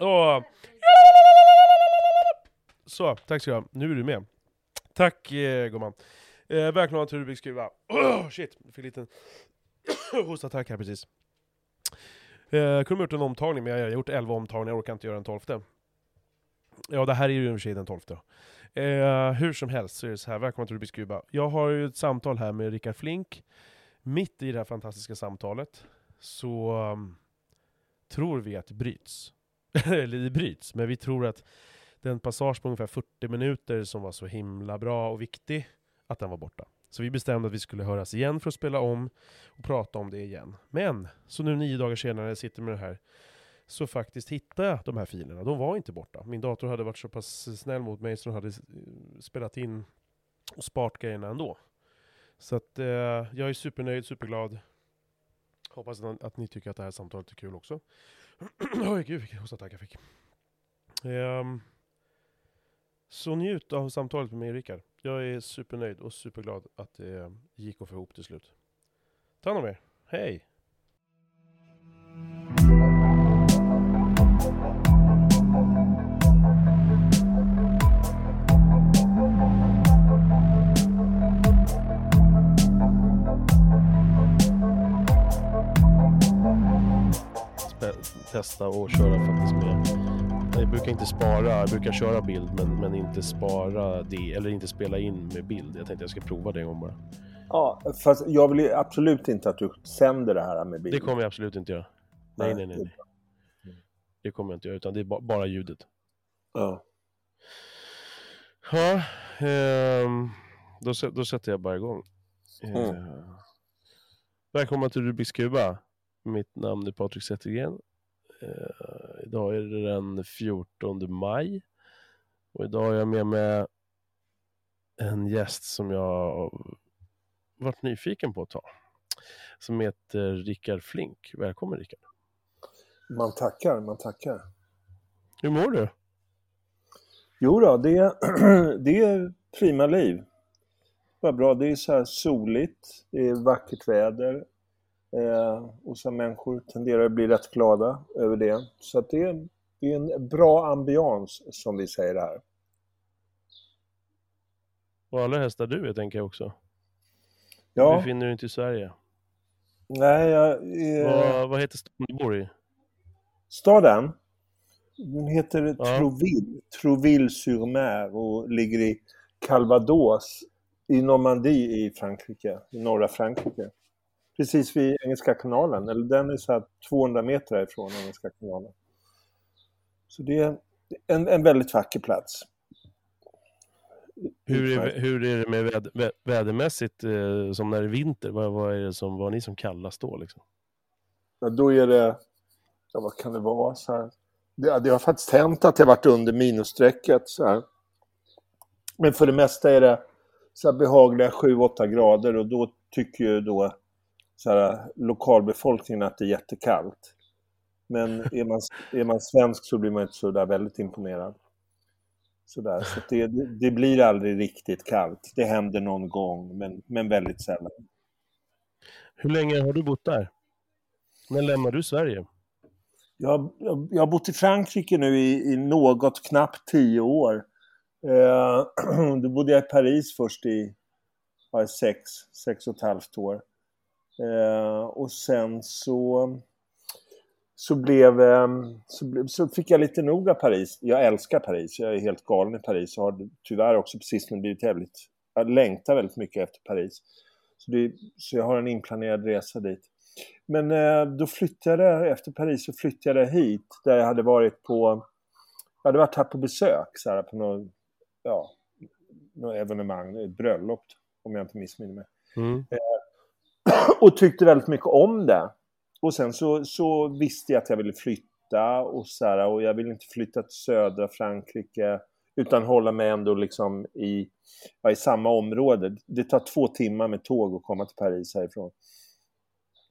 Och... Så, tack ska du ha. Nu är du med. Tack eh, gumman. Eh, välkomna till Rubiks skruva. Oh, shit, jag fick en liten hostattack här precis. Eh, kunde ha gjort en omtagning, men jag har gjort 11 omtagningar, jag orkar inte göra en tolfte. Ja, det här är ju i och för sig den tolfte. Eh, hur som helst så är det så här, välkomna till Rubiks kuba. Jag har ju ett samtal här med Rickard Flink. Mitt i det här fantastiska samtalet så um, tror vi att det bryts. Eller det bryts, men vi tror att den passage på ungefär 40 minuter som var så himla bra och viktig, att den var borta. Så vi bestämde att vi skulle höras igen för att spela om och prata om det igen. Men, så nu nio dagar senare jag sitter med det här, så faktiskt hittade jag de här filerna. De var inte borta. Min dator hade varit så pass snäll mot mig så den hade eh, spelat in och sparat grejerna ändå. Så att eh, jag är supernöjd, superglad. Hoppas att, att, ni tycker att det här samtalet är kul också. Oj gud vilken hostattack jag fick. Um, så njut av samtalet med mig och Rickard. Jag är supernöjd och superglad att det gick att få ihop till slut. Ta hand om er. Hej! Testa och köra faktiskt med jag brukar inte spara, jag brukar köra bild men, men inte spara det, eller inte spela in med bild. Jag tänkte jag ska prova det en gång bara. Ja, fast jag vill absolut inte att du sänder det här med bild. Det kommer jag absolut inte göra. Nej, nej, nej. nej. Det kommer jag inte göra, utan det är bara ljudet. Ja. Ja, eh, då, då sätter jag bara igång. Eh, mm. Välkomna till Rubiks Kuba. Mitt namn är Patrik Zettergren Eh, idag är det den 14 maj. Och idag har jag med mig en gäst som jag varit nyfiken på att ta. Som heter Rickard Flink. Välkommen Rickard. Man tackar, man tackar. Hur mår du? Jo då, det, det är prima liv. Vad bra, det är så här soligt, det är vackert väder. Eh, och så människor tenderar att bli rätt glada över det. Så det, är, det är en bra ambians som vi säger här. Och allra helst där du är, tänker jag också. Ja. Du befinner dig inte i Sverige. Nej, jag... Eh... Vad, vad heter staden du bor i? Staden? Den heter ja. Trouville, Trouville-sur-Mer och ligger i Calvados i Normandie i Frankrike, i norra Frankrike precis vid Engelska kanalen. Eller den är så 200 meter ifrån Engelska kanalen. Så det är en, en väldigt vacker plats. Hur är, hur är det med väd, vädermässigt eh, som när det är vinter? Vad, vad är det som, vad är ni som kallas då? Liksom? Ja, då är det, ja, vad kan det vara? Så här. Det, det har faktiskt hänt att det har varit under minusstrecket. Så här. Men för det mesta är det så behagliga 7-8 grader och då tycker ju då så här, lokalbefolkningen att det är jättekallt. Men är man, är man svensk så blir man inte så där väldigt imponerad. Sådär. Så det, det blir aldrig riktigt kallt. Det händer någon gång, men, men väldigt sällan. Hur länge har du bott där? När lämnade du Sverige? Jag, jag, jag har bott i Frankrike nu i, i något knappt tio år. Eh, då bodde jag i Paris först i ja, sex, sex och ett halvt år. Eh, och sen så, så, blev, eh, så, så, fick jag lite nog av Paris. Jag älskar Paris, jag är helt galen i Paris. Jag har tyvärr också precis nu blivit jävligt... Jag längtar väldigt mycket efter Paris. Så, det, så jag har en inplanerad resa dit. Men eh, då flyttade jag, efter Paris så flyttade jag hit där jag hade varit på, jag hade varit här på besök så här, på något, ja, något evenemang, ett bröllop om jag inte missminner mig. Mm. Eh, och tyckte väldigt mycket om det. Och sen så, så visste jag att jag ville flytta och så här, och jag ville inte flytta till södra Frankrike utan hålla mig ändå liksom i, ja, i samma område. Det tar två timmar med tåg att komma till Paris härifrån.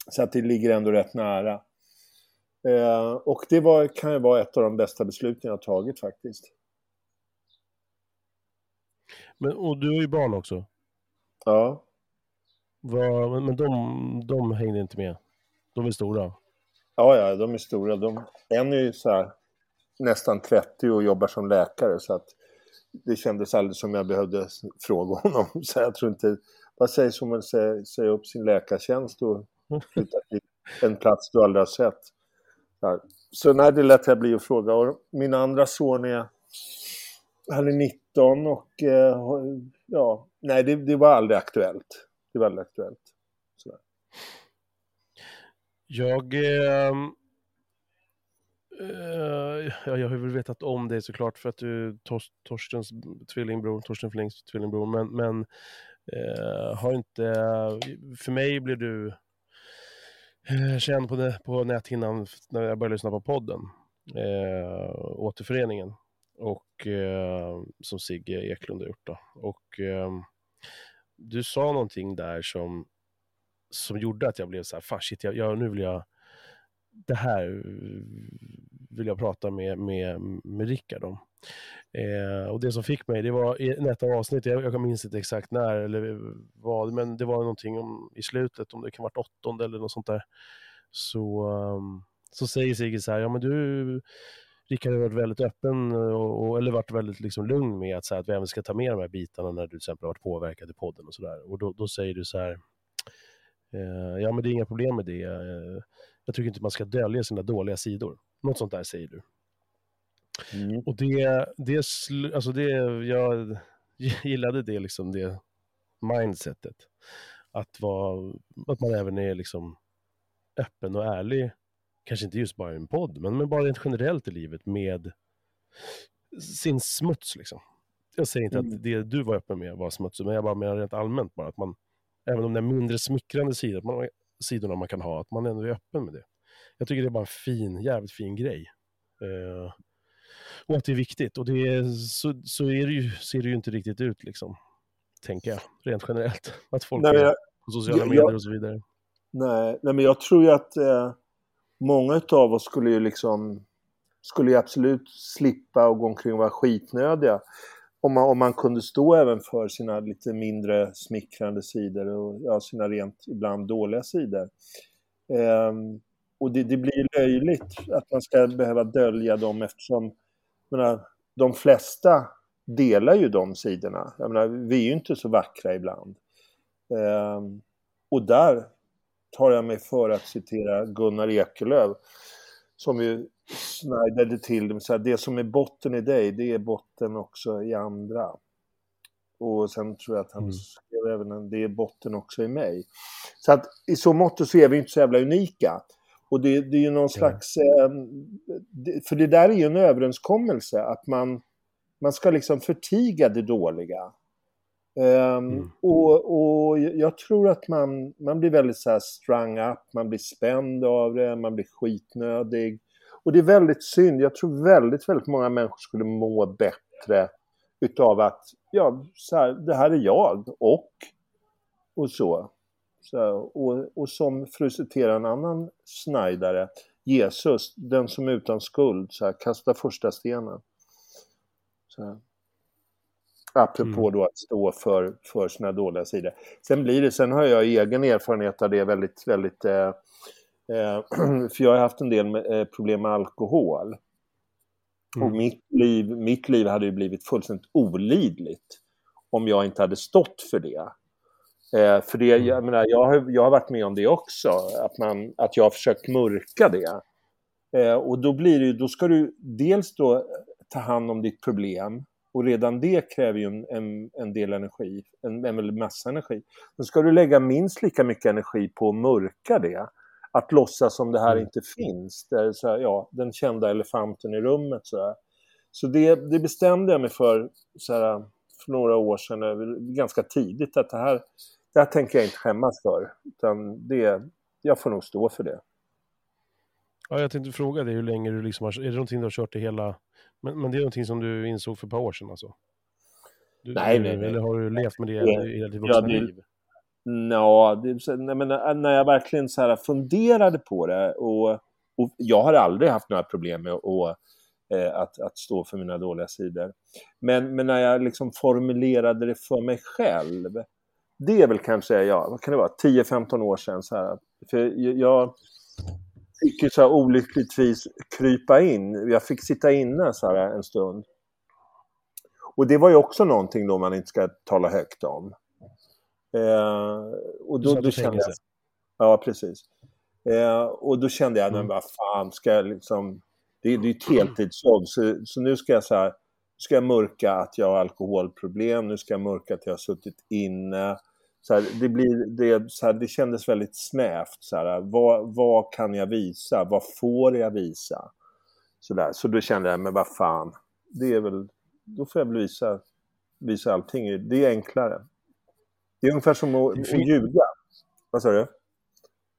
Så att det ligger ändå rätt nära. Eh, och det var, kan ju vara ett av de bästa besluten jag har tagit faktiskt. Men, och du har ju barn också. Ja. Var, men de, de hängde inte med? De är stora? Ja, ja, de är stora. De, en är ju så här, nästan 30 och jobbar som läkare så att det kändes aldrig som jag behövde fråga honom. Så jag tror inte, vad sägs om att säga, säga upp sin läkartjänst och flytta till en plats du aldrig har sett? Så, så nej, det lät jag bli att fråga. Och min andra son är, han är 19 och eh, ja, nej det, det, var aldrig aktuellt. Det väldigt aktuellt. Sådär. Jag... Ehm, eh, eh, jag har väl vetat om det såklart för att du Tor Torstens tvillingbror, Torsten Flings tvillingbror, men, men eh, har inte... För mig blev du eh, känd på, på näthinnan när jag började lyssna på podden, eh, Återföreningen, och, eh, som Sigge Eklund har gjort. Då. Och, eh, du sa någonting där som som gjorde att jag blev så här, fan shit, jag, jag, nu vill jag, det här vill jag prata med, med, med Rickard om. Eh, och det som fick mig, det var i ett av avsnitten, jag, jag minns inte exakt när eller vad, men det var någonting om, i slutet, om det kan vara åttonde eller något sånt där. Så, um, så säger Sigge så här, ja men du, Rickard har varit väldigt öppen och, och, eller varit väldigt liksom lugn med att, så här, att vi även ska ta med de här bitarna när du till exempel har varit påverkad i podden och sådär. Och då, då säger du så här, Eh, ja, men det är inga problem med det. Eh, jag tycker inte man ska dölja sina dåliga sidor. Något sånt där säger du. Mm. Och det, det, alltså det, jag gillade det, liksom, det mindsetet. Att, vara, att man även är liksom öppen och ärlig, kanske inte just bara i en podd, men, men bara rent generellt i livet med sin smuts. Liksom. Jag säger inte mm. att det du var öppen med var smutsigt, men jag bara menar rent allmänt bara att man, även om det är mindre smickrande sidor, man, sidorna man kan ha, att man ändå är öppen med det. Jag tycker det är bara en fin, jävligt fin grej. Uh, och att det är viktigt. Och det är, så, så är det ju, ser det ju inte riktigt ut, liksom. Tänker jag, rent generellt. Att folk nej, är på sociala jag, medier och så vidare. Nej, nej men jag tror ju att eh, många av oss skulle ju liksom skulle ju absolut slippa och gå omkring och vara skitnödiga om man, om man kunde stå även för sina lite mindre smickrande sidor och ja, sina rent ibland dåliga sidor. Um, och det, det, blir löjligt att man ska behöva dölja dem eftersom menar, de flesta delar ju de sidorna. Jag menar, vi är ju inte så vackra ibland. Um, och där tar jag mig för att citera Gunnar Ekelöf som ju snajdade till det. Så här, det som är botten i dig, det är botten också i andra. Och sen tror jag att han mm. skrev även att det är botten också i mig. Så att i så mått så är vi inte så jävla unika. Och det, det är ju någon slags... Eh, för det där är ju en överenskommelse, att man, man ska liksom förtiga det dåliga. Um, mm. och, och jag tror att man, man blir väldigt så här strung up, man blir spänd av det, man blir skitnödig. Och det är väldigt synd. Jag tror väldigt, väldigt många människor skulle må bättre utav att, ja, så här, det här är jag och, och så. så och, och som, att citera en annan snajdare, Jesus, den som är utan skuld, så här, kasta första stenen. Så här. Apropå mm. då att stå för, för sina dåliga sidor. Sen blir det, sen har jag egen erfarenhet av det väldigt, väldigt eh, Eh, för jag har haft en del med, eh, problem med alkohol. Mm. Och mitt liv, mitt liv hade ju blivit fullständigt olidligt om jag inte hade stått för det. Eh, för det, jag, mm. menar, jag, har, jag har varit med om det också, att, man, att jag har försökt mörka det. Eh, och då blir det då ska du dels då ta hand om ditt problem och redan det kräver ju en, en, en del energi, en, en massa energi. Då ska du lägga minst lika mycket energi på att mörka det att låtsas som det här mm. inte finns. Det är så här, ja, den kända elefanten i rummet. Så, så det, det, bestämde jag mig för, så här, för några år sedan, ganska tidigt, att det här, det här tänker jag inte skämmas för. Utan det, jag får nog stå för det. Ja, jag tänkte fråga dig hur länge du liksom har, är det någonting du har kört i hela, men, men det är någonting som du insåg för ett par år sedan alltså? Du, nej, nej, nej. Eller har du levt med det i ditt vuxna ja, det, liv? Ja, det, när, när jag verkligen så här funderade på det och, och jag har aldrig haft några problem med att, eh, att, att stå för mina dåliga sidor. Men, men när jag liksom formulerade det för mig själv, det är väl kanske, ja, vad kan det vara, 10-15 år sedan. Så här, för jag, fick ju så här olyckligtvis krypa in. Jag fick sitta inne så här en stund. Och det var ju också någonting då man inte ska tala högt om. Eh, och då, då kände jag... Ja, precis. Eh, och då kände jag, mm. men vad fan, ska jag liksom... Det, det är ett heltidsjobb, så, så nu ska jag så här, ska jag mörka att jag har alkoholproblem, nu ska jag mörka att jag har suttit inne. Så här, det, blir, det, så här, det kändes väldigt snävt. Så här, vad, vad kan jag visa? Vad får jag visa? Så, där. så då kände jag, men vad fan, det är väl, då får jag väl visa, visa allting. Det är enklare. Det är ungefär som att, att ljuga. Vad sa du?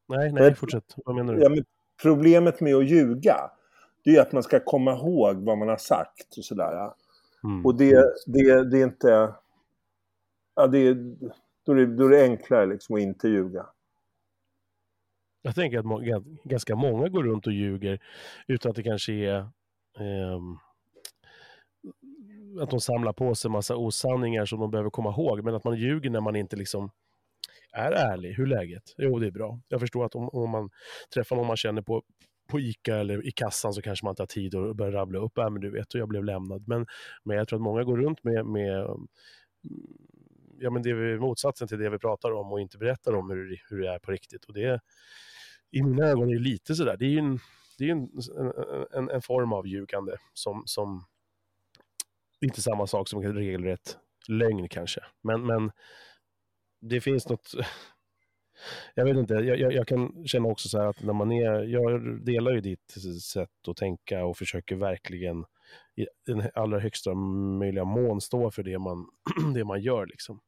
Nej, nej, fortsätt. Vad menar du? Ja, men problemet med att ljuga, det är att man ska komma ihåg vad man har sagt och sådär. Mm. Och det, det, det är inte... Ja, det, då, är det, då är det enklare liksom att inte ljuga. Jag tänker att ganska många går runt och ljuger utan att det kanske är eh, att de samlar på sig massa osanningar som de behöver komma ihåg, men att man ljuger när man inte liksom är ärlig. Hur är läget? Jo, det är bra. Jag förstår att om, om man träffar någon man känner på, på ICA eller i kassan så kanske man inte har tid att börja rabbla upp, äh, men du vet, och jag blev lämnad. Men, men jag tror att många går runt med, med ja, men det är motsatsen till det vi pratar om och inte berättar om hur, hur det är på riktigt. Och det i mina ögon är det lite sådär, det är ju en, det är en, en, en, form av ljugande som, som inte samma sak som regelrätt lögn kanske. Men, men det finns något, jag vet inte, jag, jag, jag, kan känna också så här att när man är, jag delar ju ditt sätt att tänka och försöker verkligen i den allra högsta möjliga mån stå för det man, det man gör. Liksom.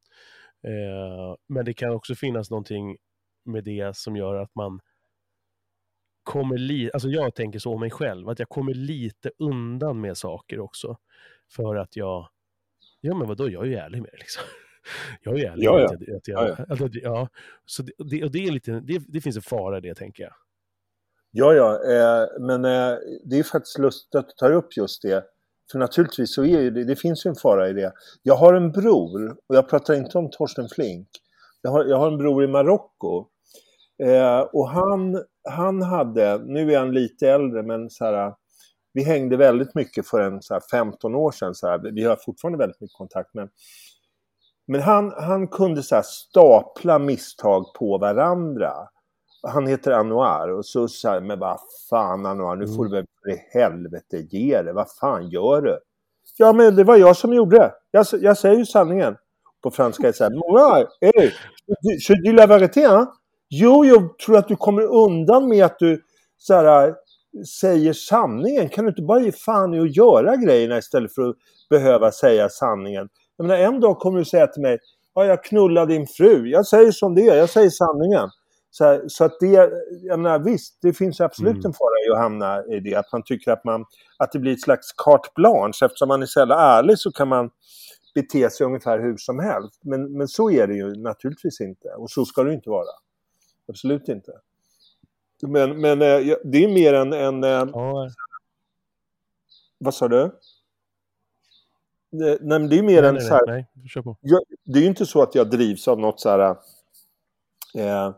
Eh, men det kan också finnas någonting med det som gör att man kommer lite, alltså jag tänker så om mig själv, att jag kommer lite undan med saker också. För att jag, ja men vadå, jag är ju ärlig med det liksom. Jag är ju ärlig ja, ja. Att jag, att jag, ja, ja. Att, ja. Så det, det, och det, är lite, det, det finns en fara i det tänker jag. Ja, ja, eh, men eh, det är faktiskt lustigt att du tar upp just det. För naturligtvis så är det, det finns ju en fara i det. Jag har en bror, och jag pratar inte om Torsten Flink. Jag har, jag har en bror i Marocko. Eh, och han, han hade, nu är han lite äldre, men så här, vi hängde väldigt mycket för en så här, 15 år sedan. Så här, vi har fortfarande väldigt mycket kontakt. Men, men han, han kunde så här, stapla misstag på varandra. Han heter Anouar och så sa men vad fan Anouar, nu får du väl för helvete ge det. Vad fan gör du? Ja, men det var jag som gjorde det. Jag, jag säger ju sanningen. På franska är det så här, Moi, hey, je dis la vérité, hein? Jo, jag tror att du kommer undan med att du så här, säger sanningen. Kan du inte bara ge fan i att göra grejerna istället för att behöva säga sanningen? Jag menar, en dag kommer du säga till mig, ja, jag knullade din fru. Jag säger som det är, jag säger sanningen. Så, här, så att det, jag menar visst, det finns absolut mm. en fara i att hamna i det. Att man tycker att, man, att det blir ett slags carte blanche. Eftersom man är så jävla ärlig så kan man bete sig ungefär hur som helst. Men, men så är det ju naturligtvis inte. Och så ska det inte vara. Absolut inte. Men, men eh, det är mer en... en eh, ja. Vad sa du? Nej, men det är mer nej, en nej, så här... Nej, kör på. Jag, det är ju inte så att jag drivs av något så här... Eh,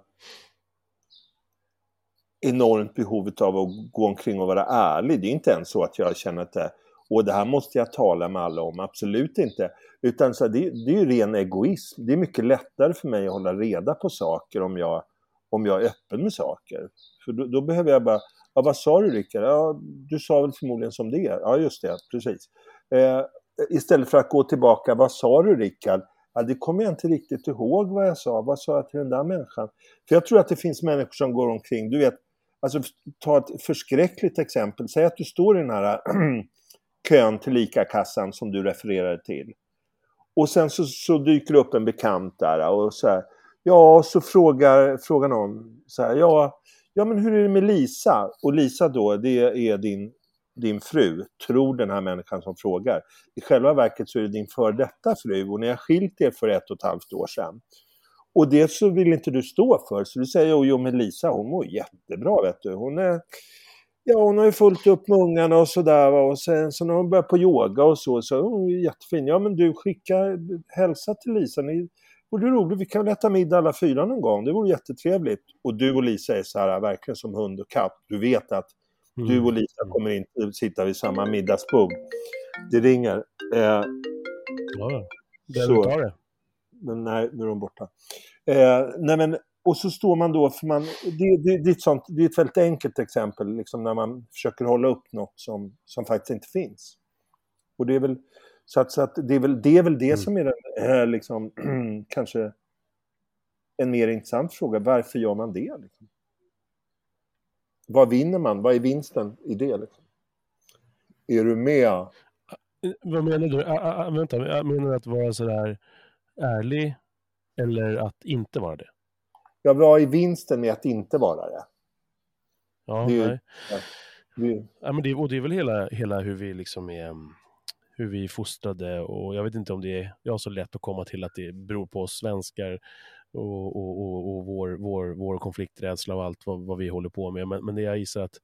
enormt behov av att gå omkring och vara ärlig. Det är inte ens så att jag känner att det, och det här måste jag tala med alla om. Absolut inte. Utan så här, det, det, är ju ren egoism. Det är mycket lättare för mig att hålla reda på saker om jag, om jag är öppen med saker. För då, då behöver jag bara, ja, vad sa du Rickard? Ja, du sa väl förmodligen som det är. Ja, just det, precis. Eh, istället för att gå tillbaka, vad sa du Rickard? Ja, det kommer jag inte riktigt ihåg vad jag sa. Vad sa jag till den där människan? För jag tror att det finns människor som går omkring, du vet, Alltså ta ett förskräckligt exempel. Säg att du står i den här kön till ICA-kassan som du refererade till. Och sen så, så, dyker det upp en bekant där och så här, Ja, så frågar, frågar någon så här, ja, ja men hur är det med Lisa? Och Lisa då, det är din, din fru, tror den här människan som frågar. I själva verket så är det din före detta fru och ni har skilt er för ett och ett halvt år sedan. Och det så vill inte du stå för, så du säger jo, men Lisa hon mår jättebra vet du. Hon är, ja hon har ju fullt upp med ungarna och sådär och sen så när hon börjar på yoga och så, så hon är jättefin. Ja men du skicka, hälsa till Lisa, ni vore roligt, vi kan väl äta middag alla fyra någon gång, det vore jättetrevligt. Och du och Lisa är så här, verkligen som hund och katt. Du vet att Mm. du och Lisa kommer inte sitta vid samma middagsbord. Det ringer. Eh, Ja. Där Så. det. Men nej, nu är de borta. Eh, nej men, och så står man då, för man, det, det, det, är ett sånt, det är ett väldigt enkelt exempel, liksom när man försöker hålla upp något som, som faktiskt inte finns. Och det är väl, så att, så att det, är väl, det är väl det Mm. som är den, eh, liksom, kanske en mer intressant fråga. Varför gör man det? Liksom? Vad vinner man? Vad är vinsten i det? Liksom? Är du med? Vad menar du? Ah, vänta, jag menar att vara sådär ärlig eller att inte vara det? Ja, vad är vinsten med att inte vara det? Ja, Det är nej. det Ja, men det, och det är väl hela, hela hur vi liksom är, mm, hur vi är fostrade och jag vet inte om det är, jag har så lätt att komma till att det beror på oss svenskar och, och, och, och vår, vår, vår konflikträdsla och allt vad, vad vi håller på med. Men, men det jag gissar att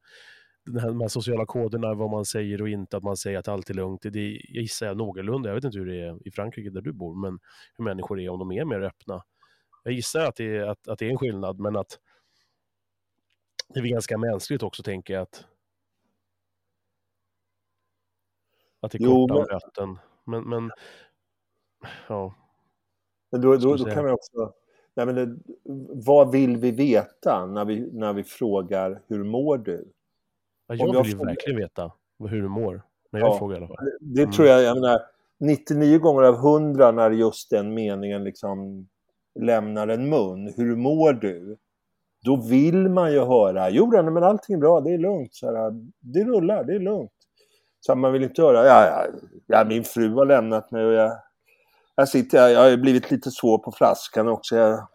de här sociala koderna, vad man säger och inte, att man säger att allt är lugnt, det, jag gissar jag någorlunda. Jag vet inte hur det är i Frankrike där du bor, men hur människor är, om de är mer öppna. Jag gissar att det är, att, att det är en skillnad, men att det är ganska mänskligt också, tänker jag, att att det är Jo, korta men- möten. Men, men ja, Men då, då, då kan man också... Nej, men det, vad vill vi veta när vi, när vi frågar hur mår du? Ja, jag jag vill får- verkligen veta hur du mår. När jag Ja. frågar i alla fall. Det Mm. tror jag, jag menar, 99 gånger av 100 när just den meningen liksom lämnar en mun, hur mår du? Då vill man ju höra, jo nej, men allting är bra, det är lugnt, så här, det rullar, det är lugnt. Så man vill inte höra, ja, ja, ja min fru har lämnat mig och jag, jag sitter här, jag har blivit lite svår på flaskan också. Jag,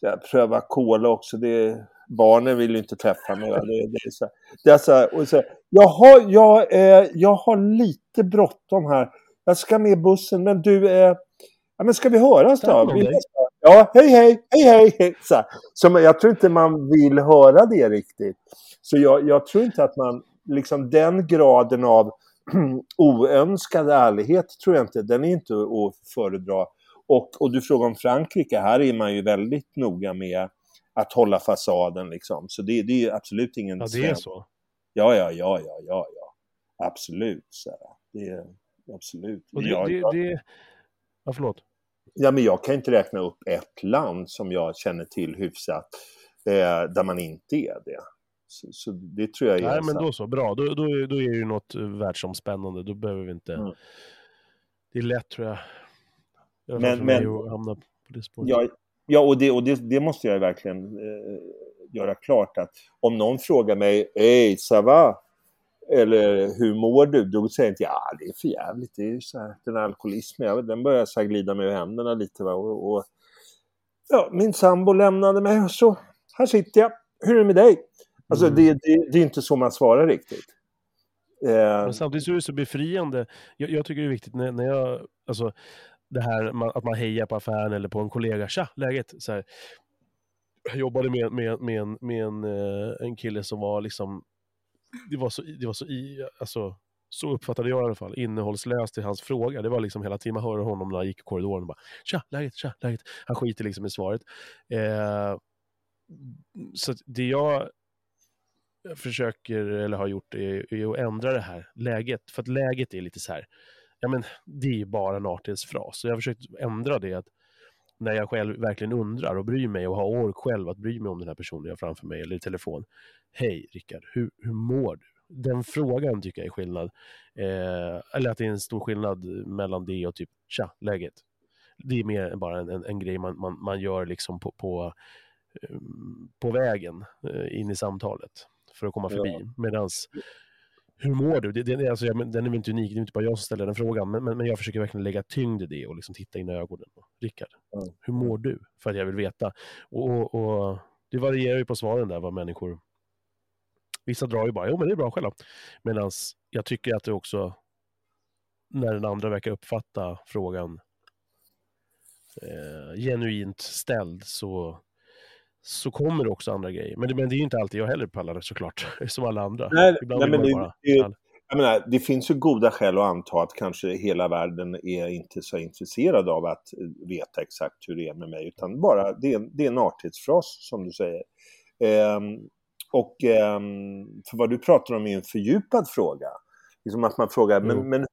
jag prövar cola också, det, barnen vill ju inte träffa mig. Det, det är så, det är så och så jag, har, jag, eh, jag har lite bråttom här. Jag ska med bussen, men du, eh, ja, men ska vi höras då? Vi. Ja, hej hej, hej hej. Så, så jag tror inte man vill höra det riktigt. Så jag, jag tror inte att man, liksom den graden av oönskad ärlighet tror jag inte, den är inte att föredra. Och, och du frågar om Frankrike, här är man ju väldigt noga med att hålla fasaden liksom. Så det, det är absolut ingen Ja, det är så. Ja, ja, ja, ja, ja, ja. Absolut. Så här. Det är absolut. Och det, ja, det, jag, det, ja, förlåt. ja, men jag kan inte räkna upp ett land som jag känner till hyfsat eh, där man inte är det. Så, så det tror jag är Nej, men då så. Bra. Då, då, är- då är det ju något eh, världsomspännande. Då behöver vi inte... Mm. Det är lätt, tror jag. Fall Men- men- att hamna på det spåret. Ja, ja och, det, och det, det måste jag verkligen eh, göra klart att om någon frågar mig Hej, ça va? Eller hur mår du? Då säger jag inte ja, det är för jävligt. Det är ju så här, den här alkoholismen, den börjar så här glida mig ur händerna lite. Va? Och, och, ja, min sambo lämnade mig och så här sitter jag. Hur är det med dig? Alltså Mm. det, det, det är inte så man svarar riktigt. Eh, Men samtidigt så är det så befriande. Jag, jag tycker det är viktigt när, när jag, alltså det här att man hejar på affären eller på en kollega. Tja, läget? Så här, jag jobbade med, med, med, en, med en, eh, en kille som var liksom, det var så, det var så i, alltså, så uppfattade jag i alla fall, innehållslöst i hans fråga. Det var liksom hela tiden man hörde honom när han gick i korridoren och bara tja, läget, tja, läget. Han skiter liksom i svaret. Eh, så det jag försöker, eller har gjort, är, är att ändra det här läget. För att läget är lite så här, ja men det är ju bara en artighetsfras. Så jag har försökt ändra det att när jag själv verkligen undrar och bryr mig och har ork själv att bry mig om den här personen jag har framför mig eller i telefon. Hej Rickard, hur, hur mår du? Den frågan tycker jag är skillnad. Eh, eller att det är en stor skillnad mellan det och typ tja, läget. Det är mer bara en, en, en grej man, man, man gör liksom på, på, eh, på vägen eh, in i samtalet för att komma Ja. förbi. Medans hur mår du? Det, det, alltså, jag, men den är väl inte unik, det är inte bara jag som ställer den frågan, men, men, men jag försöker verkligen lägga tyngd i det och liksom titta in i ögonen. Rickard, Mm. hur mår du? För att jag vill veta. Och, och, och det varierar ju på svaren där, vad människor... Vissa drar ju bara, jo men det är bra själv. Medan jag tycker att det också, när den andra verkar uppfatta frågan eh, genuint ställd, så, så kommer det också andra grejer. Men, det- men det är ju inte alltid jag heller pallar såklart, som alla andra. Nej, nej, men det- bara... det- Jag menar, det finns ju goda skäl att anta att kanske hela världen är inte så intresserad av att veta exakt hur det är med mig, utan bara det är, det är en artighetsfras som du säger. Ehm, och ehm, för vad du pratar om är en fördjupad fråga. Liksom att man frågar, Jo. men, men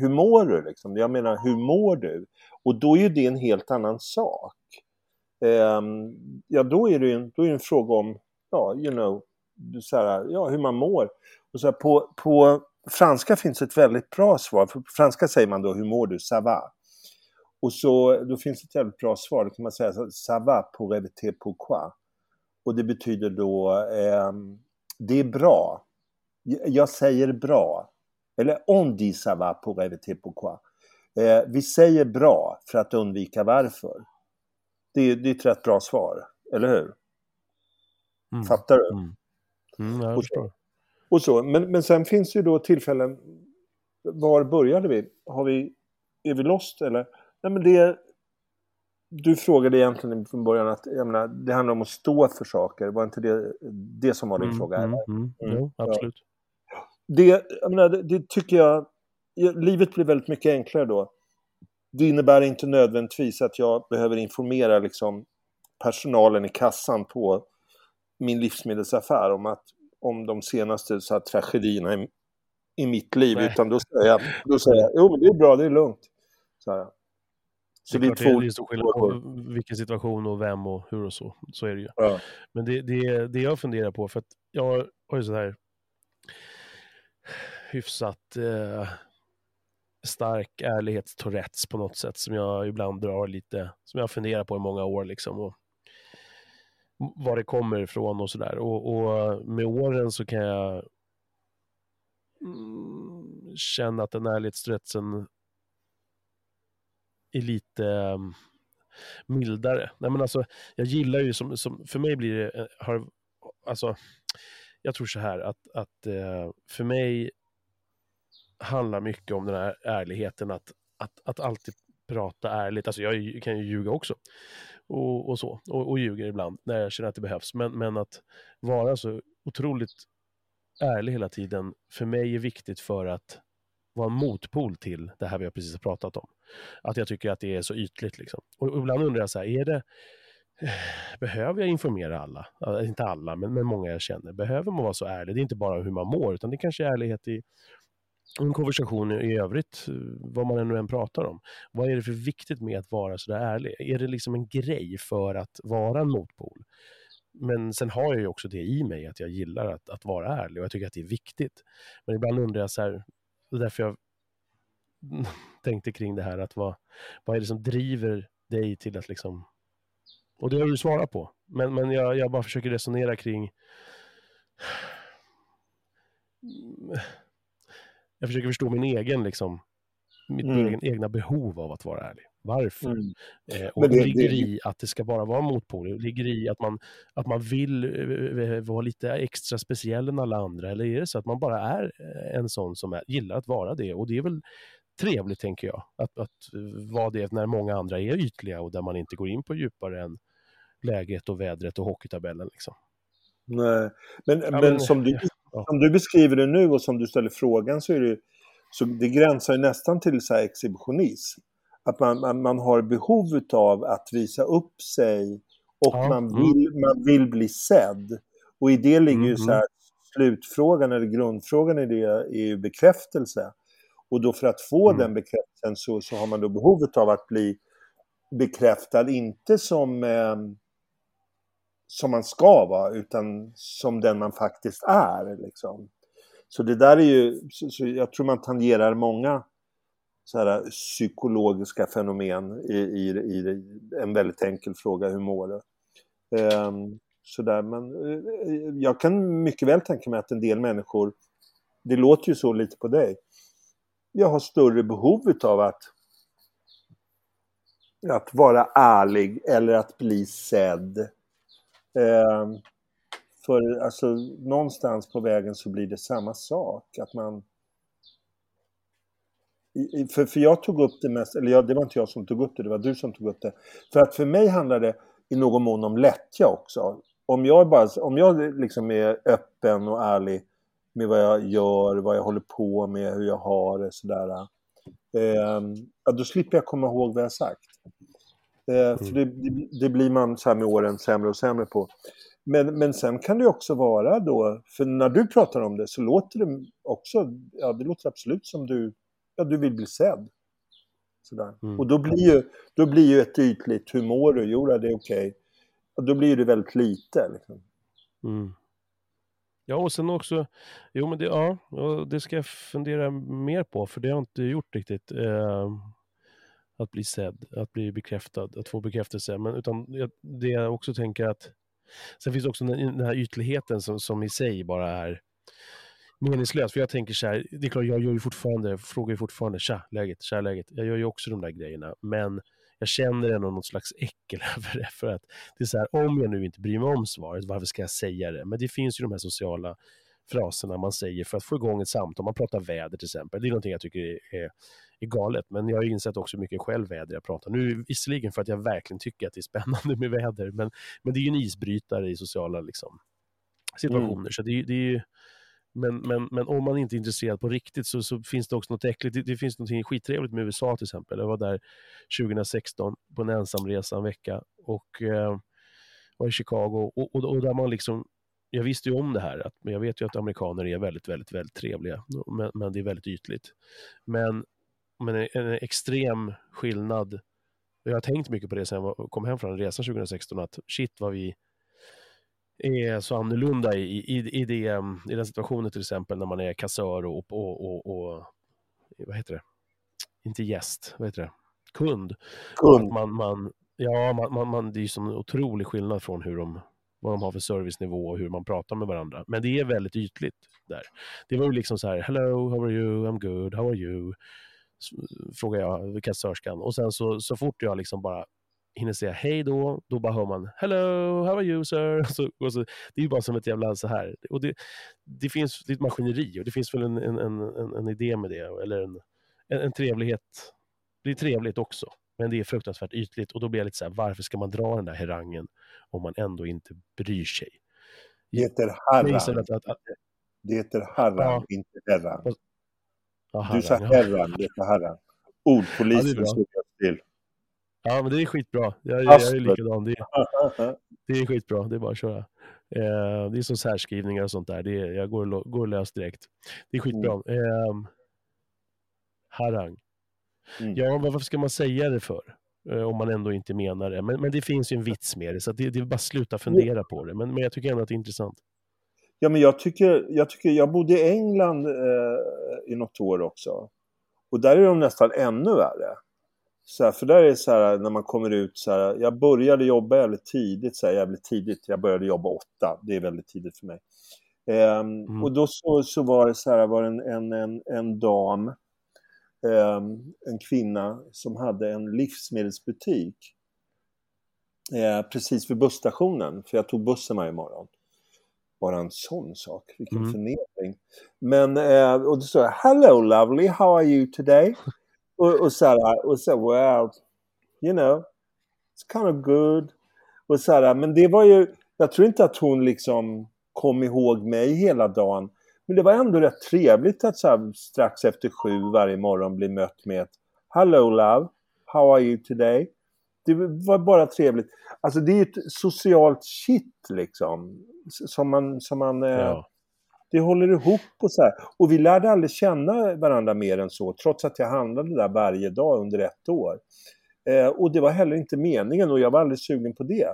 hur mår du? Liksom? Jag menar, hur mår du? Och då är ju det en helt annan sak. Ehm, ja, då är det ju en, då är det en fråga om, ja, you know, så här, ja, hur man mår. Och så här, på, på franska finns ett väldigt bra svar. För på franska säger man då, hur mår du? Ça va. Och så, då finns ett väldigt bra svar, då kan man säga ça va pour éviter pourquoi. Och det betyder då, eh, det är bra. Jag- Jag säger bra. Eller on dit ça va pour éviter pourquoi. Eh, vi säger bra för att undvika varför. Det, är- det är ett rätt bra svar, eller hur? Mm. Fattar du? Mm. Mm, jag Och- förstår. Och så. Men, men sen finns det ju då tillfällen, var började vi? Har vi är vi lost eller? Nej men det, du frågade egentligen från början att jag menar, det handlar om att stå för saker, var inte det det som var din Mm, fråga? mm, mm. Mm, Jo, ja. absolut. Det, jag menar, det, det tycker jag, ja, livet blir väldigt mycket enklare då. Det innebär inte nödvändigtvis att jag behöver informera liksom, personalen i kassan på min livsmedelsaffär om, att, om de senaste så här, tragedierna i, i mitt liv. Nej. Utan då säger jag, då säger jag, jo men det är bra, det är lugnt. Så, här. så det är, det, är, det är två stor skillnad på vilken situation och vem och hur och så. Så är det ju. Ja. Men det, det, det jag funderar på, för att jag har ju så här hyfsat eh, stark ärlighetstourettes på något sätt som jag ibland drar lite, som jag funderar på i många år liksom. Och var det kommer ifrån och sådär. Och, och med åren så kan jag mm, känna att den ärlighetstourettesen är lite um, mildare. Nej, men alltså, jag gillar ju som, som för mig blir det, eh, har, alltså, jag tror så här att, att eh, för mig handlar mycket om den här ärligheten att, att, att alltid prata ärligt. Alltså jag kan ju ljuga också och, och så, och, och ljuger ibland när jag känner att det behövs. Men, men att vara så otroligt ärlig hela tiden, för mig är viktigt för att vara en motpol till det här vi har precis pratat om. Att jag tycker att det är så ytligt. Liksom. Och, och ibland undrar jag så här, är det, behöver jag informera alla? Alltså, inte alla, men, men många jag känner. Behöver man vara så ärlig? Det är inte bara hur man mår, utan det kanske är ärlighet i en konversation i övrigt, vad man än, än pratar om. Vad är det för viktigt med att vara så där ärlig? Är det liksom en grej för att vara en motpol? Men sen har jag ju också det i mig, att jag gillar att, att vara ärlig och jag tycker att det är viktigt. Men ibland undrar jag så här, det är därför jag tänkte kring det här, att vad, vad är det som driver dig till att liksom... Och det har du svarat på, men, men jag, jag bara försöker resonera kring... Mm, jag försöker förstå min egen, liksom, mitt Mm. egen, egna behov av att vara ärlig. Varför? Mm. Eh, och Men det, ligger det- i att det ska bara vara motpoler. Det ligger i att man, att man vill eh, vara lite extra speciell än alla andra. Eller är det så att man bara är eh, en sån som är, gillar att vara det? Och det är väl trevligt, tänker jag, att, att eh, vara det när många andra är ytliga och där man inte går in på djupare än läget och vädret och hockeytabellen. Liksom. Nej. Men, men, men- som, du, ja. som du beskriver det nu och som du ställer frågan så är det så det gränsar ju nästan till så här exhibitionism. Att man, man, man har behov av att visa upp sig och Ja, man, mm. vill, man vill bli sedd. Och i det ligger ju Mm, så här, slutfrågan eller grundfrågan i det är ju bekräftelse. Och då för att få Mm. den bekräftelsen så, så har man då behovet av att bli bekräftad, inte som, eh, som man ska vara, utan som den man faktiskt är. Liksom. Så det där är ju, så, så jag tror man tangerar många så här, psykologiska fenomen i, i, i en väldigt enkel fråga, hur mår du? Ehm, um, sådär, men eh, jag kan mycket väl tänka mig att en del människor, det låter ju så lite på dig, jag har större behov av att att vara ärlig eller att bli sedd. Eh, för alltså någonstans på vägen så blir det samma sak. Att man... För, för jag tog upp det mest, eller jag, det var inte jag som tog upp det, det var du som tog upp det. För att för mig handlar det i någon mån om lättja också. Om jag, bara, om jag liksom är öppen och ärlig med vad jag gör, vad jag håller på med, hur jag har det sådär. Eh, ja, då slipper jag komma ihåg vad jag sagt. Eh, för det, det, blir man så här med åren sämre och sämre på. Men, men sen kan det också vara då, för när du pratar om det så låter det också, ja det låter absolut som du, ja du vill bli sedd. Sådär. Mm. Och då blir, ju, då blir ju ett ytligt, hur mår du? Jo, det är okej. Okay. Och då blir det väldigt lite. Liksom. Mm. Ja, och sen också, jo men det, ja, det ska jag fundera mer på, för det har jag inte gjort riktigt. Eh, att bli sedd, att bli bekräftad, att få bekräftelse. Men utan det jag också tänker att, sen finns också den, den här ytligheten som, som i sig bara är meningslös. För jag tänker så här, det är klart jag gör ju fortfarande, frågar ju fortfarande, tja, läget, tja, läget. Jag gör ju också de där grejerna, men jag känner ändå något slags äckel över det. För att det är så här, om jag nu inte bryr mig om svaret, varför ska jag säga det? Men det finns ju de här sociala fraserna man säger för att få igång ett samtal. Man pratar väder till exempel. Det är någonting jag tycker är, är galet. Men jag har insett också hur mycket själv väder jag pratar. Nu visserligen för att jag verkligen tycker att det är spännande med väder, men, men det är ju en isbrytare i sociala liksom, situationer. Mm. Så det, det är ju, men, men, men om man inte är intresserad på riktigt så, så finns det också något äckligt. Det, det finns något skittrevligt med USA till exempel. Jag var där 2016 på en ensamresa en vecka och eh, var i Chicago och, och, och, där man liksom jag visste ju om det här, att, men jag vet ju att amerikaner är väldigt, väldigt, väldigt trevliga, men, men det är väldigt ytligt. Men, men en, en extrem skillnad, jag har tänkt mycket på det sen jag kom hem från resan 2016, att shit vad vi är så annorlunda i, i, i, det, i den situationen till exempel när man är kassör och, och, och, och vad heter det? Inte gäst, vad heter det? Kund. Kund. Man, man, ja, man, man, man, det är ju som en otrolig skillnad från hur de, vad de har för servicenivå och hur man pratar med varandra. Men det är väldigt ytligt där. Det var ju liksom så här, hello, how are you, I'm good, how are you? Frågar jag kassörskan. Och sen så, så fort jag liksom bara hinner säga hej då, då bara hör man Hello, how are you sir? Så, och så, det är ju bara som ett jävla så här. Och det, det finns det är ett maskineri och det finns väl en, en, en, en idé med det, eller en, en, en, trevlighet. Det är trevligt också, men det är fruktansvärt ytligt och då blir jag lite så här, varför ska man dra den där harangen om man ändå inte bryr sig? Det. Att, att, att, det heter harran, ja. inte herran. Ja, du sa herran, det heter harran. Ordpolisen ja, till. Ja, men det är skitbra. Jag, jag, jag är likadan. Det är, det är skitbra, det är bara att köra. Eh, det är som särskrivningar och sånt där. Det är, jag går, går lös direkt. Det är skitbra. Mm. Eh, harang. Mm. Ja, varför ska man säga det för? Eh, om man ändå inte menar det. Men, men det finns ju en vits med det, så det, det är bara att sluta fundera på det. Men, men jag tycker ändå att det är intressant. Ja, men jag tycker, jag, tycker, jag bodde i England eh, i något år också. Och där är de nästan ännu värre. Så här, för där är det så här när man kommer ut så här, jag började jobba jävligt tidigt, så här, jävligt tidigt, jag började jobba åtta, det är väldigt tidigt för mig. Um, mm. Och då så, så var det så här, var en, en, en, en dam, um, en kvinna som hade en livsmedelsbutik uh, precis vid busstationen, för jag tog bussen varje morgon. Bara en sån sak, vilken mm. förnedring. Men, uh, och då sa jag, Hello lovely, how are you today? och, och så här, och så well, you know, it's kind of good. Och så här, men det var ju, jag tror inte att hon liksom kom ihåg mig hela dagen. Men det var ändå rätt trevligt att så här, strax efter sju varje morgon bli mött med ett Hello love, how are you today? Det var bara trevligt. Alltså det är ett socialt shit liksom. Som man, som man eh, ja det håller ihop och så här. Och vi lärde aldrig känna varandra mer än så, trots att jag handlade där varje dag under ett år. Eh, och det var heller inte meningen och jag var aldrig sugen på det.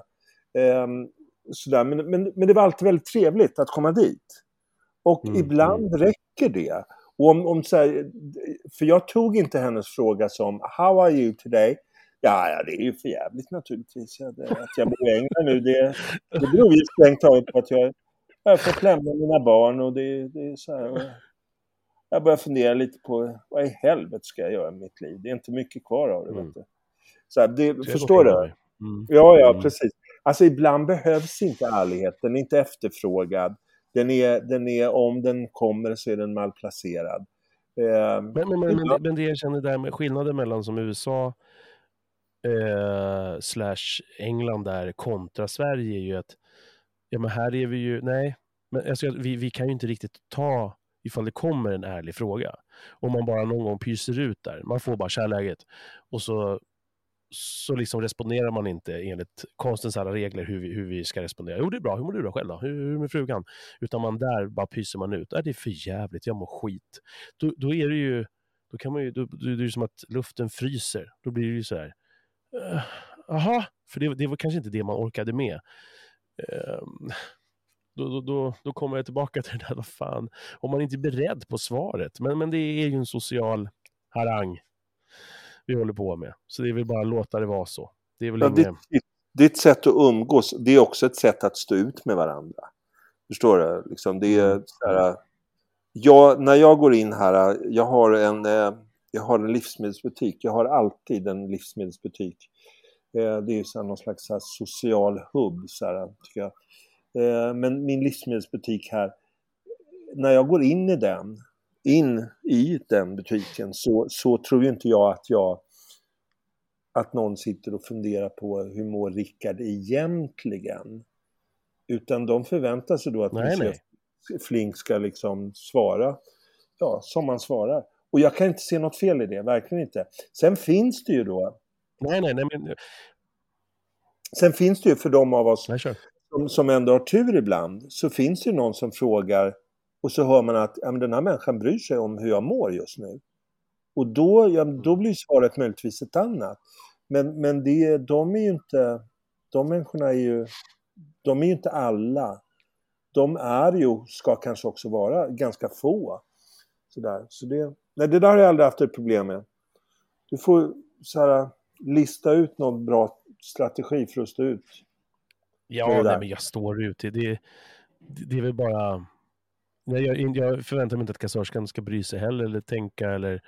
Eh, sådär. Men, men, men det var alltid väldigt trevligt att komma dit. Och mm. ibland mm. räcker det. Och om, om så här, för jag tog inte hennes fråga som How are you today? Ja, ja det är ju för jävligt naturligtvis. Ja, det, att jag bor i England nu, det, det beror ju strängt taget på att jag jag har fått lämna mina barn och det, det är så här. Jag börjar fundera lite på vad i helvete ska jag göra med mitt liv? Det är inte mycket kvar av det. Mm. Vet du. Så här, det, förstår du? Mm. Ja, ja, mm. precis. Alltså ibland behövs inte ärlighet, den är inte efterfrågad. Den är, den är, om den kommer så är den malplacerad. Eh, men, men, men, men, men det jag känner där med skillnaden mellan som USA eh, slash England där kontra Sverige är ju att ja men här är vi ju, nej, Men alltså, vi, vi kan ju inte riktigt ta ifall det kommer en ärlig fråga. Om man bara någon gång pyser ut där, man får bara kärläget och så, så liksom responderar man inte enligt konstens alla regler hur vi, hur vi ska respondera. Jo, det är bra, hur mår du då själv då? Hur, hur med frugan? Utan man där bara pyser man ut. Äh, det är för jävligt, jag mår skit. Då, då är det ju, då kan man ju, då, då är det ju som att luften fryser. Då blir det ju så här, jaha, uh, för det, det var kanske inte det man orkade med. Uh, då, då, då, då, kommer jag tillbaka till det där, vad fan, om man inte är beredd på svaret. Men, men det är ju en social harang vi håller på med. Så det är väl bara att låta det vara så. Det är väl ja, inget... ditt, ditt sätt att umgås, det är också ett sätt att stå ut med varandra. Förstår du? Liksom, det är mm. så här, jag, när jag går in här, jag har en, eh, jag har en livsmedelsbutik. Jag har alltid en livsmedelsbutik. Eh, det är så här, någon slags här, social hubb, så här, tycker jag. Eh, men min livsmedelsbutik här, när jag går in i den, in i den butiken så, så tror ju inte jag att jag att någon sitter och funderar på hur mår Rickard egentligen. Utan de förväntar sig då att nej, nej. Flink ska liksom svara ja, som man svarar. Och jag kan inte se något fel i det, verkligen inte. Sen finns det ju då... Nej, nej, nej, men... Sen finns det ju för de av oss som, som ändå har tur ibland, så finns det någon som frågar och så hör man att ja, men den här människan bryr sig om hur jag mår just nu. Och då, ja, då blir svaret möjligtvis ett annat. Men, men det, de är ju inte, de människorna är ju, de är ju inte alla. De är ju, ska kanske också vara, ganska få. Sådär. Så det, nej, det där har jag aldrig haft ett problem med. Du får så här, lista ut någon bra strategi för att stå ut. Ja, nej, men jag står ut. Det, det, det är väl bara... Nej, jag, jag förväntar mig inte att kassörskan ska bry sig heller, eller tänka, eller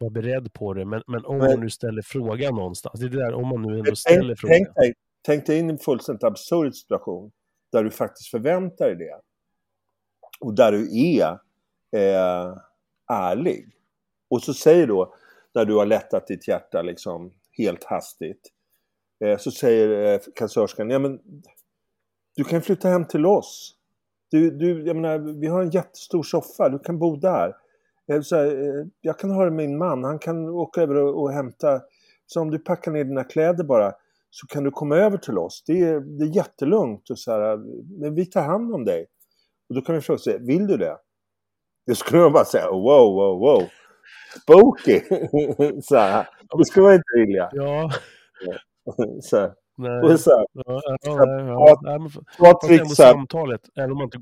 vara beredd på det. Men, men om men, man nu ställer frågan någonstans, det är det där, om man nu ändå ställer tänk, frågan. Tänk dig, tänk dig in i en fullständigt absurd situation, där du faktiskt förväntar dig det. Och där du är eh, ärlig. Och så säger då, när du har lättat ditt hjärta liksom helt hastigt, eh, så säger eh, kassörskan, ja men du kan flytta hem till oss. Du, du, jag menar, vi har en jättestor soffa, du kan bo där. Eh, så här, eh, jag kan höra min man, han kan åka över och, och hämta. Så om du packar ner dina kläder bara så kan du komma över till oss. Det är, det är jättelugnt och så här, men vi tar hand om dig. Och då kan vi fråga sig, vill du det? Det skulle man bara säga, wow, wow, wow. Spooky! så här, det skulle man inte vilja. Ja. Så. Nej. Och så ja, ja, ja. Nej, Fast samtalet, även om man inte...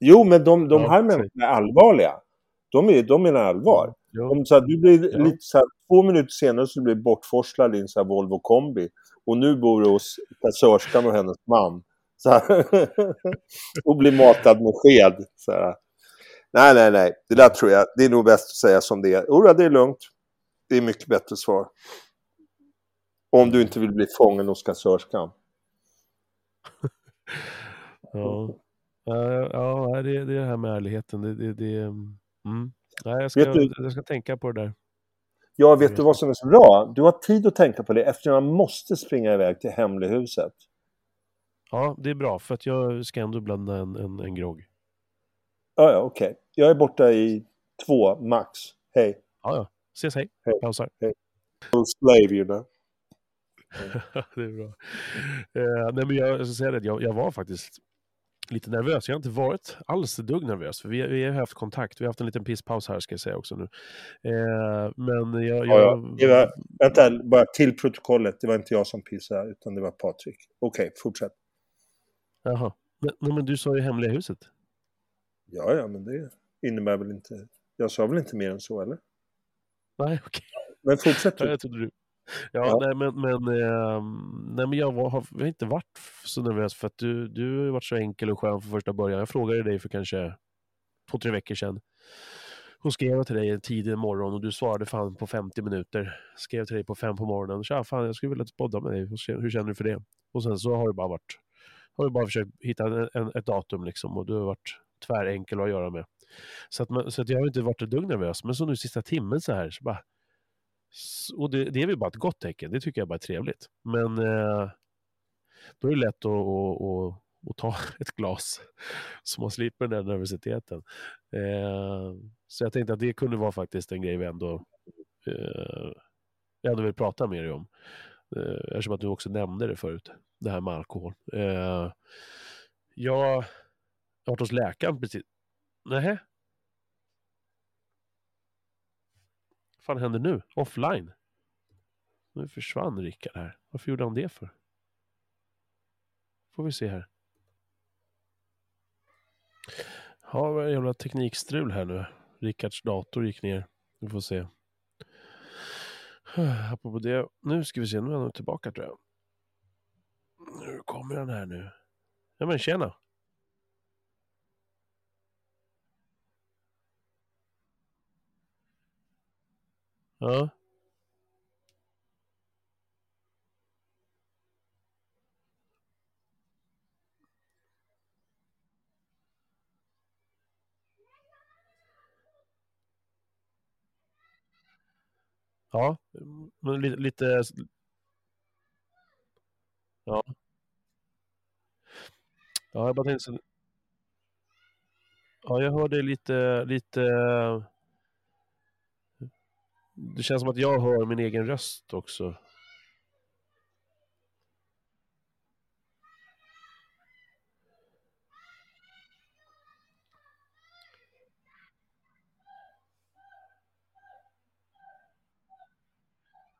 Jo, men de, de här människorna är allvarliga. De, är, de menar allvar. Om så här, du blir lite så här, två minuter senare så blir du bortforslad i en så här Volvo kombi. Och nu bor du hos kassörskan och hennes man. Så här, och blir matad med sked. Så här. Nej, nej, nej. Det där tror jag, det är nog bäst att säga som det är. Jodå, det är lugnt. Det är mycket bättre svar. Om du inte vill bli fången hos kassörskan. ja. Ja, det, är det här med ärligheten. Det, det, det, mm. Nej, jag, ska, du, jag ska tänka på det där. Ja, vet du vad som är så bra? Du har tid att tänka på det eftersom man måste springa iväg till hemlighuset. Ja, det är bra för att jag ska ändå blanda en, en, en grogg. Ja, ja, okej. Okay. Jag är borta i två max. Hej. Ja, ja. Ses, hej. Hej. Pausar. Hej. Slave, you know. det är bra. Eh, nej, men jag, jag ska säga det, jag, jag var faktiskt lite nervös. Jag har inte varit alls dugg nervös, för vi, vi har haft kontakt. Vi har haft en liten pisspaus här, ska jag säga också nu. Eh, men jag... jag... Ja, var, vänta, bara till protokollet. Det var inte jag som pissade, utan det var Patrik. Okej, okay, fortsätt. Jaha. Men, men du sa ju hemliga huset. Ja, ja, men det innebär väl inte... Jag sa väl inte mer än så, eller? Nej, okej. Okay. Men fortsätt du. Ja, jag trodde du... Ja, ja. Nej, men, men, eh, nej, men jag, var, har, jag har inte varit så nervös för att du, du har varit så enkel och skön från första början. Jag frågade dig för kanske två, tre veckor sedan. Hon skrev till dig en tidig morgon och du svarade fan på 50 minuter. Skrev till dig på fem på morgonen. Så, fan, jag skulle vilja podda med dig. Hur känner du för det? Och sen så har du bara varit har du bara försökt hitta en, en, ett datum liksom och du har varit tvärenkel att göra med. Så, att, så att jag har inte varit ett dugg nervös. Men så nu sista timmen så här så bara och det, det, är väl bara ett gott tecken, det tycker jag bara är trevligt. Men eh, då är det lätt att, att, att, att ta ett glas. Så man slipper den nervositeten. Eh, så jag tänkte att det kunde vara faktiskt en grej vi ändå, eh, jag ändå vill prata med dig om. Eh, eftersom att du också nämnde det förut, det här med alkohol. Eh, jag vart varit hos läkaren precis. Nej. Vad fan händer nu? Offline? Nu försvann Rickard här. Varför gjorde han det för? Får vi se här. Ja, vad är det jävla teknikstrul här nu. Rickards dator gick ner. Vi får se. Apropå det. Nu ska vi se, nu är han tillbaka tror jag. Nu kommer han här nu. Ja men tjena. Ja. Ja, men lite, lite... Ja. Ja, jag bara tänkte. Ja, jag hörde lite, lite... Det känns som att jag hör min egen röst också.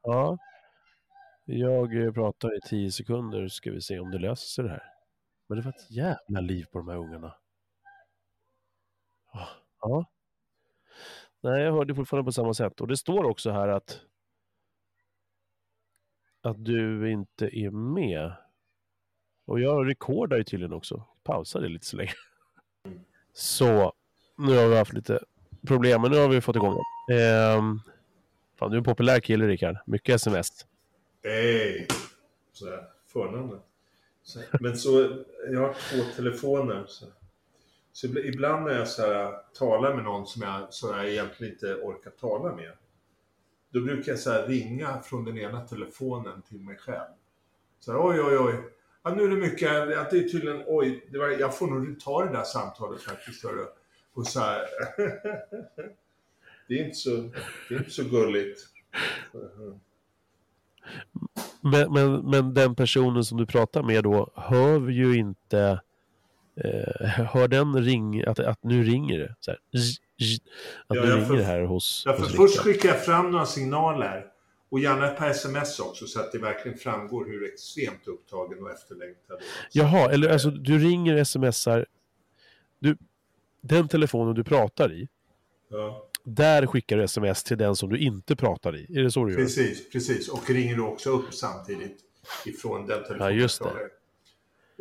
Ja. Jag eh, pratar i tio sekunder, ska vi se om det löser sig det här. Men det var ett jävla liv på de här ungarna. Ja. Nej, jag hörde fortfarande på samma sätt. Och det står också här att att du inte är med. Och jag rekordar ju tydligen också. Pausade lite så länge. Så, nu har vi haft lite problem, men nu har vi fått igång det. Ehm, fan, du är en populär kille, Rickard. Mycket sms. Hej! Sådär, förnamnet. Men så, jag har två telefoner. Så, så ibland när jag så här, talar med någon som jag, som jag egentligen inte orkar tala med. Då brukar jag så här, ringa från den ena telefonen till mig själv. Så här, oj, oj, oj. Ja, nu är det mycket, att det är tydligen, oj, det var, jag får nog ta det där samtalet faktiskt. hörru. Och så här. det, är inte så, det är inte så gulligt. Men, men, men den personen som du pratar med då hör ju inte eh, hör den ring, att, att nu ringer det? Så här, zzz, zzz, att Ja, nu ringer det här hos, Ja, för hos först skickar jag fram några signaler. Och gärna ett par sms också så att det verkligen framgår hur extremt upptagen och efterlängtad. Jaha, eller alltså du ringer, smsar. Du, den telefonen du pratar i, Ja, där skickar du sms till den som du inte pratar i. Är det så du gör? precis, precis. Och ringer du också upp samtidigt ifrån den telefonen. Ja, just det.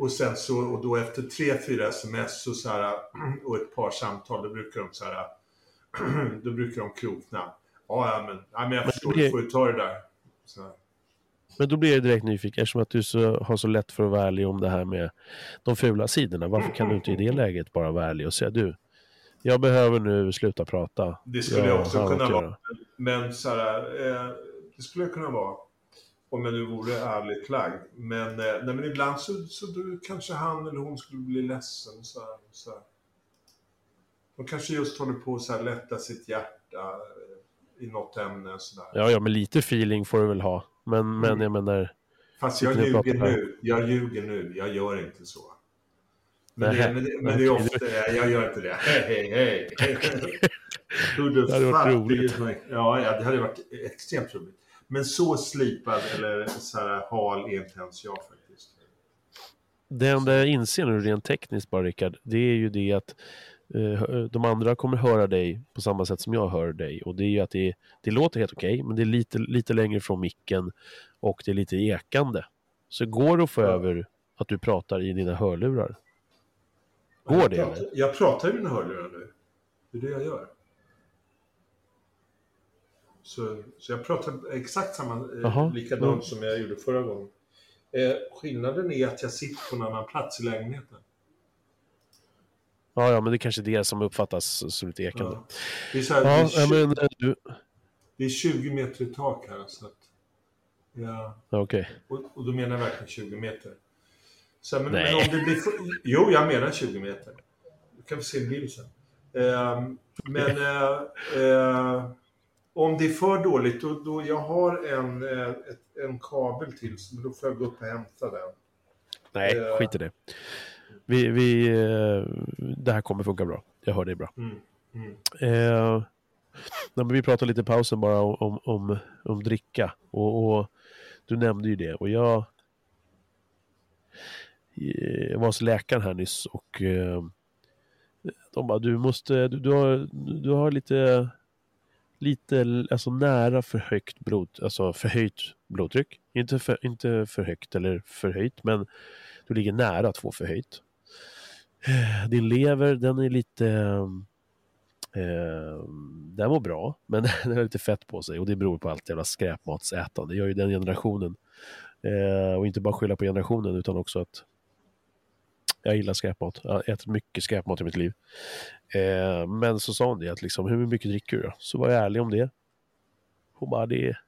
Och sen så, och då efter tre, fyra sms så, så här, och ett par samtal, då brukar de så här, då brukar de krokna. Ja, ja, men, ja, men jag Men förstår, det- du får ju ta det där. Men då blir jag direkt nyfiken, eftersom att du så, har så lätt för att vara ärlig om det här med de fula sidorna. Varför kan du inte i det läget bara vara ärlig och säga du, jag behöver nu sluta prata. Det skulle jag också kunna vara. göra." Men så här, eh, det skulle jag kunna vara. Om jag nu vore ärligt lagd. Men, eh, nej, men ibland så, så då kanske han eller hon skulle bli ledsen. Så här, så här. De kanske just håller på att så här, lätta sitt hjärta eh, i något ämne. Så där. Ja, ja, men lite feeling får du väl ha. Men, men Mm. jag menar, Fast jag ljuger nu. Jag ljuger nu. Jag gör inte så. Men, det, men, det, men det är ofta, jag gör inte det. Hej, hej, hej. Hur Det hade varit roligt. ja, det hade varit extremt roligt. Men så slipad eller så här hal är inte ens jag faktiskt. det enda jag inser nu rent tekniskt bara Rickard, det är ju det att eh, de andra kommer höra dig på samma sätt som jag hör dig. Och det är ju att det, det låter helt okej, men det är lite, lite längre från micken och det är lite ekande. Så går det att få Ja. över att du pratar i dina hörlurar? Går det, Jag pratar, jag pratar i mina hörlurar nu. Det är det jag gör. Så, så jag pratar exakt samma, eh, likadant Mm. som jag gjorde förra gången. Eh, skillnaden är att jag sitter på en annan plats i lägenheten. Ja, ja, men det är kanske är det som uppfattas som lite ekande. Ja. Det, är så här, Ja, det, är ja, 20, men eh, du... det är 20 meter i tak här. Så att, ja, Okej. och, och då menar jag verkligen 20 meter. Så, men, men, om det blir för... Jo, jag menar 20 meter. Du kan få se en bild sen. Eh, men eh, eh, om det är för dåligt, då, då jag har en, eh, ett, en kabel till, så då får jag gå upp och hämta den. Nej, Eh. skit i det. Vi, vi, eh, det här kommer funka bra. Jag hör dig bra. Mm. Mm. Eh, nej, vi pratade lite i pausen bara om, om, om, om dricka. Och, och du nämnde ju det. Och jag, jag var hos läkaren här nyss och eh, de bara, du måste, du, du, har, du har lite, lite alltså nära för högt blod, alltså förhöjt blodtryck. Inte för, inte för högt eller förhöjt, men du ligger nära att få förhöjt. Eh, din lever, den är lite Eh, den mår bra, men den har lite fett på sig och det beror på allt jävla skräpmatsätande. Det gör ju den generationen. Eh, och inte bara skylla på generationen utan också att jag gillar skräpmat. Jag har ätit mycket skräpmat i mitt liv. Eh, men så sa hon det att liksom, hur mycket dricker du då? Så var jag ärlig om det. Hon bara, det är,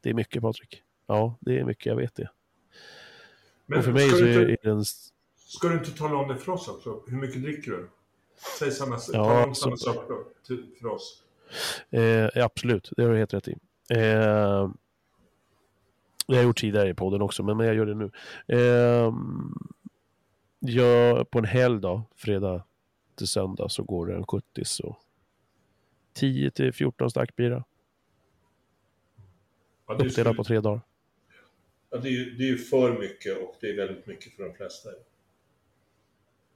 det är mycket Patrik. Ja, det är mycket, jag vet det. Men och för mig så du är inte, den... ska du inte tala om det för oss också? Hur mycket dricker du? Säg samma, Ja, samma sak för, oss. Eh, absolut, det har du helt rätt i. Eh, det har jag gjort tidigare i podden också, men men jag gör det nu. Eh, jag, på en helgdag, fredag till söndag, så går det en 70 så 10 till 14 starkbira. Ja, det, är Uppdelat ju- på tre dagar. ja, det, är, ju- det är ju för mycket och det är väldigt mycket för de flesta.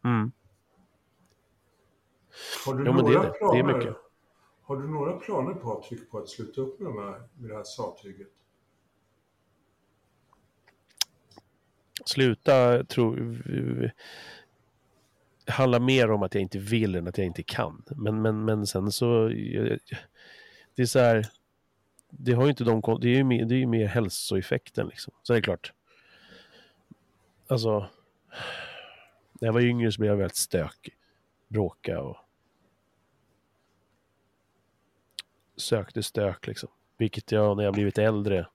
Mm. Har du Ja, men det är några det. Det är planer? mycket. Har du några planer Patrik på att sluta upp med, de här, med det här sattyget? Sluta, Det handlar mer om att jag inte vill än att jag inte kan. Men, men, men sen så, det är så här, det har ju inte de, det är ju mer, det är ju mer hälsoeffekten liksom. Så det är klart. Alltså, när jag var yngre så blev jag väldigt stökig. Bråka och sökte stök liksom. Vilket jag när jag blivit äldre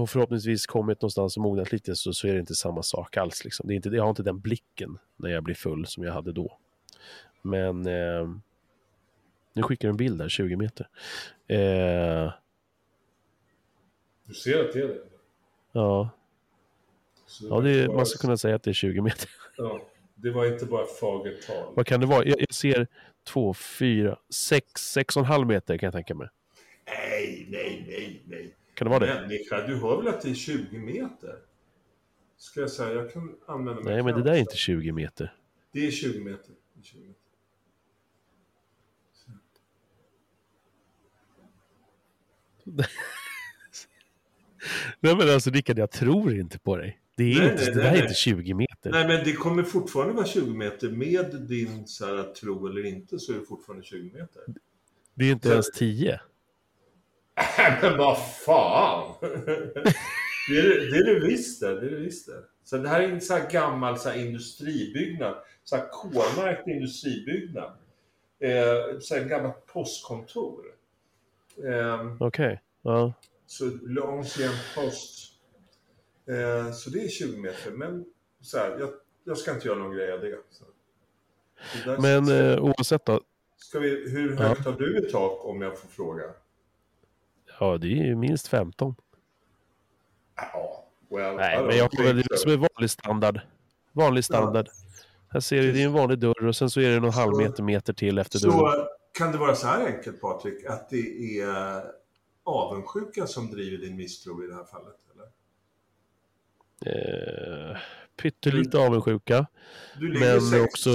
och förhoppningsvis kommit någonstans och mognat lite så, så är det inte samma sak alls. Liksom. Det är inte, jag har inte den blicken när jag blir full som jag hade då. Men eh, nu skickar du en bild där, 20 meter. Eh, Du ser att det är det? ja, Så ja det, man ska kunna säga att det är 20 meter. ja, det var inte bara fagert tal. Vad kan det vara? Jag, jag ser två, fyra, sex, sex och en halv meter kan jag tänka mig. Nej, nej, nej, nej. Kan det vara det? Människa, du hör väl att det är 20 meter? Ska jag säga, jag kan använda mig Nej, men det där är inte 20 meter. Det är 20 meter. Det är 20 meter. Nej men alltså Rickard, jag tror inte på dig. Det, är Nej, inte, nej, det nej, där är nej. inte 20 meter. Nej, men det kommer fortfarande vara 20 meter. Med din så här, tro eller inte så är det fortfarande 20 meter. Det är inte Så- ens 10. Men vad fan! det, är, det är det visst det. det, är det visst det. Så det här är en så här gammal så här industribyggnad. Så här K-märkt industribyggnad. Eh, så här gammalt postkontor. Eh, Okej. Ja. så L'ancien Post. Eh, så det är 20 meter. Men så här, jag, jag ska inte göra någon grej av det. Så. Men ska, eh, oavsett då. ska vi, hur ja. högt har du i tak om jag får fråga? Ja, det är ju minst 15. Ja, well, Nej, men jag think det so. som är vanlig standard. Vanlig standard. Här ser du, det är en vanlig dörr och sen så är det någon Så- halv meter, meter till efter dörren. Så kan det vara så här enkelt Patrik, att det är avundsjuka som driver din misstro i det här fallet? Eller? Eh, pyttelite avundsjuka. Du Men sex, också...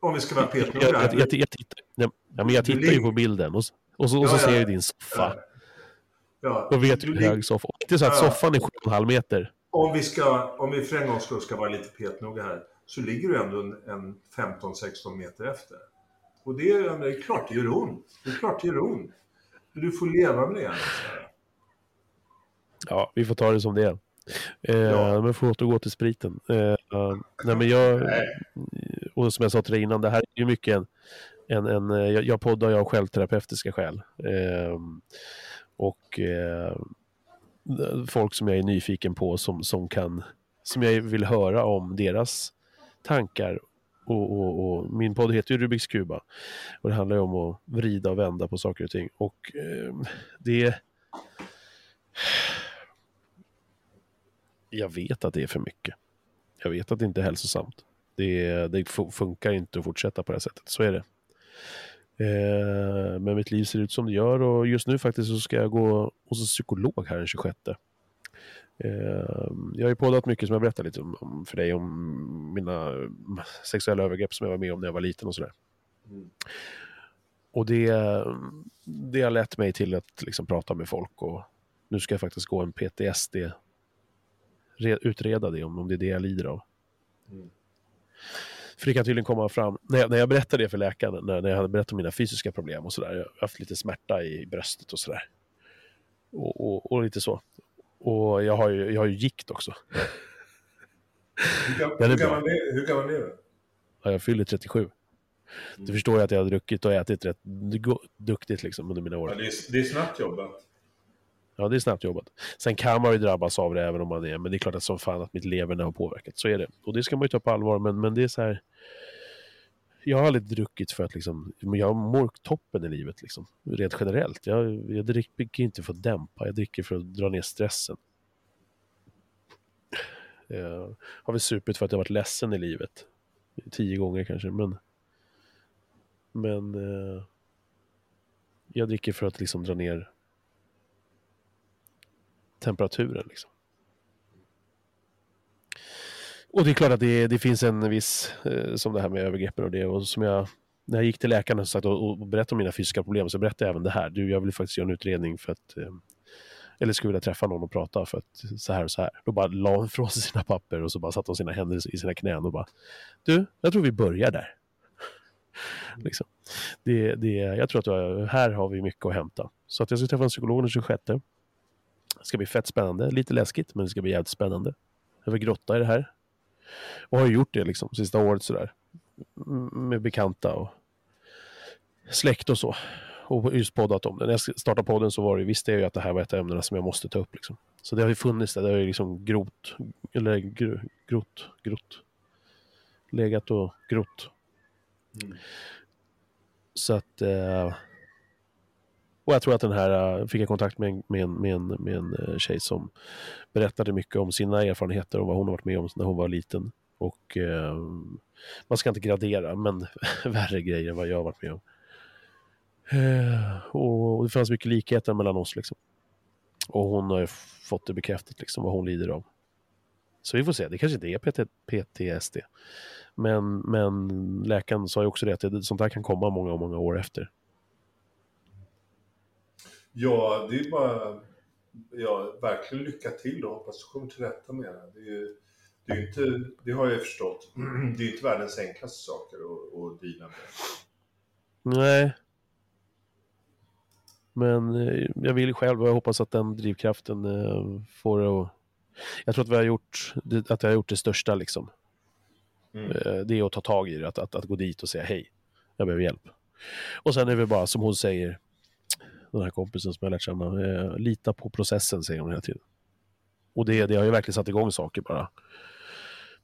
om vi ska vara Jag, petnoga jag, här. jag, jag, tittar, ja, men jag Du tittar ju på bilden och, och så, och så Ja, ja. ser jag din soffa. Ja, Då vet du hur hög soffa Inte så att Ja. soffan är 7,5 meter. Om vi, ska, om vi för en gångs skull ska vara lite petnoga här, så ligger du ändå en, en 15-16 meter efter. Och det är, det är klart det gör ont. Det är klart det gör ont. Du får leva med det. Ja, vi får ta det som det är. Eh, Ja. Men får återgå till spriten. Eh, nej, men jag, och som jag sa till dig innan, det här är ju mycket en, en, en eh, jag, jag poddar av självterapeutiska skäl. Eh, och eh, folk som jag är nyfiken på som, som kan som jag vill höra om deras tankar. Och, och, och min podd heter ju Rubiks kuba. Och det handlar ju om att vrida och vända på saker och ting. Och eh, det... Jag vet att det är för mycket. Jag vet att det inte är hälsosamt. Det, det funkar inte att fortsätta på det här sättet. Så är det. Eh, men mitt liv ser ut som det gör och just nu faktiskt så ska jag gå hos en psykolog här den 26. Eh, jag har ju poddat mycket som jag berättade lite om, för dig om mina sexuella övergrepp som jag var med om när jag var liten och sådär. Mm. Och det, det har lett mig till att liksom prata med folk och nu ska jag faktiskt gå en PTSD, utreda det om, om det är det jag lider av. Mm. För det kan tydligen komma fram, när jag, när jag berättade det för läkaren, när, när jag hade berättat om mina fysiska problem och sådär, jag har haft lite smärta i bröstet och sådär. Och, och, och, lite så. Och jag har ju, jag har ju gikt också. Hur, gam, hur, gammal, är, hur gammal är du? Ja, jag fyller 37. Mm. Du förstår ju att jag har druckit och ätit rätt duktigt liksom under mina år. Ja, det, är, det är snabbt jobbat. Ja, det är snabbt jobbat. Sen kan man ju drabbas av det även om man är, men det är klart att som fan att mitt leverne har påverkat. Så är det. Och det ska man ju ta på allvar, men, men det är så här. Jag har aldrig druckit för att liksom, jag mår toppen i livet liksom. Rent generellt. Jag, jag dricker inte för att dämpa, jag dricker för att dra ner stressen. Jag har väl supit för att jag varit ledsen i livet. Tio gånger kanske, men... Men... Eh, jag dricker för att liksom dra ner temperaturen. Liksom. Och det är klart att det, det finns en viss, eh, som det här med övergreppen och det, och som jag, när jag gick till läkaren och, sagt, och, och berättade om mina fysiska problem så berättade jag även det här. Du, jag vill faktiskt göra en utredning för att, eh, eller skulle vilja träffa någon och prata för att så här och så här. Då bara la hon ifrån sig sina papper och så bara satte hon sina händer i sina knän och bara, du, jag tror vi börjar där. liksom. det, det, jag tror att du, här har vi mycket att hämta. Så att jag ska träffa en psykolog den 26. Det ska bli fett spännande. Lite läskigt, men det ska bli jävligt spännande. Jag vill grotta i det här. Och har gjort det liksom sista året sådär. Med bekanta och släkt och så. Och just poddat om det. När jag startade podden så var det, visste jag ju att det här var ett av ämnena som jag måste ta upp. Liksom. Så det har ju funnits där. Det har ju liksom grott, eller gr, grott, grott. Legat och grott. Mm. Så att... Eh, och jag tror att den här, äh, fick jag kontakt med en, med en, med en, med en tjej som berättade mycket om sina erfarenheter och vad hon har varit med om när hon var liten. Och eh, man ska inte gradera, men värre grejer än vad jag har varit med om. och det fanns mycket likheter mellan oss liksom. Och hon har ju fått det bekräftat liksom vad hon lider av. Så vi får se, det kanske inte är PT, PTSD. Men, men läkaren sa ju också det att det, sånt här kan komma många, många år efter. Ja, det är bara ja, verkligen lycka till och hoppas du kommer till rätta med det. Det, är, det, är inte, det har jag förstått. Det är inte världens enklaste saker att, att deala med. Nej. Men eh, jag vill själv och jag hoppas att den drivkraften eh, får det att... Jag tror att vi har gjort, att jag har gjort det största liksom. Mm. Eh, det är att ta tag i det, att, att, att gå dit och säga hej, jag behöver hjälp. Och sen är det bara som hon säger, den här kompisen som jag lärt känna. Eh, lita på processen, säger hon hela tiden. Och det, det har ju verkligen satt igång saker bara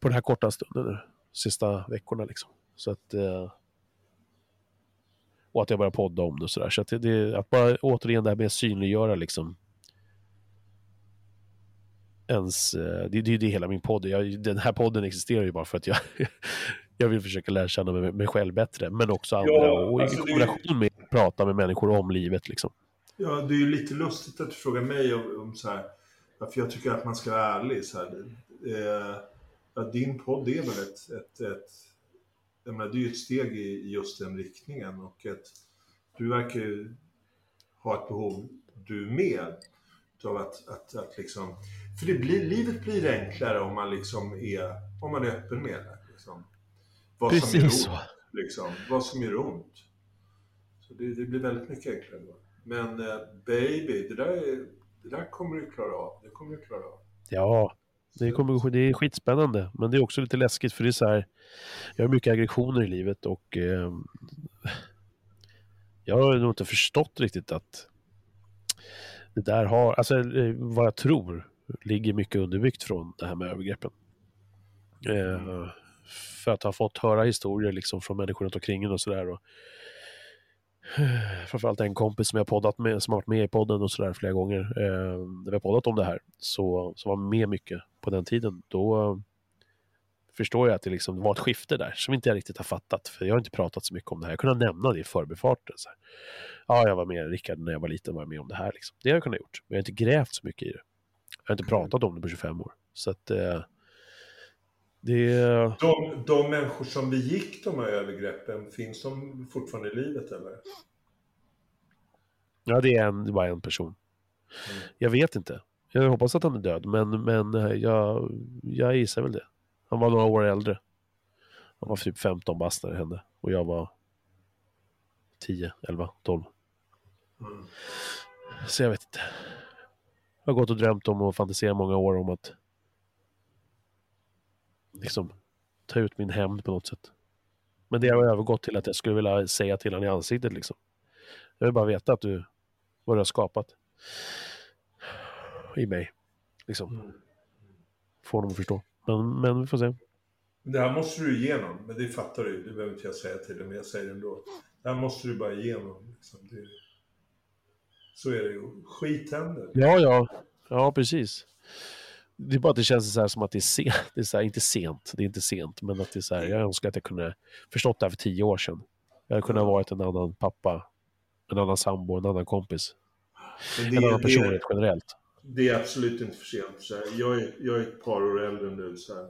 på den här korta stunden nu, sista veckorna liksom. Så att... Eh, och att jag börjar podda om det och sådär. Så att, det, det, att bara återigen det här med att synliggöra liksom ens, eh, det, det är det hela min podd. Jag, den här podden existerar ju bara för att jag, jag vill försöka lära känna mig, mig själv bättre, men också andra. Ja, och alltså i kombination med att prata med människor om livet. Liksom. Ja, det är ju lite lustigt att du frågar mig om, om så här, varför jag tycker att man ska vara ärlig. Så här. Eh, ja, din podd är väl ett, ett, ett jag menar, det är ju ett steg i just den riktningen och ett, du verkar ju ha ett behov, du med, av att, att, att liksom, för det blir, livet blir enklare om man liksom är, om man är öppen med det. Vad Precis som gör så. ont, liksom, vad som gör ont. Så det, det blir väldigt mycket enklare då. Men eh, baby, det där, det där kommer du klara av. Det kommer du klara av. Ja, det, kommer, det är skitspännande. Men det är också lite läskigt för det är så här. Jag har mycket aggressioner i livet och eh, jag har nog inte förstått riktigt att det där har, alltså eh, vad jag tror ligger mycket underbyggt från det här med övergreppen. Eh, för att ha fått höra historier liksom från människor runt omkring en och sådär. Framförallt en kompis som jag poddat med, som har varit med i podden och sådär flera gånger. Eh, när vi har poddat om det här, så, så var med mycket på den tiden. Då förstår jag att det liksom var ett skifte där som inte jag riktigt har fattat. För jag har inte pratat så mycket om det här. Jag kunde nämna det i förbifarten. Så här. Ja, jag var med Rickard när jag var liten var jag med om det här. Liksom. Det har jag kunnat gjort. Men jag har inte grävt så mycket i det. Jag har inte pratat om det på 25 år. Så att eh, det... De, de människor som begick de här övergreppen, finns de fortfarande i livet eller? Ja, det är, en, det är bara en person. Mm. Jag vet inte. Jag hoppas att han är död, men, men eh, jag, jag gissar väl det. Han var några år äldre. Han var typ 15 bast när det hände. Och jag var 10, 11, 12. Mm. Så jag vet inte. Jag har gått och drömt om och fantiserat många år om att liksom ta ut min hämnd på något sätt. Men det har övergått till att jag skulle vilja säga till honom i ansiktet liksom. Jag vill bara veta att du, vad du har skapat. I mig. Liksom. Mm. Få honom att förstå. Men, men vi får se. Det här måste du igenom, men det fattar du Det behöver inte jag säga till dig, men jag säger det ändå. Det här måste du bara igenom. Liksom. Det... Så är det ju. Skit händer. Ja, ja. Ja, precis. Det är bara att det känns så som att det är sent. Det är här, inte sent, det är inte sent, men att det är så här, jag önskar att jag kunde förstått det här för tio år sedan. Jag hade kunnat varit en annan pappa, en annan sambo, en annan kompis. Men En annan det, personlighet det, generellt. det är absolut inte för sent. Så här, jag, är, jag är ett par år äldre nu. Så här.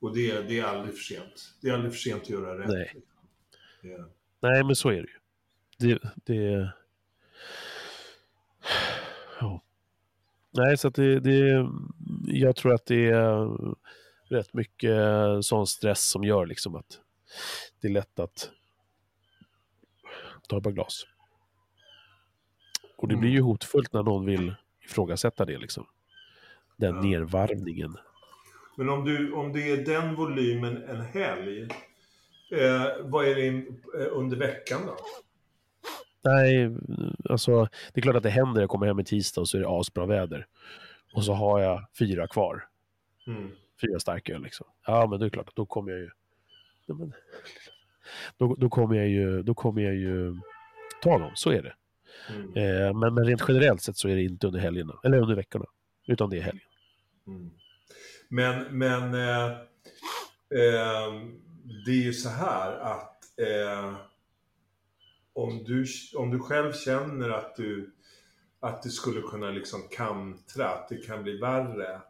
Och det, är- det är aldrig för sent. Det är aldrig för sent att göra rätt. Nej. Det är- Nej, men så är det ju. Det... det... Nej, så det, det... Jag tror att det är rätt mycket sån stress som gör liksom att det är lätt att ta ett par glas. Och det Mm. blir ju hotfullt när någon vill ifrågasätta det liksom. Den Ja. nervarvningen. Men om, du, om det är den volymen en helg, eh, vad är det eh, under veckan då? Nej, alltså det är klart att det händer. Jag kommer hem i tisdag och så är det asbra väder. Och så har jag fyra kvar. Mm. Fyra starköl liksom. Ja, men det är klart då kommer jag ju... Ja, men, då, då kommer jag ju... Då kommer jag ju ta dem, så är det. Mm. Eh, men, men rent generellt sett så är det inte under helgerna. Eller under veckorna. Utan det är helgen. Mm. Men, men eh, eh, det är ju så här att eh, om, du, om du själv känner att du, att det skulle kunna liksom kantra, att det kan bli värre,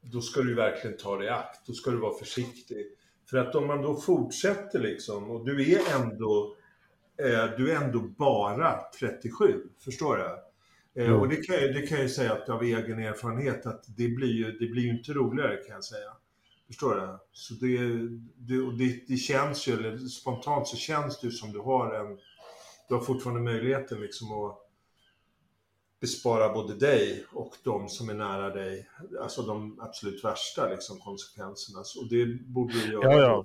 då ska du verkligen ta det i akt. Då ska du vara försiktig. För att om man då fortsätter liksom, och du är ändå, eh, du är ändå bara 37, förstår du? Eh, och det kan, jag, det kan jag ju säga att av egen erfarenhet att det blir ju, det blir ju inte roligare kan jag säga. Förstår du? Så det, det, och det, det känns ju, eller spontant så känns det ju som du har en, du har fortfarande möjligheten liksom att bespara både dig och de som är nära dig, alltså de absolut värsta liksom, konsekvenserna. Så- Och det borde du göra. Ja, ja.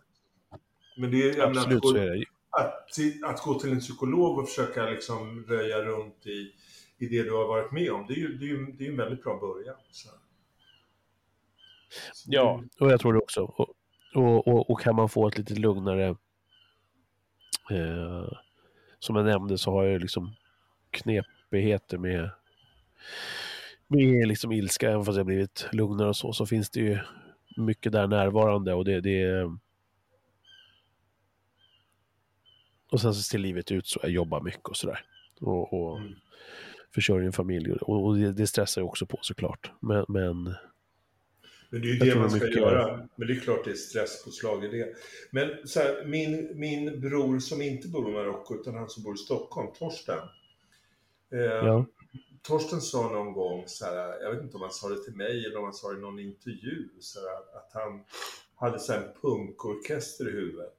Men det är, Absolut att, så gå, är det. att, att gå till en psykolog och försöka liksom röja runt i, i det du har varit med om, det är ju, det är ju, det är ju en väldigt bra början. Så. Så Ja, och jag tror det också. Och, och, och, och kan man få ett lite lugnare... Eh, som jag nämnde så har jag liksom knepigheter med, med liksom ilska, även fast jag blivit lugnare och så, så finns det ju mycket där närvarande och det, det och sen så ser livet ut så, jag jobbar mycket och sådär. Och, och Mm. försörjer en familj och, och det, det stressar ju också på såklart. Men, men Men det är ju det man ska mycket- göra. Men det är klart det är stresspåslag i det. Men så här, min, min bror som inte bor i Marocko, utan han som bor i Stockholm, Torsten. Eh, ja. Torsten sa någon gång, så här, jag vet inte om han sa det till mig eller om han sa det i någon intervju, så här, att han hade så en punkorkester i huvudet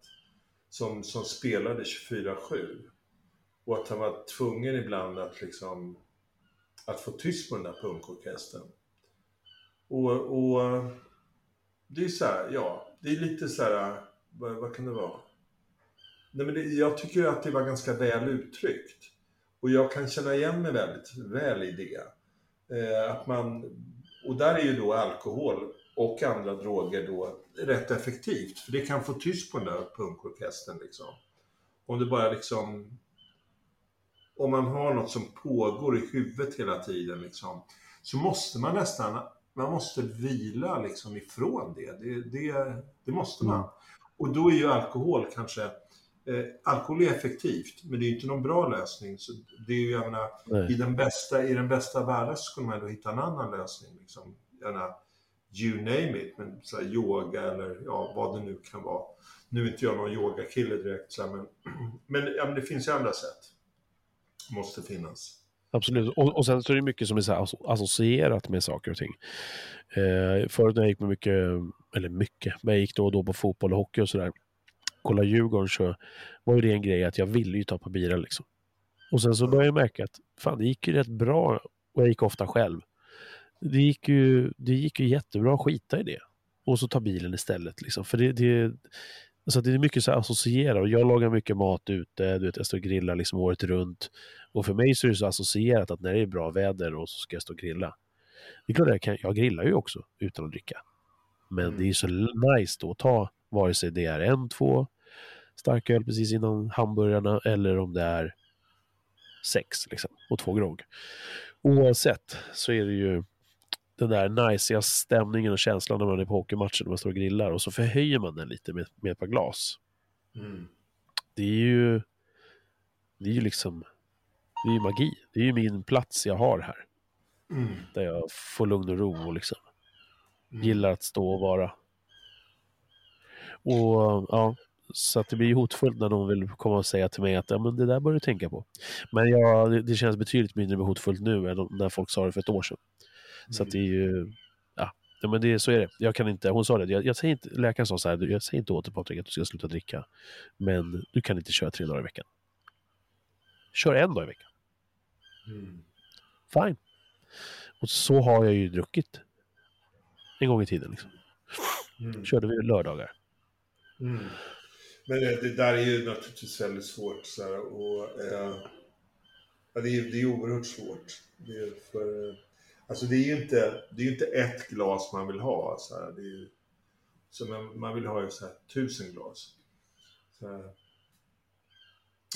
som, som spelade 24-7. Och att han var tvungen ibland att liksom att få tyst på den där punkorkestern. Och, och det är så här, ja, det är lite så här, vad, vad kan det vara? Nej, men det, jag tycker att det var ganska väl uttryckt. Och jag kan känna igen mig väldigt väl i det. Eh, att man, och där är ju då alkohol och andra droger då rätt effektivt. För det kan få tyst på den där punkorkestern liksom. Om det bara liksom... Om man har något som pågår i huvudet hela tiden liksom. Så måste man nästan, man måste vila liksom ifrån det. Det, det, det måste man. Mm. Och då är ju alkohol kanske Eh, alkohol är effektivt, men det är inte någon bra lösning. Så det är ju, jag menar, Nej. i, den bästa, I den bästa världen skulle man ändå hitta en annan lösning. Liksom. Menar, you name it, men så yoga eller ja, vad det nu kan vara. Nu är inte jag någon yogakille direkt, så här, men, men, ja, men det finns ju andra sätt. Måste finnas. Absolut. Och, och sen så är det mycket som är så här associerat med saker och ting. Eh, förut när jag gick med mycket, eller mycket, men jag gick då och då på fotboll och hockey och sådär. Kolla Djurgården så var ju det en grej att jag ville ju ta på bira liksom. Och sen så började jag märka att fan det gick ju rätt bra och jag gick ofta själv. Det gick ju, det gick ju jättebra att skita i det. Och så ta bilen istället liksom. För det, det, alltså det är mycket så associerat. Och Jag lagar mycket mat ute, du vet, jag står och grillar liksom året runt. Och för mig så är det så associerat att när det är bra väder och så ska jag stå och grilla. Det är klart jag kan, jag grillar ju också utan att dricka. Men Mm. det är så nice då att ta vare sig det är en, två starköl precis innan hamburgarna eller om det är sex liksom, och två grogg. Oavsett så är det ju den där najsiga stämningen och känslan när man är på hockeymatchen när man står och grillar och så förhöjer man den lite med, med ett par glas. Mm. Det är ju det är ju liksom det är ju magi. Det är ju min plats jag har här. Mm. Där jag får lugn och ro och liksom Mm. gillar att stå och vara. Och ja, så att det blir hotfullt när någon vill komma och säga till mig att ja, men det där bör du tänka på. Men ja, det, det känns betydligt mindre hotfullt nu än när folk sa det för ett år sedan. Så att det är ju, ja, ja men det, så är det. Jag kan inte, hon sa det, jag, jag säger inte, läkaren sa så här, jag säger inte åt dig Patrik att du ska sluta dricka. Men du kan inte köra tre dagar i veckan. Kör en dag i veckan. Mm. Fine. Och så har jag ju druckit. En gång i tiden liksom. Mm. Körde vi lördagar. Mm. Men det, det där är ju naturligtvis väldigt svårt. Så här, och, eh, ja, det, är, det är oerhört svårt. Det är för, eh, alltså det är ju inte, det är inte ett glas man vill ha. Så här, det är så man, man vill ha ju så här, tusen glas. Så här.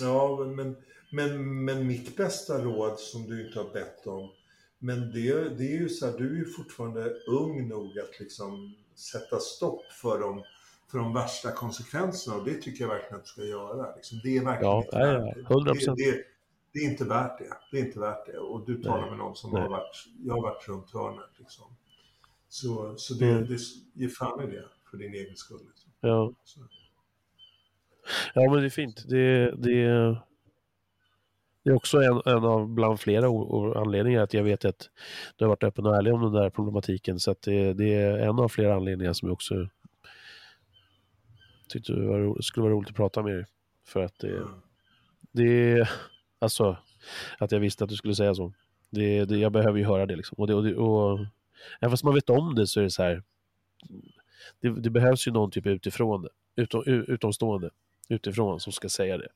Ja, men, men, men mitt bästa råd som du inte har bett om, men det, det är ju så här, du är ju fortfarande ung nog att liksom sätta stopp för de, för de värsta konsekvenserna och det tycker jag verkligen att du ska göra. Liksom. Det är verkligen Ja, inte ja, ja, värt det. 100%. Det, det, det är inte värt det. Det är inte värt det. Och du talar Nej, med någon som nej. har varit, jag har varit runt hörnet liksom. Så, så det, Mm. det, ge fan i det för din egen skull. Liksom. Ja. Så. ja, men det är fint. Det, det, det är också en, en av bland flera anledningar att jag vet att du har varit öppen och ärlig om den där problematiken. Så det, det är en av flera anledningar som jag också tyckte det var, skulle vara roligt att prata med dig. För att det, Ja. det alltså att jag visste att du skulle säga så. Det, det, jag behöver ju höra det liksom. Och, det, och, det, och även fast man vet om det så är det så här. Det, det behövs ju någon typ utifrån det, utom, utomstående utifrån som ska säga det.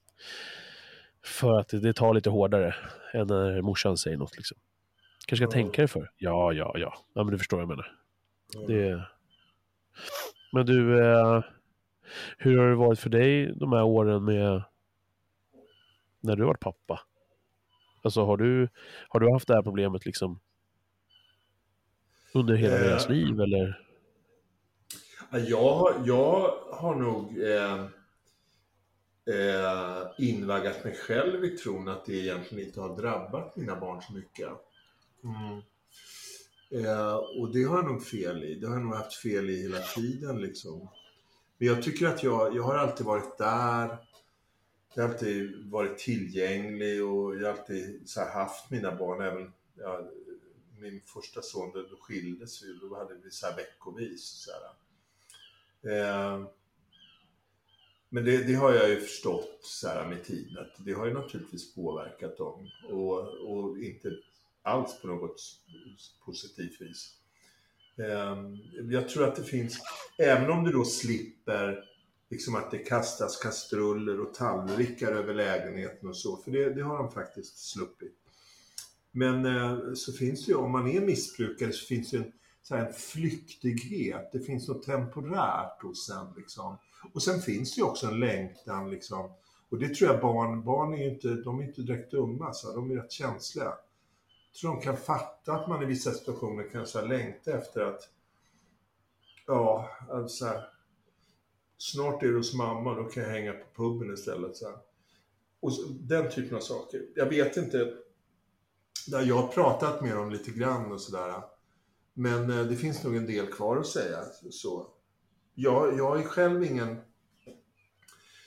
För att det, det tar lite hårdare än när morsan säger något liksom. Kanske ska Ja. tänka dig för. Ja, ja, ja. Ja, men du förstår vad jag menar. Ja. Det... Men du, eh, hur har det varit för dig de här åren med när du har varit pappa? Alltså har du, har du haft det här problemet liksom under hela Eh. deras liv eller? Ja, Jag, har- jag har nog eh, eh, invaggat mig själv i tron att det egentligen inte har drabbat mina barn så mycket. Mm. Eh, och det har jag nog fel i. Det har jag nog haft fel i hela tiden liksom. Men jag tycker att jag, jag har alltid varit där. Jag har alltid varit tillgänglig och jag har alltid så här haft mina barn. Även ja, min första son, då skildes vi. Då hade vi så här veckovis. Så här. Eh, men det, det har jag ju förstått så här med tiden att det har ju naturligtvis påverkat dem och, och inte alls på något positivt vis. Ehm, jag tror att det finns, även om du då slipper liksom att det kastas kastruller och tallrikar över lägenheten och så, för det, det har de faktiskt sluppit. Men eh, så finns det ju, om man är missbrukare så finns det en, så här, en flyktighet. Det finns något temporärt hos en liksom. Och sen finns det ju också en längtan liksom. Och det tror jag barn, barn är ju inte, de är inte direkt dumma, så de är rätt känsliga. Jag tror de kan fatta att man i vissa situationer kan så här, längta efter att, ja, alltså här, snart är du hos mamma, då kan jag hänga på puben istället. Så här. Och så, den typen av saker. Jag vet inte, där jag har pratat med dem lite grann och sådär. Men eh, det finns nog en del kvar att säga. Så. Jag, jag är själv ingen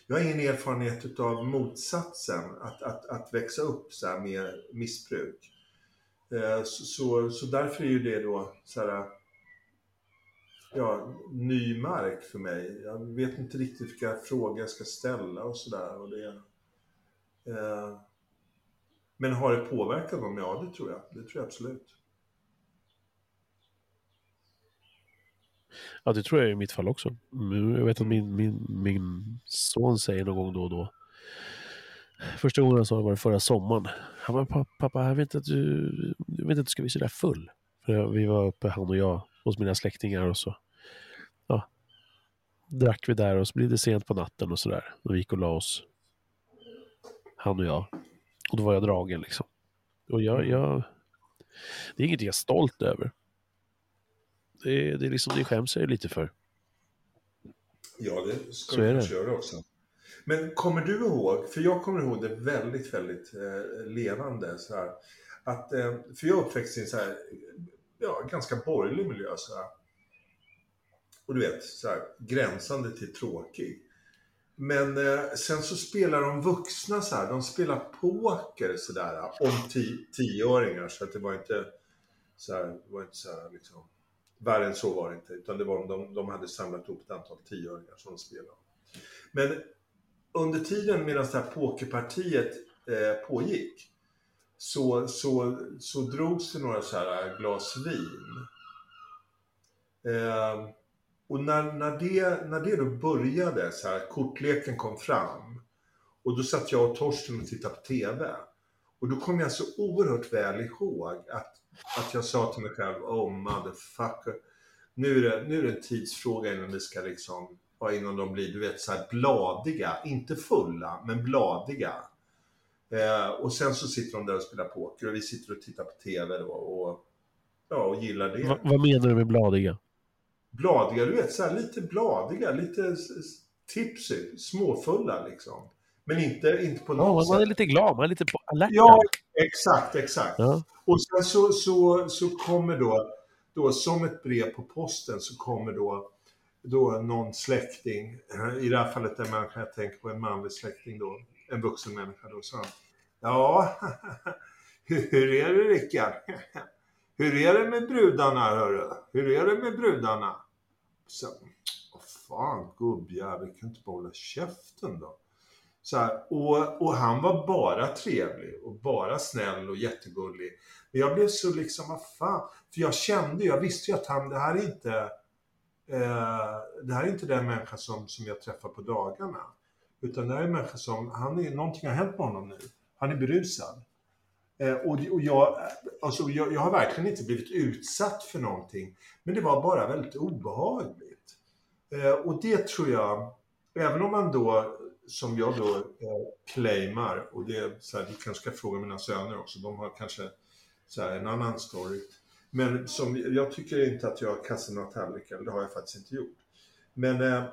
jag har ingen erfarenhet av motsatsen, att, att, att växa upp så med missbruk. Eh, så, så, så, därför är ju det då så här, ja, ny mark för mig. Jag vet inte riktigt vilka frågor jag ska ställa och sådär. Eh, men har det påverkat dem? Ja, det tror jag. Det tror jag absolut. Ja, det tror jag i mitt fall också. Jag vet att min, min, min son säger någon gång då och då. Första gången han sa det var det förra sommaren. Han bara, pappa, jag vet inte att du, jag vet inte att du ska bli så där full. För vi var uppe, han och jag, hos mina släktingar och så ja, drack vi där och så blev det sent på natten och sådär. Och vi gick och la oss. Han och jag. Och då var jag dragen liksom. Och jag, jag det är inget jag är stolt över. Det, det, är liksom, det skäms jag lite för. Ja, det ska du kanske göra också. Men kommer du ihåg, för jag kommer ihåg det väldigt, väldigt eh, levande så här. Att, eh, för jag är uppväxt i en så här, ja, ganska borgerlig miljö så här. Och du vet, så här, gränsande till tråkig. Men eh, sen så spelar de vuxna så här, de spelar poker sådär om tioåringar. Så att det var inte så här, det var inte så här liksom Värre än så var det inte, utan det var de, de hade samlat ihop ett antal tioöringar som de spelade. Men under tiden medan det här pokerpartiet eh, pågick så, så, så drogs det några så här glas vin. Eh, och när, när, det, när det då började, så här, kortleken kom fram och då satt jag och Torsten och tittade på TV. Och då kom jag så oerhört väl ihåg att att jag sa till mig själv, oh motherfucker. Nu är det, nu är det en tidsfråga innan vi ska liksom, innan de blir, du vet, så här bladiga. Inte fulla, men bladiga. Eh, och sen så sitter de där och spelar poker och vi sitter och tittar på TV då och, ja, och gillar det. Va, vad menar du med bladiga? Bladiga, du vet, så här, lite bladiga, lite tipsy, småfulla liksom. Men inte, inte på något ja, man är lite glad, man är lite på alert. Ja, exakt, exakt. Ja. Och sen så, så, så kommer då, då, som ett brev på posten, så kommer då, då någon släkting, i det här fallet en människa jag tänker på, en manlig släkting då, en vuxen människa då, sa han, ja, hur är det Rickard? Hur är det med brudarna hörru? Hur är det med brudarna? Så, vad fan gubbjävel, kan inte bara hålla käften då? Så här, och, och, han var bara trevlig och bara snäll och jättegullig. Men jag blev så liksom, vad fan. För jag kände, jag visste ju att han, det här är inte, eh, det här är inte den människa som, som jag träffar på dagarna. Utan det här är en människa som, han är, någonting har hänt med honom nu. Han är berusad. Eh, och, och jag, alltså, jag, jag har verkligen inte blivit utsatt för någonting. Men det var bara väldigt obehagligt. Eh, och det tror jag, även om man då som jag då eh, claimar, och det är så här, du kanske ska fråga mina söner också, de har kanske så här, en annan story. Men som, jag tycker inte att jag har kastat några tallrikar, det har jag faktiskt inte gjort. Men eh,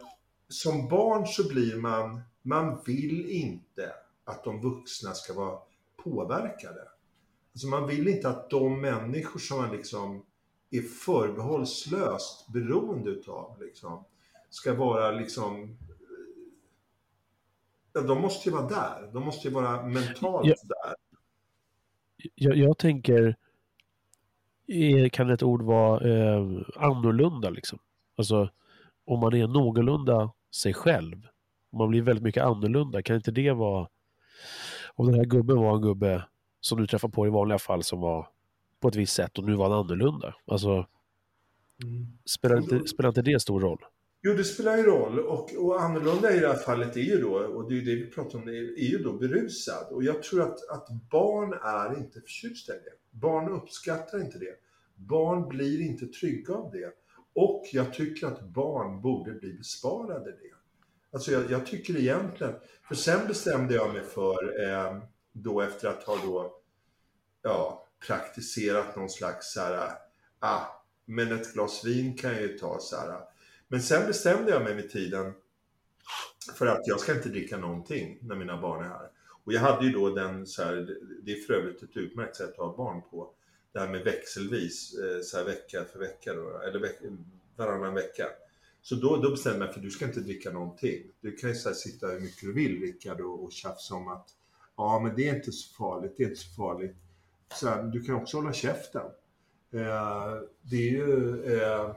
som barn så blir man, man vill inte att de vuxna ska vara påverkade. Alltså man vill inte att de människor som man liksom är förbehållslöst beroende utav liksom, ska vara liksom de måste ju vara där. De måste ju vara mentalt jag, där. Jag, jag tänker, kan ett ord vara eh, annorlunda liksom? Alltså, om man är någorlunda sig själv, om man blir väldigt mycket annorlunda, kan inte det vara... Om den här gubben var en gubbe som du träffar på i vanliga fall som var på ett visst sätt och nu var han annorlunda. Alltså, mm. spelar, inte, spelar inte det stor roll? Jo, det spelar ju roll. Och, och annorlunda i det här fallet är ju då, och det är ju det vi pratar om, är, är ju då berusad. Och jag tror att, att barn är inte förtjusta i det. Barn uppskattar inte det. Barn blir inte trygga av det. Och jag tycker att barn borde bli besparade det. Alltså jag, jag tycker egentligen, för sen bestämde jag mig för, eh, då efter att ha då, ja, praktiserat någon slags så här, ah, men ett glas vin kan jag ju ta så här. Men sen bestämde jag mig med tiden för att jag ska inte dricka någonting när mina barn är här. Och jag hade ju då den så här, det är för övrigt ett utmärkt sätt att ha barn på. Det här med växelvis, eh, så här vecka för vecka då, eller veck, varannan vecka. Så då, då bestämde jag mig för att du ska inte dricka någonting. Du kan ju så sitta hur mycket du vill Rickard och, och tjafsa om att ja men det är inte så farligt, det är inte så farligt. Så här, du kan också hålla käften. Eh, det är ju, eh,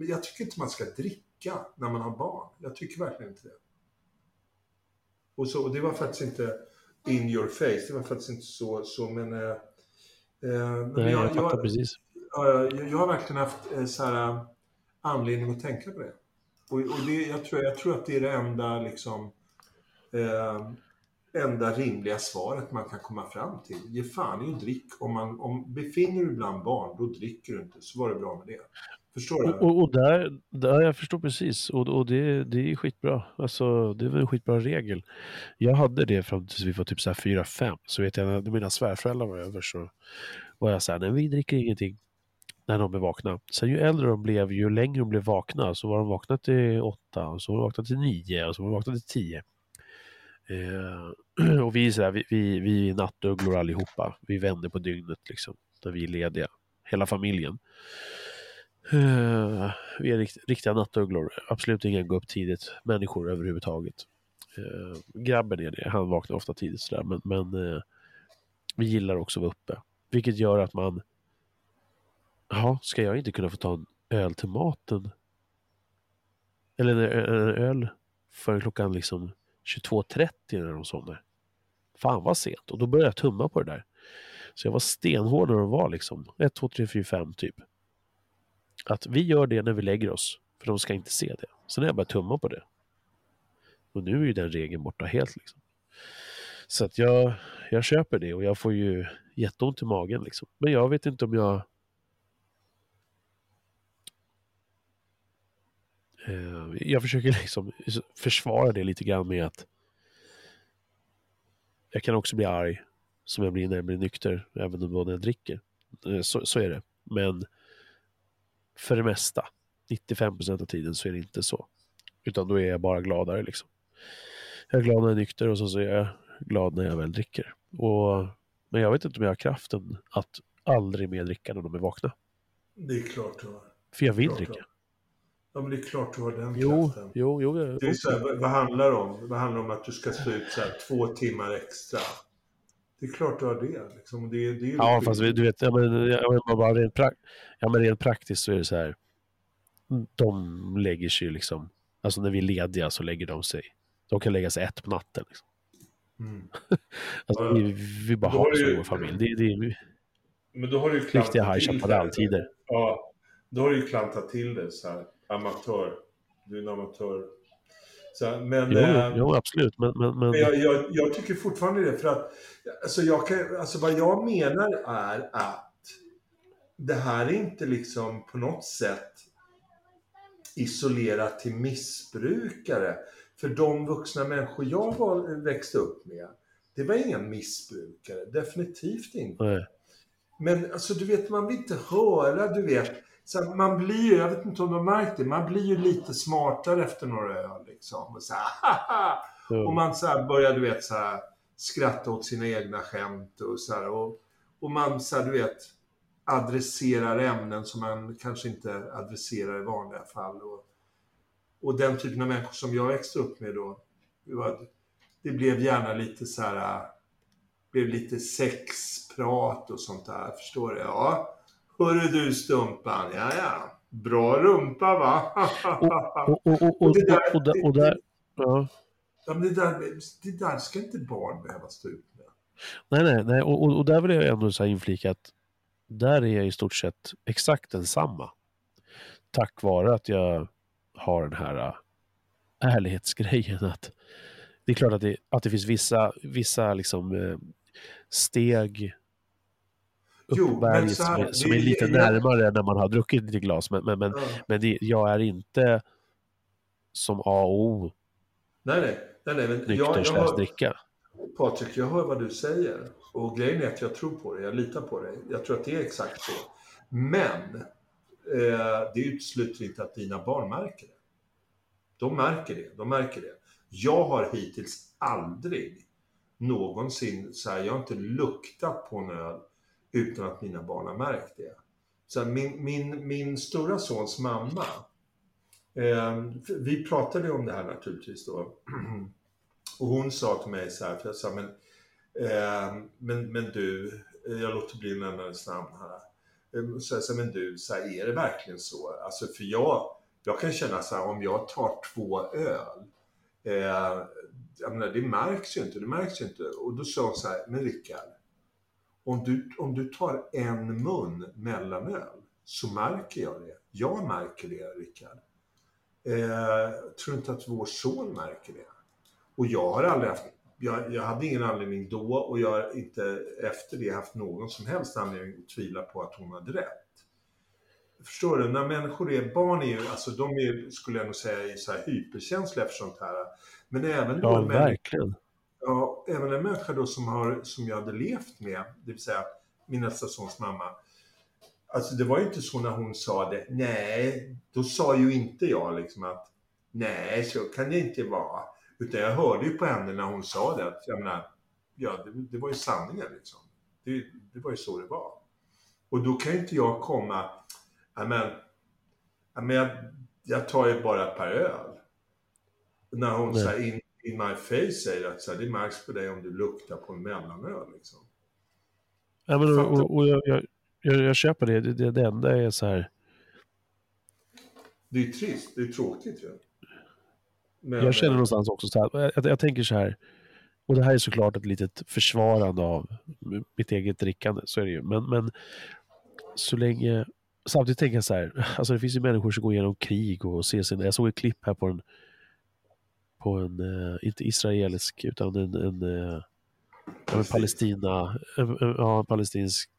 jag tycker inte man ska dricka när man har barn. Jag tycker verkligen inte det. Och, så, och det var faktiskt inte in your face, det var faktiskt inte så, så men... Eh, eh Nej, jag, jag fattar jag, precis. Jag, jag har verkligen haft eh, så här, anledning att tänka på det. Och, och det, jag, tror, jag tror att det är det enda, liksom, eh, enda rimliga svaret man kan komma fram till. Ge fan i att drick. Om, man, om befinner du bland barn, då dricker du inte. Så var det bra med det. Förstår du? Och, och, där, där, jag förstår precis. Och, och det, det är skitbra. Alltså, det är väl en skitbra regel. Jag hade det fram tills vi var typ så här 4-5. Så vet jag, när mina svärföräldrar var över så var jag så här, nej vi dricker ingenting när de är vakna. Sen ju äldre de blev, ju längre de blev vakna, så var de vakna till åtta, och så var de vakna till nio, och så var de vakna till tio. Eh, och vi är, sådär, vi, vi, vi är nattugglor allihopa. Vi vänder på dygnet liksom, när vi är lediga. Hela familjen. Eh, vi är rikt, riktiga nattugglor. Absolut inga gå upp tidigt människor överhuvudtaget. Eh, grabben är det, han vaknar ofta tidigt sådär, men, men eh, vi gillar också att vara uppe. Vilket gör att man Jaha, ska jag inte kunna få ta en öl till maten? Eller en, en öl förrän klockan liksom 22.30 när de somnar. Fan vad sent. Och då började jag tumma på det där. Så jag var stenhård när de var liksom 1, 2, 3, 4, 5 typ. Att vi gör det när vi lägger oss. För de ska inte se det. Sen har jag bara tumma på det. Och nu är ju den regeln borta helt liksom. Så att jag, jag köper det och jag får ju jätteont i magen liksom. Men jag vet inte om jag Eh, jag försöker liksom försvara det lite grann med att jag kan också bli arg som jag blir när jag blir nykter, även om jag dricker. Eh, så, så är det. Men för det mesta, 95 procent av tiden, så är det inte så. Utan då är jag bara gladare liksom. Jag är glad när jag är nykter och så är jag glad när jag väl dricker. Och, men jag vet inte om jag har kraften att aldrig mer dricka när de är vakna. Det är klart du har. För jag vill dricka. Ja, men det är klart du har den jo, kraften. Jo, jo, det är så här, vad handlar det om? Vad handlar om att du ska stå ut så här, två timmar extra? Det är klart du har det. Liksom. det, det är ja, fast du vet, ja, men, ja, bara rent, pra ja, men rent praktiskt så är det så här. De lägger sig liksom, alltså när vi är lediga så lägger de sig. De kan lägga sig ett på natten. Liksom. Mm. alltså, ja, vi, vi bara har så i vår familj. Det, det, vi, men då har du ju Riktiga High Chaparral-tider. Ja, då har du ju klantat till det så här amatör. Du är en amatör. Så, men, jo, äh, jo, absolut. Men, men, men... jag, jag, jag, tycker fortfarande det. För att alltså jag kan, alltså vad jag menar är att det här är inte liksom på något sätt isolerat till missbrukare. För de vuxna människor jag var, växte upp med, det var inga missbrukare. Definitivt inte. Nej. Men alltså du vet, man vill inte höra, du vet, så man blir ju, jag vet inte om du har märkt det, man blir ju lite smartare efter några öl liksom. Och, så här, mm. och man så här börjar, du vet, så här, skratta åt sina egna skämt och så här, och, och man så här, du vet, adresserar ämnen som man kanske inte adresserar i vanliga fall. Och, och den typen av människor som jag växte upp med då, det, blev gärna lite så här, blev lite sexprat och sånt där, förstår du? Ja, Hörru du Stumpan, ja ja. Bra rumpa va? och, och, och, och, det där, och, och, och där, ja. Det, där, det där ska inte barn behöva stå ut med. Nej, nej, nej. Och, och, där vill jag ändå så inflika att där är jag i stort sett exakt densamma. Tack vare att jag har den här äh, ärlighetsgrejen. Att det är klart att det, att det finns vissa, vissa liksom, äh, steg upp Jo, som, är, som är lite närmare när man har druckit lite glas. Men, men, men, Ja. men det, jag är inte som A och O Nej, nej. nej, nej men nykter jag, jag hör, dricka. Patrik, jag hör vad du säger. Och grejen är att jag tror på det. Jag litar på dig. Jag tror att det är exakt så. Men eh, det utesluter inte att dina barn märker det. De märker det. De märker det. Jag har hittills aldrig någonsin, så här, jag har inte luktat på en öl utan att mina barn har märkt det. Så min, min, min stora sons mamma, eh, vi pratade om det här naturligtvis då. Och hon sa till mig så här, för jag sa men, eh, men, men du, jag låter bli att nämna hennes namn här. Ehm, så jag sa, men du, så här, är det verkligen så? Alltså för jag, jag kan känna så här, om jag tar två öl, eh, jag menar, det märks ju inte, det märks ju inte. Och då sa hon så här, men Rickard, om du, om du tar en mun mellanöl så märker jag det. Jag märker det, Rickard. Eh, tror inte att vår son märker det. Och jag har aldrig haft, jag, jag hade ingen anledning då och jag har inte efter det haft någon som helst anledning att tvivla på att hon hade rätt. Förstår du? När människor är, barn är ju, alltså de är, skulle jag nog säga, är så här hyperkänsliga för sånt här. Men även då Ja, verkligen. Ja, även en människa då som, har, som jag hade levt med, det vill säga min nästa sons mamma. Alltså det var ju inte så när hon sa det, nej, då sa ju inte jag liksom att nej, så kan det inte vara. Utan jag hörde ju på henne när hon sa det, att jag menar, ja, det, det var ju sanningen liksom. Det, det var ju så det var. Och då kan ju inte jag komma, men, ja, men jag, jag tar ju bara ett par öl. När hon Nej. så här in, in my face säger att så här, det märks på dig om du luktar på en mellanöl liksom. Ja, men, och, och, och jag, jag, jag, jag köper det. Det, det. det enda är så här. Det är trist, det är tråkigt ju. Men, Jag känner eh, någonstans också så här. Jag, jag tänker så här. Och det här är såklart ett litet försvarande av mitt eget drickande. Så är det ju. Men, men så länge... Samtidigt tänker jag så här. Alltså det finns ju människor som går igenom krig och ser sin... Jag såg ett klipp här på en... På en, eh, inte israelisk, utan en, en, eh, en Palestina, en, ja, palestinsk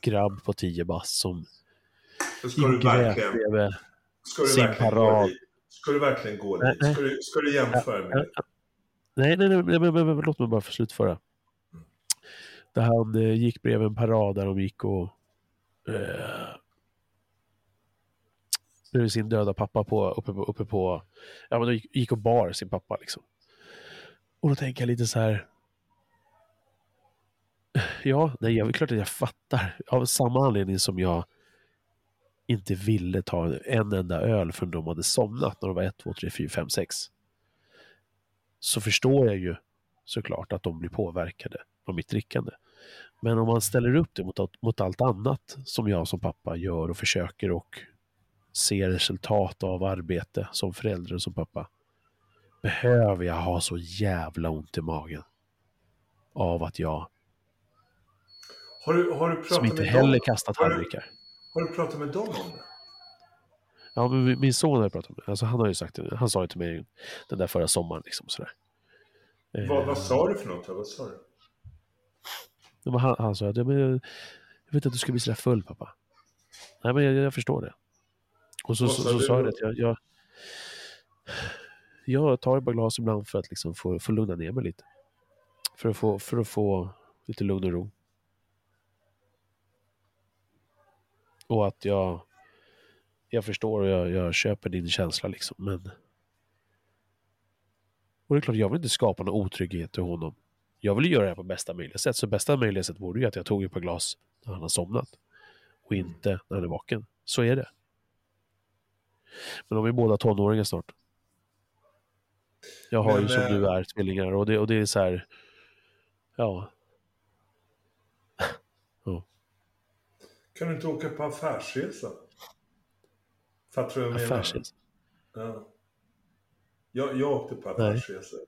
grabb på 10 bast som ska du grät verkligen, bredvid. ska du sin verkligen parad. Ska du verkligen gå dit? Ska du, ska du jämföra med? Nej, nej, nej, nej låt mig bara få slutföra. Där han eh, gick bredvid en parad där de gick och eh, bredvid sin döda pappa på, uppe på, uppe på ja men då gick, gick och bar sin pappa liksom. Och då tänker jag lite så här. Ja, nej, jag är klart att jag fattar. Av samma anledning som jag inte ville ta en enda öl förrän de hade somnat när de var 1, 2, 3, 4, 5, 6 så förstår jag ju såklart att de blir påverkade av mitt drickande. Men om man ställer upp det mot, mot allt annat som jag som pappa gör och försöker och ser resultat av arbete som förälder och som pappa. Behöver jag ha så jävla ont i magen av att jag, Har du, har du pratat som inte med heller dem? kastat Har tallrikar. Har du pratat med dem om det? Ja, men min- son har jag pratat med. Alltså, han har ju sagt det. Han sa det till mig den där förra sommaren. Liksom, sådär. Vad, Eh, vad sa du för något? Vad sa du? Han, han sa att "Ja, men jag, jag vet att du ska bli sådär full pappa. Nej men jag, jag förstår det. Och så, så, så sa jag att jag, jag, jag tar ett par glas ibland för att liksom få, få lugna ner mig lite. För att, få, för att få lite lugn och ro. Och att jag, jag förstår och jag, jag köper din känsla liksom. Men... Och det är klart, jag vill inte skapa någon otrygghet till honom. Jag vill göra det här på bästa möjliga sätt. Så bästa möjliga sätt vore ju att jag tog ett par glas när han har somnat. Och inte när han är vaken. Så är det. Men de är båda tonåringar snart. Jag har Men, ju som eh, du är tvillingar och det, och det är så här... Ja, Kan du inte åka på affärsresa? Fattar du vad jag menar? affärsresa. Ja. Jag, jag åkte på Nej. affärsresor.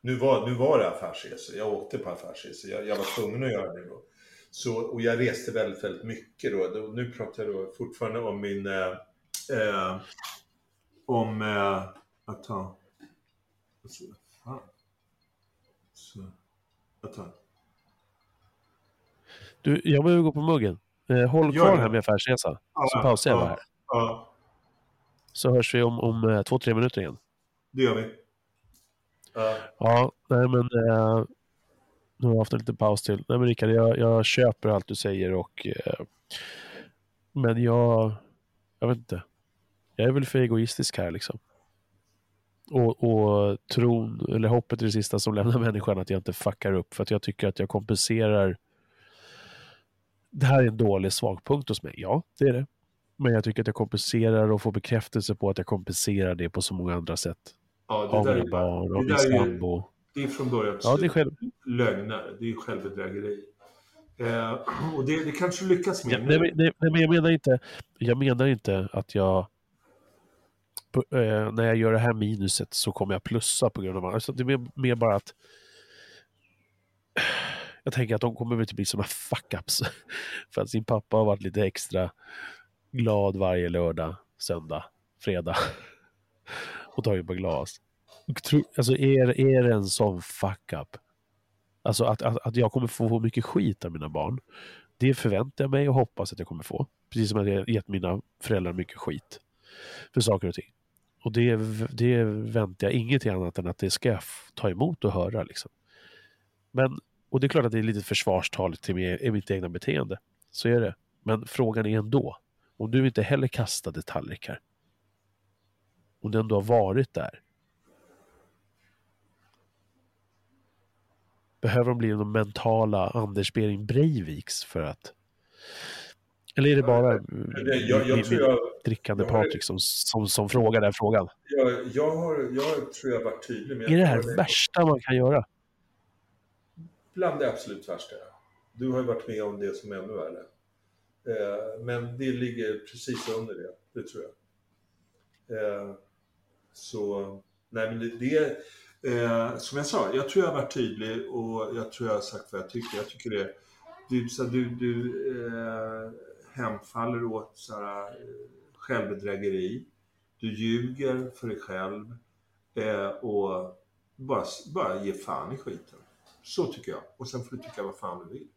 Nu var, nu var det affärsresor. Jag åkte på affärsresor. Jag, jag var tvungen att göra det då. Så, och jag reste väldigt, väldigt mycket då. då nu pratar jag då fortfarande om min... Eh, eh, om eh, att ta... Alltså, fan. Så, att ta. Du, jag behöver gå på muggen. Eh, håll Gör kvar det. här med affärsresa. Ja, Så pausar jag ja, här. Ja, Så hörs vi om, om eh, två, tre minuter igen. det gör vi. Ja. Ja, nej men... Eh, nu har jag haft en liten paus till. Nej men Rickard, jag, jag köper allt du säger och... Eh, men jag... Jag vet inte. Jag är väl för egoistisk här liksom. Och, och tron, eller hoppet är det sista som lämnar människan att jag inte fuckar upp. För att jag tycker att jag kompenserar. Det här är en dålig svagpunkt hos mig. Ja, det är det. Men jag tycker att jag kompenserar och får bekräftelse på att jag kompenserar det på så många andra sätt. Ja, Av det, där mina är, barn, av min sambo. det är från början Ja, det är själv. lögner. Det är självbedrägeri. Eh, och det, det kanske lyckas med Ja, nej, nej, nej, men jag menar inte, jag menar inte att jag eh, när jag gör det här minuset så kommer jag plussa på grund av alltså, Det är mer, mer bara att jag tänker att de kommer väl inte bli sådana fuck-ups. För att sin pappa har varit lite extra glad varje lördag, söndag, fredag och tagit på glas. Alltså är, är det en sån fuck-up? Alltså att, att, att jag kommer få mycket skit av mina barn. Det förväntar jag mig och hoppas att jag kommer få. Precis som att jag gett mina föräldrar mycket skit för saker och ting. Och det, det väntar jag ingenting annat än att det ska jag ta emot och höra. Liksom. Men, och det är klart att det är lite försvarstal till mig, mitt egna beteende. Så är det. Men frågan är ändå, om du inte heller kastade tallrikar, om du ändå har varit där, behöver de bli de mentala Anders Behring Breiviks för att... Eller är det bara Det- jag, jag jag, drickande jag har- Patrik som, som, som frågar den frågan? jag, jag, har, jag tror jag varit tydlig med Är det här jag- värsta man kan göra? Bland det absolut värsta. Du har ju varit med om det som är ännu värre. Eh, men det ligger precis under det, det tror jag. Eh, så, nej men det, det eh, som jag sa, jag tror jag har varit tydlig och jag tror jag har sagt vad jag tycker. Jag tycker det, du, så du, du hemfaller åt så här, eh, självbedrägeri. Du ljuger för dig själv eh, och bara, bara ge fan i skiten. Så tycker jag. Och sen får du tycka vad fan du vill.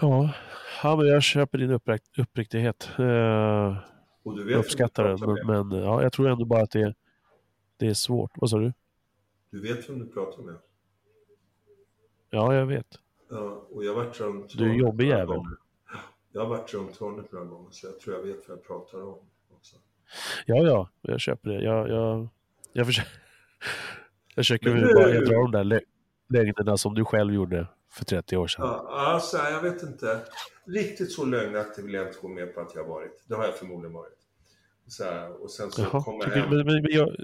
Ja, ja men jag köper din upprikt, uppriktighet. Eh, Och du vet jag uppskattar den, men, men ja, jag tror ändå bara att det, det är svårt. Vad sa du? Du vet vem du pratar med. Ja, jag vet. Ja, och jag har varit runt Du är jobbig jävel. Jag har varit runt hörnet några gånger så jag tror jag vet vad jag pratar om. Också. Ja, ja, jag köper det. Jag, jag, jag försöker, jag försöker du- bara jag drar de där lä- lögnerna som du själv gjorde för 30 år sedan. Ja, alltså, jag vet inte. Riktigt så lögnaktig vill jag inte gå med på att jag har varit. Det har jag förmodligen varit. Så här, och sen så Jaha, kommer jag hem. men, men, men jag,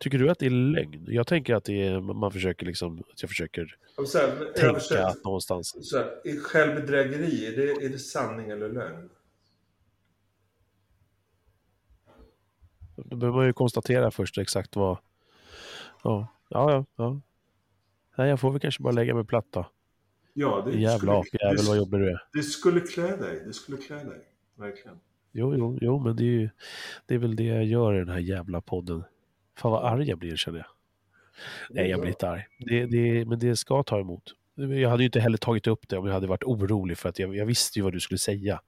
tycker du att det är lögn? Jag tänker att det är, man försöker liksom, att jag försöker men tänka översätt- att någonstans. Så här, är självbedrägeri, är det, är det sanning eller lögn? Då behöver man ju konstatera först exakt vad... Ja, ja, ja. ja. Nej, jag får väl kanske bara lägga mig platt då. Ja, det Jävla skulle, apjävel, vad jobbig du är. det skulle klä dig. Det skulle klä dig. Verkligen. Jo, jo, jo, men det är ju det är väl det jag gör i den här jävla podden. Fan vad arg jag blir känner jag. Nej, jag blir inte arg. Det, det, men det ska ta emot. Jag hade ju inte heller tagit upp det om jag hade varit orolig för att jag, jag visste ju vad du skulle säga.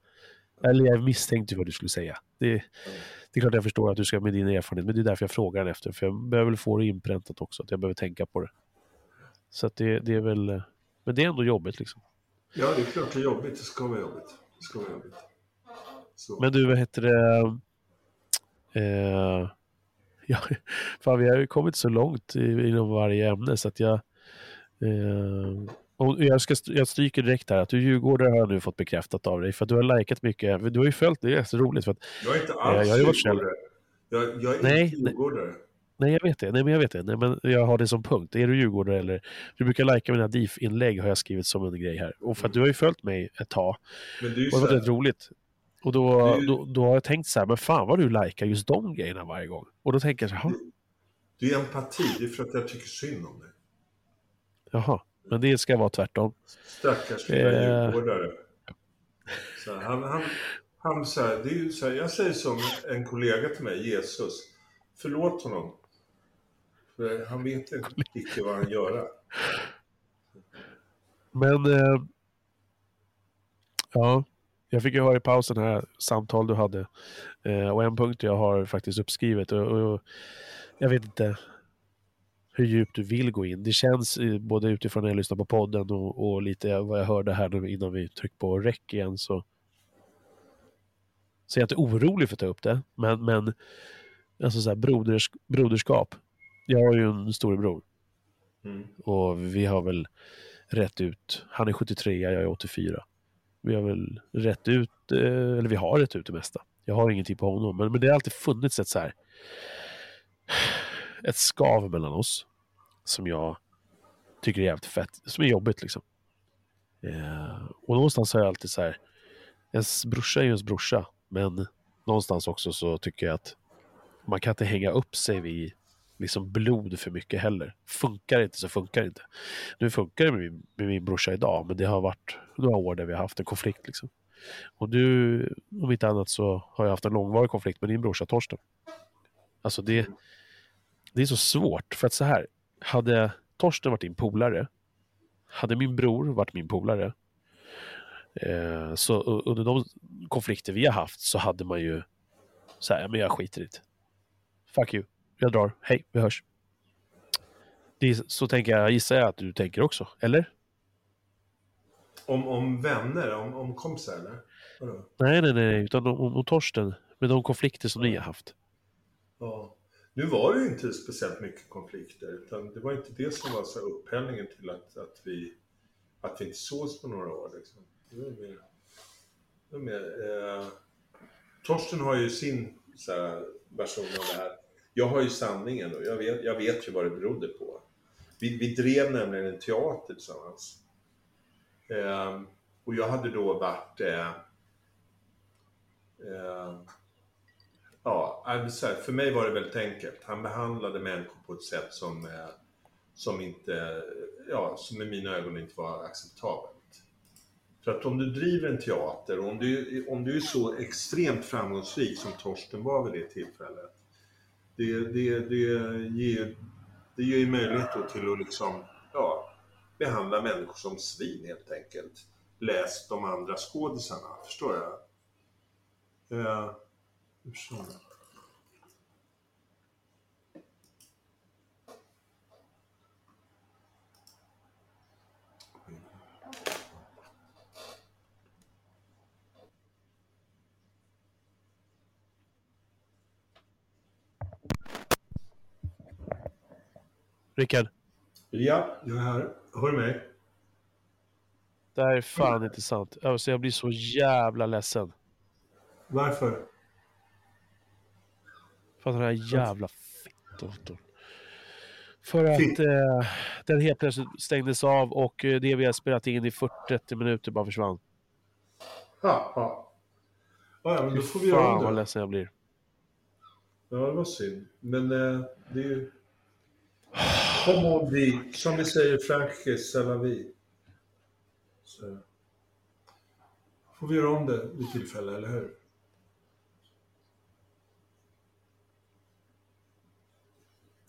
Eller jag misstänkte ju vad du skulle säga. Det, det är klart jag förstår att du ska med din erfarenhet, men det är därför jag frågar efter. För jag behöver väl få det inpräntat också, att jag behöver tänka på det. Så att det, det är väl... Men det är ändå jobbigt liksom. Ja, det är klart det är jobbigt. Det ska vara jobbigt. Det ska vara jobbigt. Så. Men du, vad heter det? Eh, ja, fan, vi har ju kommit så långt inom varje ämne så att jag... Eh, och jag, ska, jag stryker direkt här att du djurgårdare har jag nu fått bekräftat av dig för att du har likat mycket. Du har ju följt, det är så roligt för att jag är inte jag alls har ju varit djurgårdare. Jag, jag är Nej, inte djurgårdare. Nej, jag vet det. Nej, men jag vet det. Nej, men jag har det som punkt. Är du djurgårdare eller... Du brukar lajka mina DIF-inlägg har jag skrivit som en grej här. Och för att du har ju följt mig ett tag. Men det är ju Och det var väldigt roligt. Och då, Du- då, då har jag tänkt så här, men fan vad du likar just de grejerna varje gång. Och då tänker jag så här, det är empati. Det är för att jag tycker synd om dig. jaha. Men det ska vara tvärtom. Stackars lilla Eh. djurgårdare. Så här, han, han, han så här, det är ju så här, jag säger som en kollega till mig, Jesus. Förlåt honom. För han vet inte vad han gör. Men... Eh, ja, jag fick ju höra i pausen här samtal du hade. Eh, och en punkt jag har faktiskt uppskrivet. Och, och, jag vet inte hur djupt du vill gå in. Det känns både utifrån när jag lyssnar på podden och, och lite vad jag hörde här nu innan vi tryckte på rec igen så så jag är inte orolig för att ta upp det. Men, men alltså så här, broders, broderskap. Jag har ju en storebror. Mm. Och vi har väl rätt ut. Han är 73, jag är 84. Vi har väl rätt ut, eh, eller vi har rätt ut det mesta. Jag har ingenting på honom, men, men det har alltid funnits ett så här ett skav mellan oss som jag tycker är jävligt fett, som är jobbigt liksom. Eh, och någonstans har jag alltid så här, ens brorsa är ju ens brorsa, men någonstans också så tycker jag att man kan inte hänga upp sig vid liksom blod för mycket heller. Funkar det inte så funkar det inte. Nu funkar det med min, med min brorsa idag, men det har varit några år där vi har haft en konflikt. Liksom. Och du, om inte annat så har jag haft en långvarig konflikt med din brorsa Torsten. Alltså det, det är så svårt, för att så här, hade Torsten varit din polare, hade min bror varit min polare, eh, så under de konflikter vi har haft så hade man ju så här, men jag skiter i det. Fuck you, jag drar, hej, vi hörs. Det, så tänker jag, gissar jag att du tänker också, eller? Om, om vänner, om, om kompisar eller? Vadå? Nej, nej, nej, utan om, om, om Torsten, med de konflikter som ni har haft. Ja. Nu var det ju inte speciellt mycket konflikter, utan det var inte det som var så upphällningen till att, att, vi, att vi inte sågs på några år. Liksom. Det var mer, det var mer, eh, Torsten har ju sin så här, version av det här. Jag har ju sanningen och jag vet, jag vet ju vad det berodde på. Vi, vi drev nämligen en teater tillsammans. Eh, och jag hade då varit eh, eh, Ja, för mig var det väldigt enkelt. Han behandlade människor på ett sätt som, eh, som inte, ja, som i mina ögon inte var acceptabelt. För att om du driver en teater och om du, om du är så extremt framgångsrik som Torsten var vid det tillfället. Det, det, det, ger, det ger ju möjlighet till att liksom, ja, behandla människor som svin helt enkelt. Läs de andra skådisarna, förstår jag? Eh, uh, jag? Rickard? Ja, jag är här. Hör du mig? Det här är fan inte sant. Alltså, jag blir så jävla ledsen. Varför? För att den här jävla fittdatorn. För att eh, den helt plötsligt stängdes av och eh, det vi har spelat in i 40-30 minuter bara försvann. Ha, ha. Ja, men då får vi göra Fan vad ledsen jag blir. Ja, det var synd. Men eh, det är ju... Kom on, vi. Som vi säger i Frankrike, c'est la vie. Så. Får vi göra om det vid tillfälle, eller hur?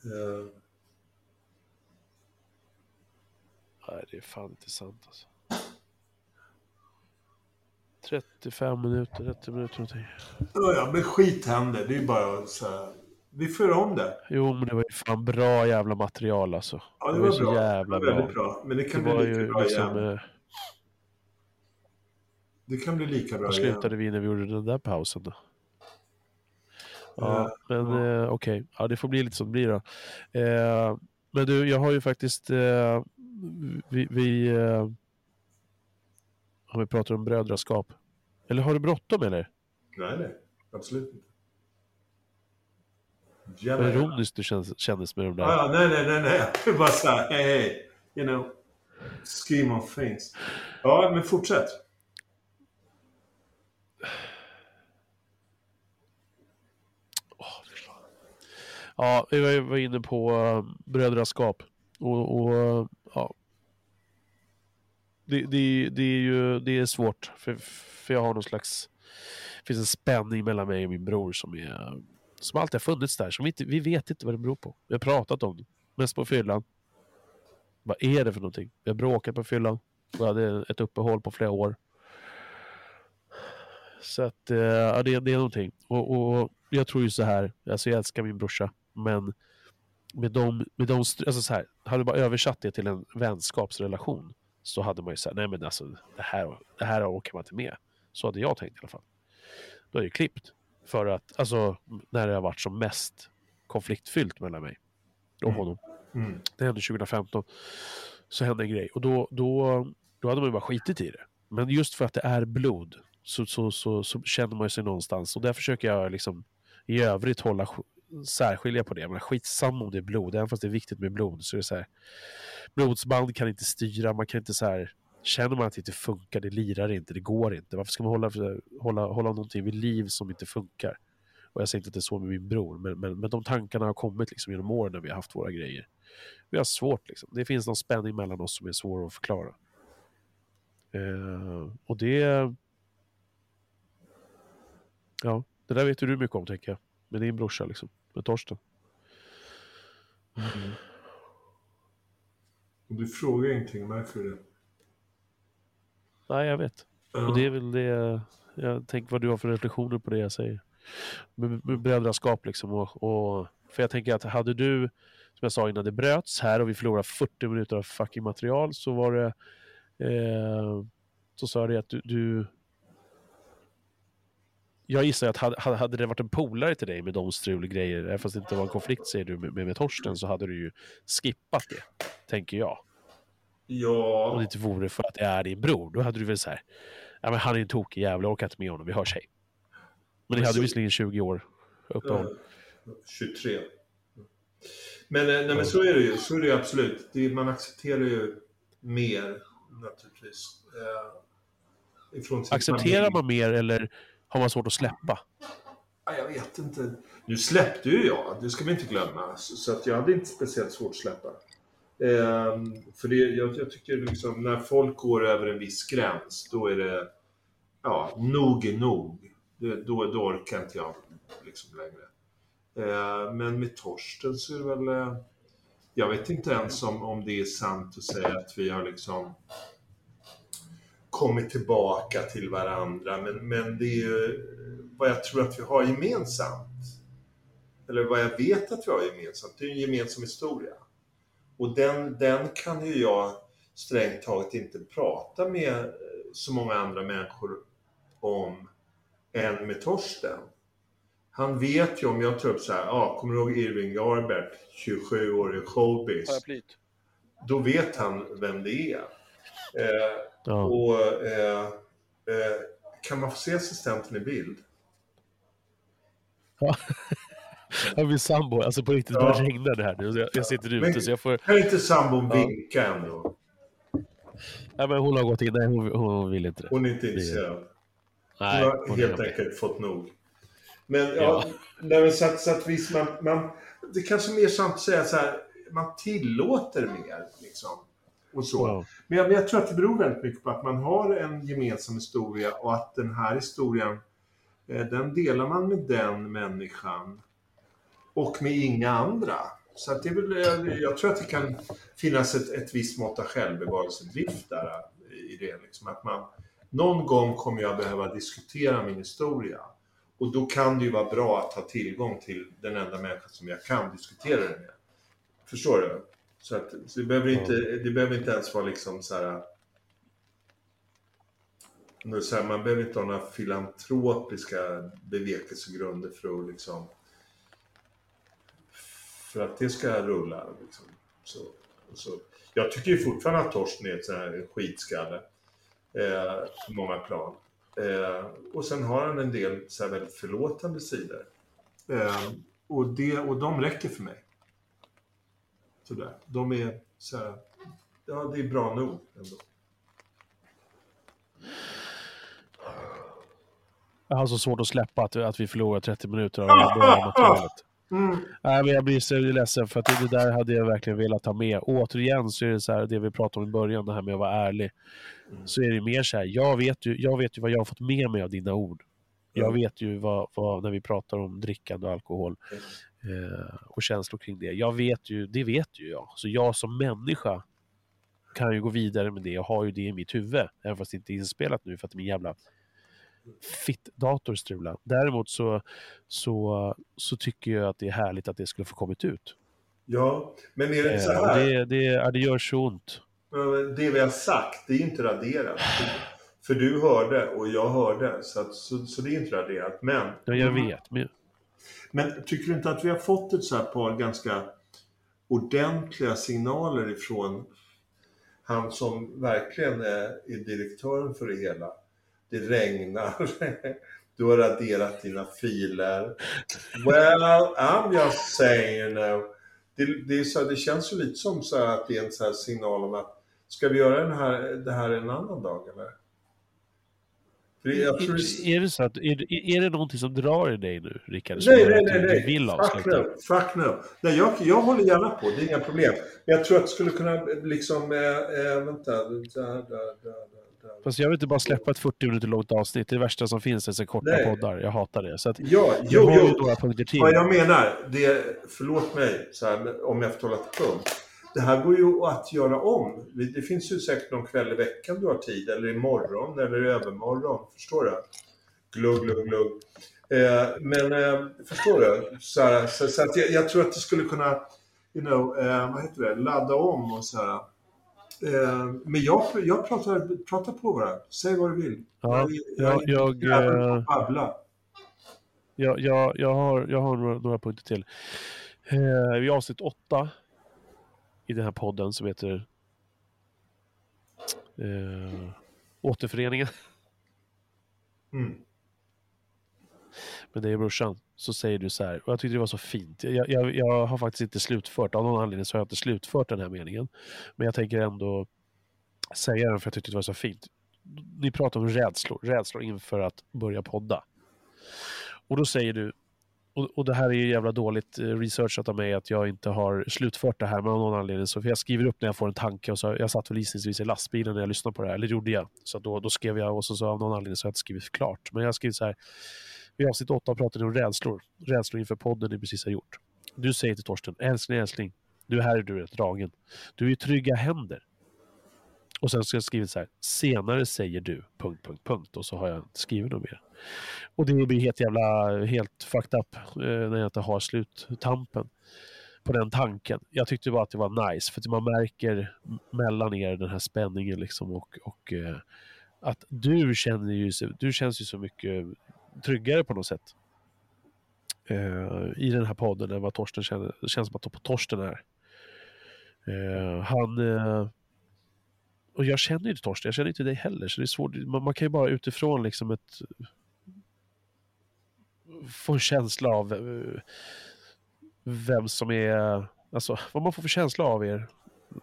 Uh. Nej, det är fan inte sant alltså. 35 minuter, 30 minuter någonting. Ja, men skit händer. Det är ju bara så här. Vi får om det. Jo, men det var ju fan bra jävla material alltså. Ja, det, det var, var bra. så jävla det var väldigt bra. bra. Men det kan det bli lika bra liksom, igen. Eh... Det kan bli lika bra igen. slutade vi när vi gjorde den där pausen då? Ja, men ja. Eh, okej. Okay. Ja, det får bli lite som det blir då. Eh, men du, jag har ju faktiskt... Eh, vi... vi eh, om vi pratar om brödraskap. Eller har du bråttom eller? Nej, nej. Absolut inte. Vad ironiskt du kändes, kändes med de där. Ah, nej, nej, nej, nej. Bara så här, hej, hej. You know. Scheme of things. Ja, men fortsätt. Ja, vi var inne på uh, brödraskap. Och, och uh, ja. Det, det, det, är ju det är svårt. För, för jag har någon slags... Det finns en spänning mellan mig och min bror som är som alltid har funnits där. Som vi, inte, vi vet inte vad det beror på. Vi har pratat om det. Mest på fyllan. Vad är det för någonting? Vi har bråkat på fyllan. Vi hade ett uppehåll på flera år. Så att, eh, ja, det, det är någonting. Och, och jag tror ju så här, alltså jag älskar min brorsa, men med de, med de alltså så här, hade du bara översatt det till en vänskapsrelation så hade man ju sagt, nej men alltså det här, det här orkar man inte med. Så hade jag tänkt i alla fall. Då är det klippt. För att, alltså när det har varit som mest konfliktfyllt mellan mig och Mm. honom. Mm. Det hände 2015. Så hände en grej. Och då, då, då hade man ju bara skitit i det. Men just för att det är blod så, så, så, så känner man ju sig någonstans. Och där försöker jag liksom i övrigt hålla sk- särskilja på det. Men skitsamma om det är blod, även fast det är viktigt med blod. Så är det så här, blodsband kan inte styra, man kan inte så här, känner man att det inte funkar, det lirar inte, det går inte. Varför ska man hålla, hålla, hålla någonting vid liv som inte funkar? Och jag säger inte att det är så med min bror, men, men, men de tankarna har kommit liksom genom åren när vi har haft våra grejer. Vi har svårt liksom. Det finns någon spänning mellan oss som är svår att förklara. Eh, och det... Ja, det där vet ju du mycket om tänker jag. Med din brorsa liksom, med Torsten. Mm. Du frågar ingenting, märker du det? Nej, jag vet. Ja. Och det är väl det, jag tänker vad du har för reflektioner på det jag säger. Med, med brödraskap liksom. Och, och, för jag tänker att hade du, som jag sa innan, det bröts här och vi förlorade 40 minuter av fucking material så var det, eh, så sa det att du, du jag gissar att hade, hade det varit en polare till dig med de strulgrejer, även fast det inte var en konflikt säger du med, med, med Torsten, så hade du ju skippat det, tänker jag. Om det Ja, inte vore för att det är din bror, då hade du väl så här, ja men han är en tokig jävel, jag orkar inte med honom, vi hörs hej. Men det Men hade så- visserligen 20 år uppehåll. ja, 23. Men, eh, nej, men så är det ju, så är det ju absolut. Det, man accepterar ju mer, naturligtvis. Eh, Accepterar familj. man mer eller har man svårt att släppa? Ja, jag vet inte. Nu släppte ju jag, det ska vi inte glömma. Så, så att jag hade inte speciellt svårt att släppa. Ehm, för det, jag, jag tycker liksom, när folk går över en viss gräns, då är det, ja, nog är nog. Det, då, då orkar inte jag liksom längre. Ehm, men med Torsten så är det väl, eh, jag vet inte ens om, om det är sant att säga att vi har liksom kommit tillbaka till varandra. Men, men det är ju vad jag tror att vi har gemensamt. Eller vad jag vet att vi har gemensamt. Det är en gemensam historia. Och den, den kan ju jag strängt taget inte prata med eh, så många andra människor om än med Torsten. Han vet ju om jag tar upp så här, ah, kommer du ihåg Irving Garbert, 27 år i showbiz? Paraplyt. Då vet han vem det är. Eh, Ja. och eh, eh, kan man få se assistenten i bild? Ja, min sambo, alltså på riktigt, Ja. bara regnar det här nu. Jag, jag sitter ute Men- så jag får... Kan inte sambon Ja. vinka ändå? Nej men hon har gått in, nej hon, hon vill inte det. Hon är inte intresserad. Hon Nej, har hon helt med. enkelt fått nog. Men ja, Ja. nej, så att, så att visst, man, man, det kanske är mer sant att säga så här, man tillåter mer liksom. Och så. Ja. Men jag, men jag tror att det beror väldigt mycket på att man har en gemensam historia och att den här historien, eh, den delar man med den människan och med inga andra. Så att det är väl, eh, jag tror att det kan finnas ett, ett visst mått av självbevarelsedrift där eh, i det. Liksom. Att man, någon gång kommer jag behöva diskutera min historia. Och då kan det ju vara bra att ha tillgång till den enda människa som jag kan diskutera det med. Förstår du? Så, att, så det, behöver inte, det behöver inte ens vara liksom så här... så här, Man behöver inte ha några filantropiska bevekelsegrunder för att liksom... För att det ska rulla. Liksom. Så, så. Jag tycker ju fortfarande att Torsten är ett sån här skitskalle. Eh, på många plan. Eh, och sen har han en del så här väldigt förlåtande sidor. Eh, och, det, och de räcker för mig. Sådär. De är så här, ja det är bra nog ändå. Jag har så svårt att släppa att, att vi förlorar 30 minuter av det här materialet. Mm. Nej, men jag blir så ledsen för att det, där hade jag verkligen velat ha med. Återigen så är det så här, det vi pratade om i början, det här med att vara ärlig. Så är det mer så här, jag vet ju, jag vet ju vad jag har fått med mig av dina ord. Jag Mm. vet ju vad, vad, när vi pratar om drickande och alkohol eh, och känslor kring det. Jag vet ju, det vet ju jag. Så jag som människa kan ju gå vidare med det och har ju det i mitt huvud. Även fast det inte är inspelat nu för att min jävla fitt-dator strular. Däremot så, så, så tycker jag att det är härligt att det skulle få kommit ut. Ja, men är det så Eh, och här? det, det, det gör så ont. Det vi har sagt, det är inte raderat. För du hörde och jag hörde, så, att, så, så det är inte raderat. Men, Ja, jag vet. Men, men tycker du inte att vi har fått ett så här par ganska ordentliga signaler ifrån han som verkligen är, är direktören för det hela? Det regnar. Du har raderat dina filer. Well, I'm just saying, you know. Det, det, är så, det känns ju lite som så att det är en så signal om att ska vi göra den här, det här en annan dag eller? Det, är det så att, är, är det någonting som drar i dig nu, Rickard? Nej, nej, nej, nej. Vill Fuck no. Fuck no. Nej, jag, jag håller gärna på. Det är inga problem. Men jag tror att det skulle kunna liksom... Eh, eh, vänta. Där, där, där. Fast jag vill inte bara släppa ett 40 minuter långt avsnitt. Det är det värsta som finns, är så korta Nej. poddar. Jag hatar det. Så att, Ja, jo, har jo. några punkter till. Vad jag menar, det, förlåt mig så här, om jag får tala till punkt. Det här går ju att göra om. Det finns ju säkert någon kväll i veckan du har tid, eller imorgon, eller i övermorgon. Förstår du? Glugg, glugg, glugg. Eh, men eh, förstår du? Så, här, så, så att jag, jag tror att det skulle kunna, you know, eh, vad heter det, ladda om och så här. Eh, men jag, jag pratar, pratar på bara. Säg vad du vill. Ja, jag, jag, på eh, babbla. jag, jag, jag, har, jag har några, några punkter till. Eh, I avsnitt åtta i den här podden som heter eh, Återföreningen Mm med dig och brorsan så säger du så här, och jag tyckte det var så fint. Jag, jag, jag har faktiskt inte slutfört, av någon anledning så har jag inte slutfört den här meningen. Men jag tänker ändå säga den för jag tyckte det var så fint. Ni pratar om rädslor, rädslor inför att börja podda. Och då säger du, och, och det här är ju jävla dåligt eh, researchat av mig att jag inte har slutfört det här, men av någon anledning så, för jag skriver upp när jag får en tanke och så, jag satt väl gissningsvis i lastbilen när jag lyssnade på det här, eller gjorde jag. Så då, då skrev jag och så, så av någon anledning så har jag inte skrivit klart. Men jag skriver så här, i avsnitt 8 pratade ni om rädslor, rädslor inför podden ni precis har gjort. Du säger till Torsten, älskling, älskling, du här är du rätt dragen. Du är i trygga händer. Och sen ska jag skrivit så här, senare säger du, punkt, punkt, punkt. Och så har jag inte skrivit något mer. Och det blir helt jävla, helt fucked up eh, när jag inte har sluttampen på den tanken. Jag tyckte bara att det var nice, för att man märker mellan er den här spänningen liksom och, och eh, att du känner ju, du känns ju så mycket tryggare på något sätt eh, i den här podden än vad Torsten känner. Det känns som att Torsten är. Eh, han... Eh, och jag känner ju inte Torsten, jag känner inte dig heller, så det är svårt. Man, man kan ju bara utifrån liksom ett... Få en känsla av eh, vem som är... Alltså, vad man får för känsla av er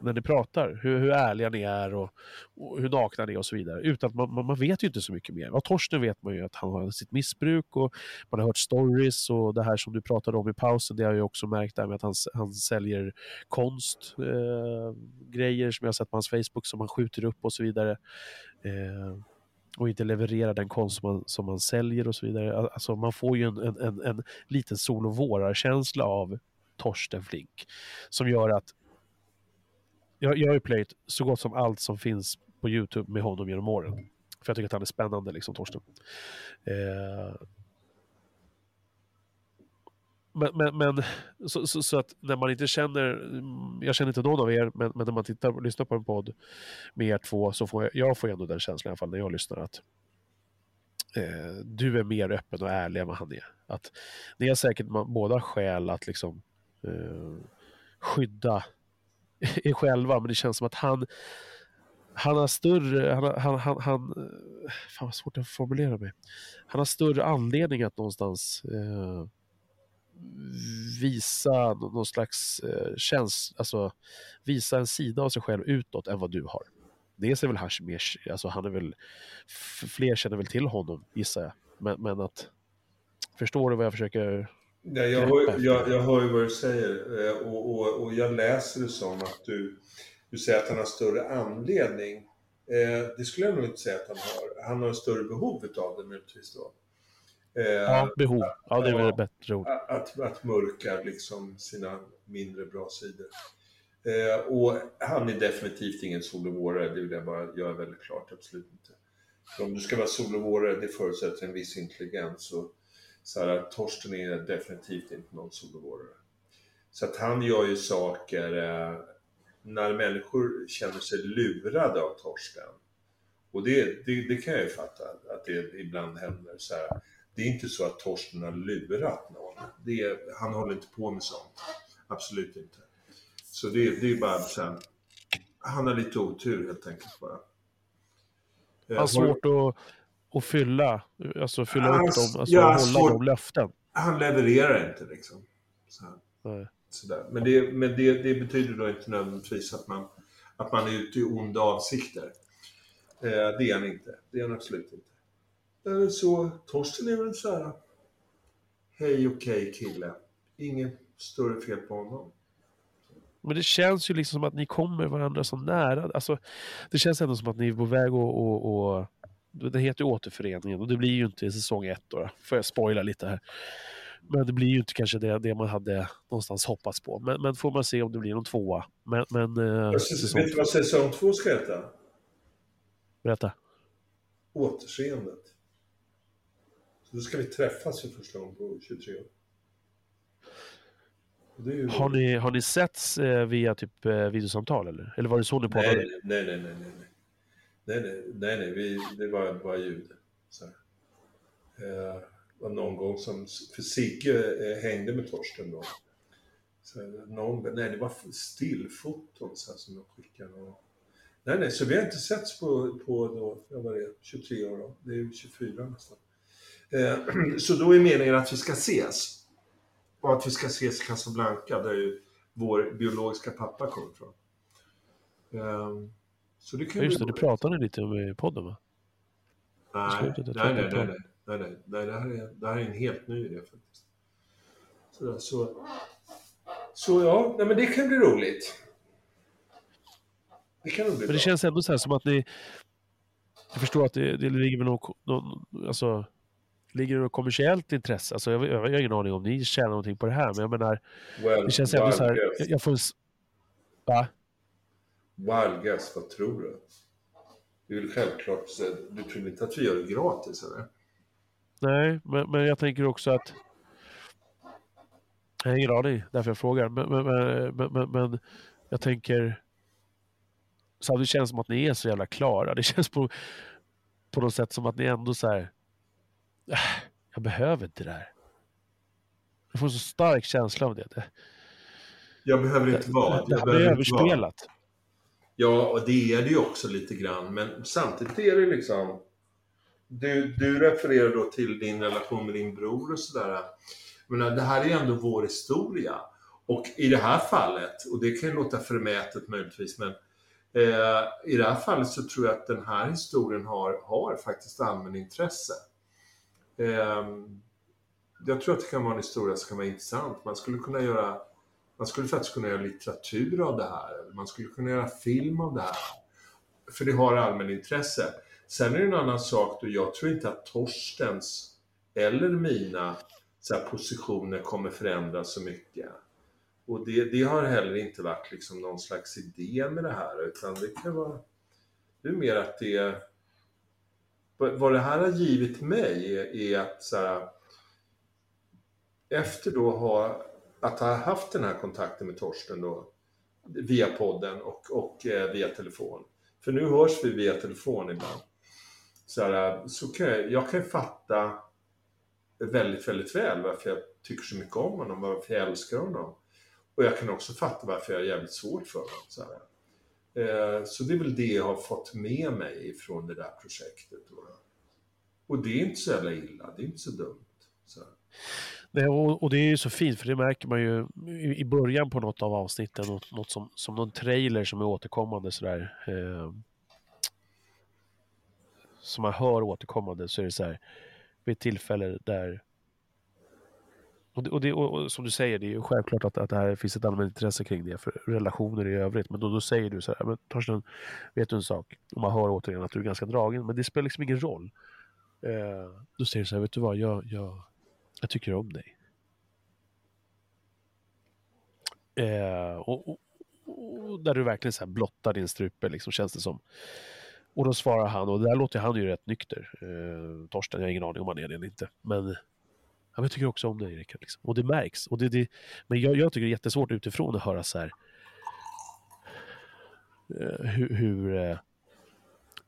när ni pratar. Hur, hur ärliga ni är och, och hur nakna ni är och så vidare. Utan man, man, man vet ju inte så mycket mer. Av Torsten vet man ju att han har sitt missbruk och man har hört stories och det här som du pratade om i pausen, det har jag ju också märkt där med att han, han säljer konst, eh, grejer som jag sett på hans Facebook som han skjuter upp och så vidare. Eh, och inte levererar den konst som man, som man säljer och så vidare. Alltså man får ju en, en, en, en liten sol och vårar-känsla av Torsten Flink som gör att jag, jag har ju playt så gott som allt som finns på Youtube med honom genom åren. För jag tycker att han är spännande, liksom Torsten. Eh, men, men, men så, så, så, att när man inte känner, mm, jag känner inte någon av er, men, men när man tittar och lyssnar på en podd med er två så får jag, jag får ändå den känslan i alla fall när jag lyssnar att eh, du är mer öppen och ärlig än vad han är. Att ni har säkert man, båda skäl att liksom eh, skydda er själva, men det känns som att han han har större, han, han, han, han fan vad svårt att formulera mig. Han har större anledning att någonstans eh, visa någon slags eh, känsla, alltså visa en sida av sig själv utåt än vad du har. Dels är väl han mer, alltså han är väl, fler känner väl till honom gissar jag. Men, men att, förstår du vad jag försöker Ja, jag, hör, jag, jag hör ju vad du säger eh, och, och, och jag läser det som att du, du säger att han har större anledning. Eh, det skulle jag nog inte säga att han har. Han har större behov utav det möjligtvis då. Eh, Ja, behov. Ja, det är väl ett bättre ord. att, att mörka liksom sina mindre bra sidor. Och han är definitivt ingen solovårare, det vill jag bara göra väldigt klart, absolut inte. För om du ska vara solovårare, det förutsätter en viss intelligens. Och så här, Torsten är definitivt inte någon solovårare. Så att han gör ju saker eh, när människor känner sig lurade av Torsten. Och det, det, det kan jag ju fatta, att det ibland händer. Så här. Det är inte så att Torsten har lurat någon. Det är, han håller inte på med sånt. Absolut inte. Så det, det är bara så här, han har lite otur helt enkelt bara. Han har svårt att, att fylla, alltså fylla Han- upp dem, alltså ja, hålla svårt- de löften. Han levererar inte liksom. Så. Sådär. Men, det, men det, det betyder då inte nödvändigtvis att man, att man är ute i onda avsikter. Eh, det är han inte. Det är han absolut inte. Eh, så Torsten är väl så här. Hej okej kille. Inget större fel på honom. Men det känns ju liksom som att ni kommer varandra så nära. Alltså, det känns ändå som att ni är på väg att... Det heter ju återföreningen och det blir ju inte i säsong ett då. Får jag spoila lite här. Men det blir ju inte kanske det, det man hade någonstans hoppats på. Men, men får man se om det blir någon tvåa. Men, men eh, säsong Vet du vad säsong två ska heta? Berätta. Återseendet. Så då ska vi träffas för första gången på 23 år. Ju Har ni, har ni setts eh, via typ eh, videosamtal eller? Eller var det så ni poddade? Nej, nej, nej, nej, nej. Nej, nej, nej, nej vi, det var bara ljud. Så. Eh, det var någon gång som, för Sigge eh, hängde med Torsten då. Så eh, någon, nej, det var stillfoton så här, som de skickade. Och, nej, nej, så vi har inte setts på, på då, jag var det, 23 år då. Det är 24 nästan. Eh, så då är meningen att vi ska ses. Och att vi ska ses i Casablanca, där ju vår biologiska pappa kommer ifrån. Ehm, så det kan Ja, just det, roligt. pratade lite om i podden va? Nej, jag nej, nej, nej, nej, nej, nej, det här är, det här är en helt ny idé faktiskt. Så, så, så ja, nej, men det kan bli roligt. Det kan bli Men bra. det känns ändå så här som att ni... Jag förstår att det, det ligger någon, någon... Alltså... Ligger det något kommersiellt intresse? Alltså jag, jag har ingen aning om ni tjänar någonting på det här, men jag menar... well, Det känns ändå så här... Jag, jag får... Va? Wild guess, vad tror du? Det är väl självklart, du tror inte att vi gör det gratis eller? Nej, men, men jag tänker också att... Jag har ingen aning, därför jag frågar. Men, men, men, men, jag tänker... Så det känns som att ni är så jävla klara. Det känns på, på något sätt som att ni ändå så här... "Äh, Jag behöver inte det här. Jag får så stark känsla av det. Det, Jag behöver inte vara. det, det behöver inte vara. överspelat. Ja, och det är det ju också lite grann, men samtidigt är det liksom... Du, du refererar då till din relation med din bror och sådär. Men det här är ju ändå vår historia. Och i det här fallet, och det kan ju låta förmätet möjligtvis, men eh, i det här fallet så tror jag att den här historien har, har faktiskt allmänintresse. Eh, jag tror att det kan vara en historia som kan vara intressant. Man skulle kunna göra man skulle faktiskt kunna göra litteratur av det här. eller Man skulle kunna göra film av det här. För det har allmänintresse. Sen är det en annan sak då, jag tror inte att Torstens eller mina så här, positioner kommer förändras så mycket. Och det, det har heller inte varit liksom någon slags idé med det här, utan det kan vara... Det är mer att det... Vad vad det här har givit mig är, är att så här, efter då ha, att ha haft den här kontakten med Torsten då, via podden och, och eh, via telefon. För nu hörs vi via telefon ibland. Så, här, så kan jag, jag kan fatta väldigt, väldigt väl varför jag tycker så mycket om honom, varför jag älskar honom. Och jag kan också fatta varför jag har jävligt svårt för honom. Så, här. Eh, så det är väl det jag har fått med mig från det där projektet. Då. Och det är inte så jävla illa, det är inte så dumt. Så här. Nej, och, och det är ju så fint, för det märker man ju i, i början på något av avsnitten, något, något som, som någon trailer som är återkommande sådär. Eh, som man hör återkommande så är det så här, vid ett tillfälle där och, det, och, det, och, som du säger, det är ju självklart att, att det här finns ett allmänt intresse kring det för relationer i övrigt. Men då, då säger du så här, men Torsten, vet du en sak? Och man hör återigen att du är ganska dragen, men det spelar liksom ingen roll. Eh, då säger du så här, vet du vad, jag, jag, jag tycker om dig. Eh, och, och, och där du verkligen så här blottar din strupe, liksom, känns det som. Och då svarar han, och där låter han ju rätt nykter. Eh, Torsten, jag har ingen aning om han är det eller inte. Men ja, men jag tycker också om dig, Rickard. Liksom. Och det märks. Och det, det, men jag, jag tycker det är jättesvårt utifrån att höra så här. Eh, hur... hur eh,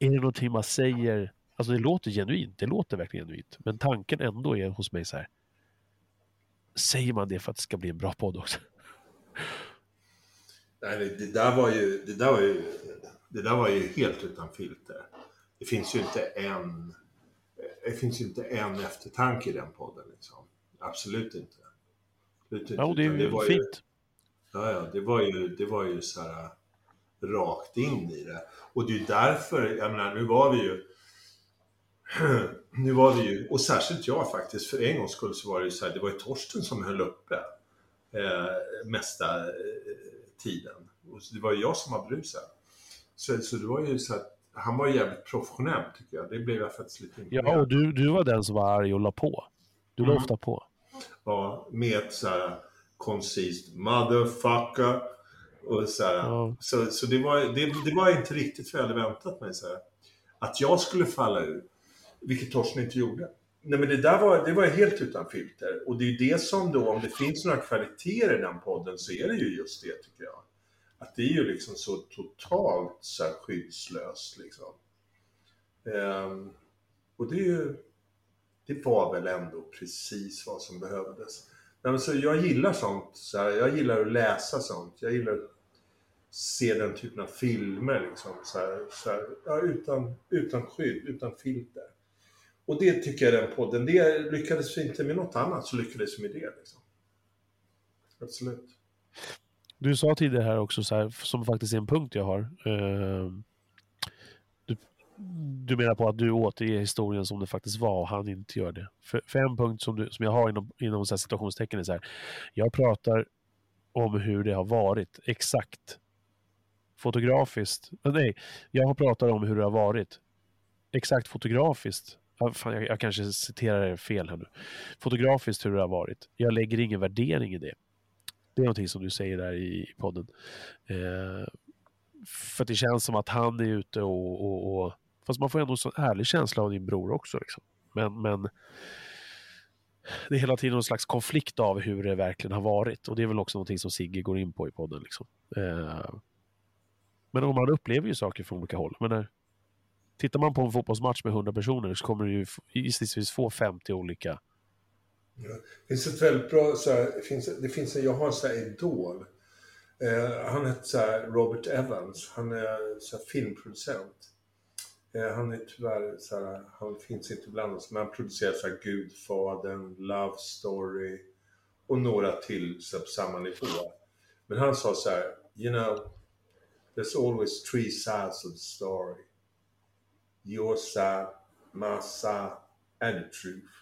är det någonting man säger? Alltså det låter genuint, det låter verkligen genuint. Men tanken ändå är hos mig så här. Säger man det för att det ska bli en bra podd också? Nej, det, det, där var ju, det, där var ju, det där var ju helt utan filter. Det finns ju inte en, det finns inte en eftertanke i den podden. Liksom. Absolut inte. Absolut inte. Ja, det är ju var fint. Ju, ja, ja, det var ju, det var ju så här rakt in i det. Och det är därför, jag menar, nu var vi ju nu var det ju, och särskilt jag faktiskt, för en gångs skull så var det ju så här, det var ju Torsten som höll uppe eh, mesta eh, tiden. Och det var ju jag som var brusad. Så, så det var ju så att han var jävligt professionell tycker jag. Det blev jag faktiskt lite Ja, och du, du var den som var arg och la på. Du la Mm. ofta på. Ja, med ett så här koncist motherfucker. Och så, här, Ja. så, så det, var, det, det var inte riktigt vad jag hade väntat mig. Så här. Att jag skulle falla ur, vilket Torsten inte gjorde. Nej men det där var, det var helt utan filter. Och det är det som då, om det finns några kvaliteter i den podden så är det ju just det tycker jag. Att det är ju liksom så totalt så här skyddslöst liksom. Ehm, och det är ju, det var väl ändå precis vad som behövdes. Nej, men så jag gillar sånt. Så här, jag gillar att läsa sånt. Jag gillar att se den typen av filmer. Liksom, så här, så här, ja, utan, utan skydd, utan filter. Och det tycker jag den podden, det lyckades vi inte med något annat så lyckades vi med det. Liksom. Absolut. Du sa tidigare här också, så här, som faktiskt är en punkt jag har. Eh, du, du menar på att du återger historien som det faktiskt var och han inte gör det. För, för en punkt som, du, som jag har inom, inom så här situationstecken är så här. Jag pratar om hur det har varit, exakt. Fotografiskt. Nej, jag pratar om hur det har varit. Exakt fotografiskt. Fan, jag, jag kanske citerar er fel här nu. Fotografiskt hur det har varit. Jag lägger ingen värdering i det. Det är någonting som du säger där i podden. Eh, för det känns som att han är ute och, och, och... Fast man får ändå en sån ärlig känsla av din bror också. Liksom. Men, men det är hela tiden någon slags konflikt av hur det verkligen har varit. Och det är väl också någonting som Sigge går in på i podden. Liksom. Eh, men om man upplever ju saker från olika håll. Men när, tittar man på en fotbollsmatch med 100 personer så kommer du ju gissningsvis få 50 olika. Ja. Det finns ett väldigt bra, så här, det finns, det finns jag har en sån här idol. Eh, han heter så här, Robert Evans. Han är så här, filmproducent. Eh, han är tyvärr så här, han finns inte bland oss, men han producerar så här, Gudfadern, Love Story och några till så här, på samma nivå. Men han sa så här, you know, there's always three sides of the story. Your side, my side and the truth.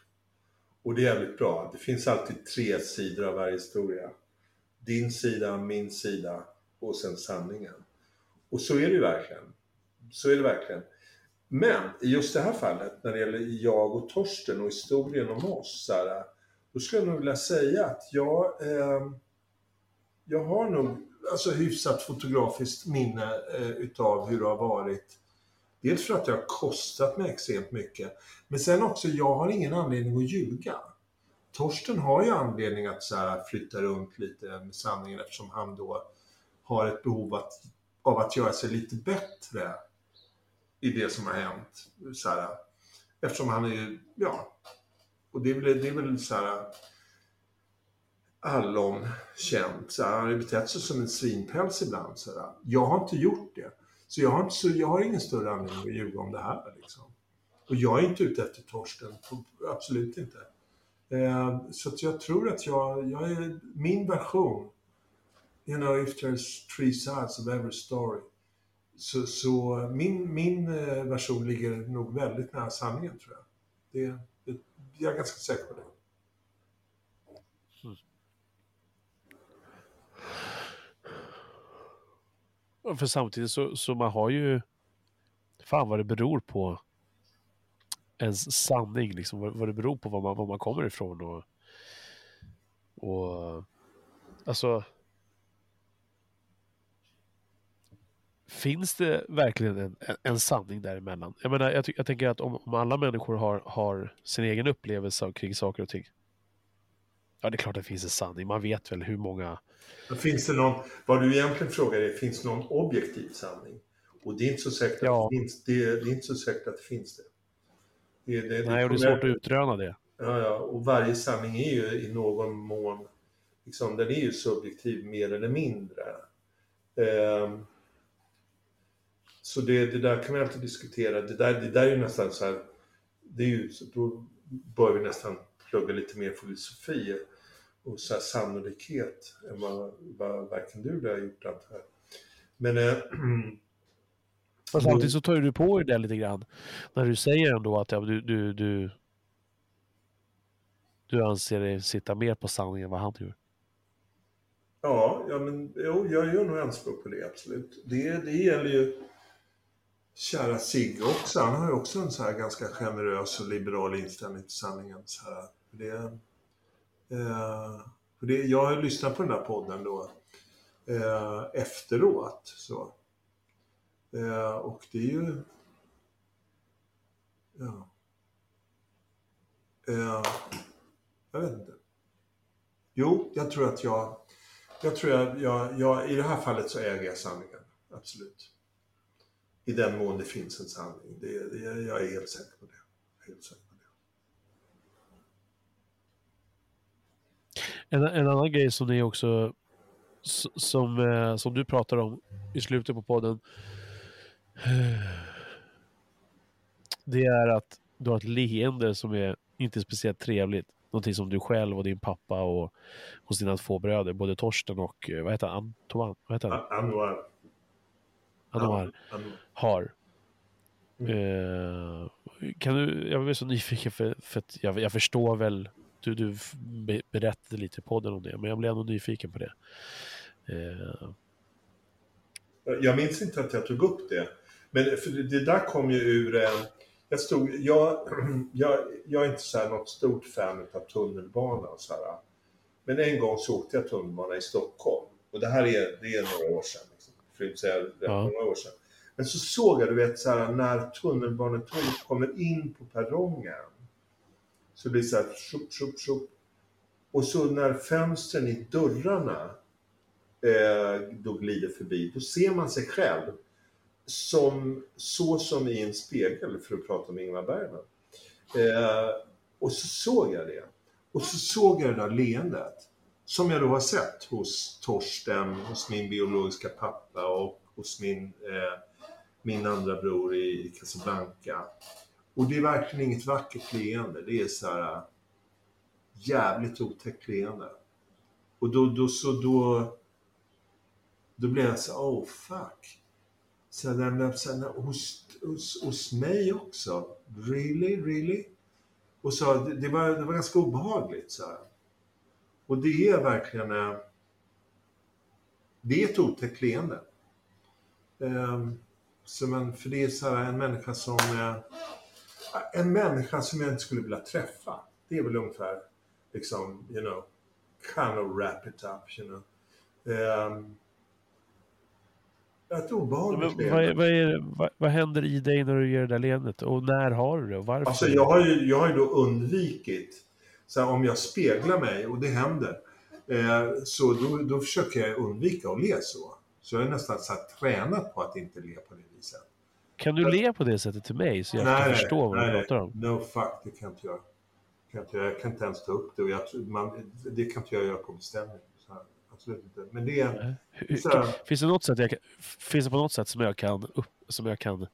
Och det är jävligt bra. Det finns alltid tre sidor av varje historia. Din sida, min sida och sen sanningen. Och så är det ju verkligen. Så är det verkligen. Men i just det här fallet, när det gäller jag och Torsten och historien om oss, så här, då skulle jag nog vilja säga att jag, eh, jag har nog alltså, hyfsat fotografiskt minne eh, utav hur det har varit. Dels för att det har kostat mig extremt mycket, men sen också, jag har ingen anledning att ljuga. Torsten har ju anledning att så här, flytta runt lite med sanningen eftersom han då har ett behov att, av att göra sig lite bättre i det som har hänt. Så här, eftersom han är ju, ja, och det är väl, det är väl så här allom känt. Så här, han har ju betett sig som en svinpäls ibland. Så här. Jag har inte gjort det. Så jag har, inte, så jag har ingen större anledning att ljuga om det här. Liksom. Och jag är inte ute efter Torsten, absolut inte. Eh, så att jag tror att jag, jag är, min version, you know, if there's three sides of every story. Så, så min, min eh, version ligger nog väldigt nära sanningen tror jag. Det, det, jag är ganska säker på det. För samtidigt så, så man har ju... Fan vad det beror på ens sanning, liksom. Vad, vad det beror på var man, var man kommer ifrån och... Och... Alltså... finns det verkligen en, en, sanning däremellan? Jag menar, jag, ty- jag tänker att om, om alla människor har, har sin egen upplevelse av kring saker och ting. Ja, det är klart det finns en sanning. Man vet väl hur många... Finns det någon, vad du egentligen frågar är, finns det någon objektiv sanning? Och det är inte så säkert, Ja. att, det finns, det, det är inte så säkert att det finns det. det, det, Nej, och det är svårt att utröna det. Ja, ja, och varje sanning är ju i någon mån, liksom, den är ju subjektiv mer eller mindre. Ehm, så det, det där kan vi alltid diskutera. Det där, det där är ju nästan så här, det är ju, då bör vi nästan plugga lite mer filosofi och så här sannolikhet än vad, vad varken du eller jag gjort antar jag. Men eh, Men samtidigt så tar du på dig det lite grann. När du säger ändå att ja, du, du, du, du anser dig sitta mer på sanningen än vad han gör. Ja, ja men jo, jag gör nog anspråk på det, absolut. Det, det gäller ju kära Sigge också. Han har ju också en så här ganska generös och liberal inställning till sanningen. Så här. Det, eh, för det, jag har ju lyssnat på den där podden då eh, efteråt. Så. Eh, och det är ju... Ja. Eh, jag vet inte. Jo, jag tror att jag jag tror jag, jag, jag, i det här fallet så äger jag sanningen. Absolut. I den mån det finns en sanning. Det, det, jag är helt säker på det. Helt säker på det. En, en annan grej som ni också som, eh, som du pratar om i slutet på podden. Det är att du har ett leende som är inte speciellt trevligt. Någonting som du själv och din pappa och hos dina två bröder, både Torsten och eh, vad heter han? Antoine? Vad heter han? An- Anwar. Anwar An- har. Mm. Eh, kan du, jag är så nyfiken för, för att jag, jag förstår väl, du, du berättade lite i podden om det, men jag blir ändå nyfiken på det. Eh, Jag minns inte att jag tog upp det. Men för det där kom ju ur... eh, Jag, stod, jag, jag, jag är inte så här något stort fan av tunnelbana och så här. Men en gång så åkte jag tunnelbana i Stockholm. Och det här är, det är några år sedan. Liksom. För att inte säga rätt Ja. många år sedan. Men så såg jag, du vet, så här, när tunnelbanetåget kommer in på perrongen. Så det blir så här, tjup, tjup, tjup. Och så när fönstren i dörrarna eh, då glider förbi, då ser man sig själv som, så som i en spegel, för att prata om Ingmar Bergman. Eh, och så såg jag det. Och så såg jag det där leendet. Som jag då har sett hos Torsten, hos min biologiska pappa och hos min, eh, min andra bror i Casablanca. Och det är verkligen inget vackert leende. Det är så här äh, jävligt otäckt leende. Och då, då så då, då blev jag så här, oh fuck. Så där, så där, hos, hos, hos mig också? Really, really? Och så, det, det, var, det var ganska obehagligt. Så här. Och det är verkligen... Äh, det är ett otäckt leende. Um, så men, för det är så här en människa som... Uh, en människa som jag inte skulle vilja träffa. Det är väl ungefär, liksom, you know, kind of wrap it up, you know. Ehm, ett obehagligt men vad, vad, är, vad, vad händer i dig när du gör det där leendet? Och när har du det? Och varför? Alltså jag har ju, jag har ju då undvikit, så här, om jag speglar mig, och det händer, eh, så då, då försöker jag undvika att le så. Så jag är nästan så här, tränat på att inte le på det viset. Kan du le på det sättet till mig så jag kan förstå vad du pratar om? No fuck, det kan inte jag. Kan inte, jag kan inte ens ta upp det och jag, man, det kan inte jag göra på beställning. Så här, absolut inte. Men det är... Så här, Finns det något sätt jag kan, finns det på något sätt som jag kan, upp, som jag kan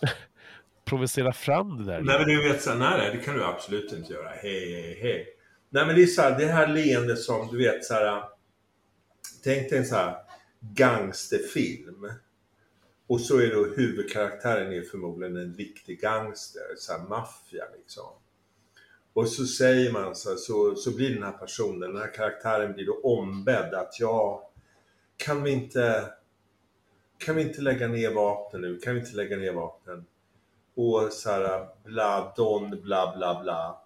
provocera fram det där? Nej men du vet såhär, nej, nej det kan du absolut inte göra. Hej, hej, hej. Nej men det är såhär, det här leendet som du vet såhär. Tänk dig en sån här gangsterfilm. Och så är då huvudkaraktären är förmodligen en riktig gangster, såhär maffia liksom. Och så säger man så, här, så, så blir den här personen, den här karaktären blir då ombedd att ja, kan vi inte, kan vi inte lägga ner vapnen nu? Kan vi inte lägga ner vapnen? och så här bla, don, bla, bla, bla.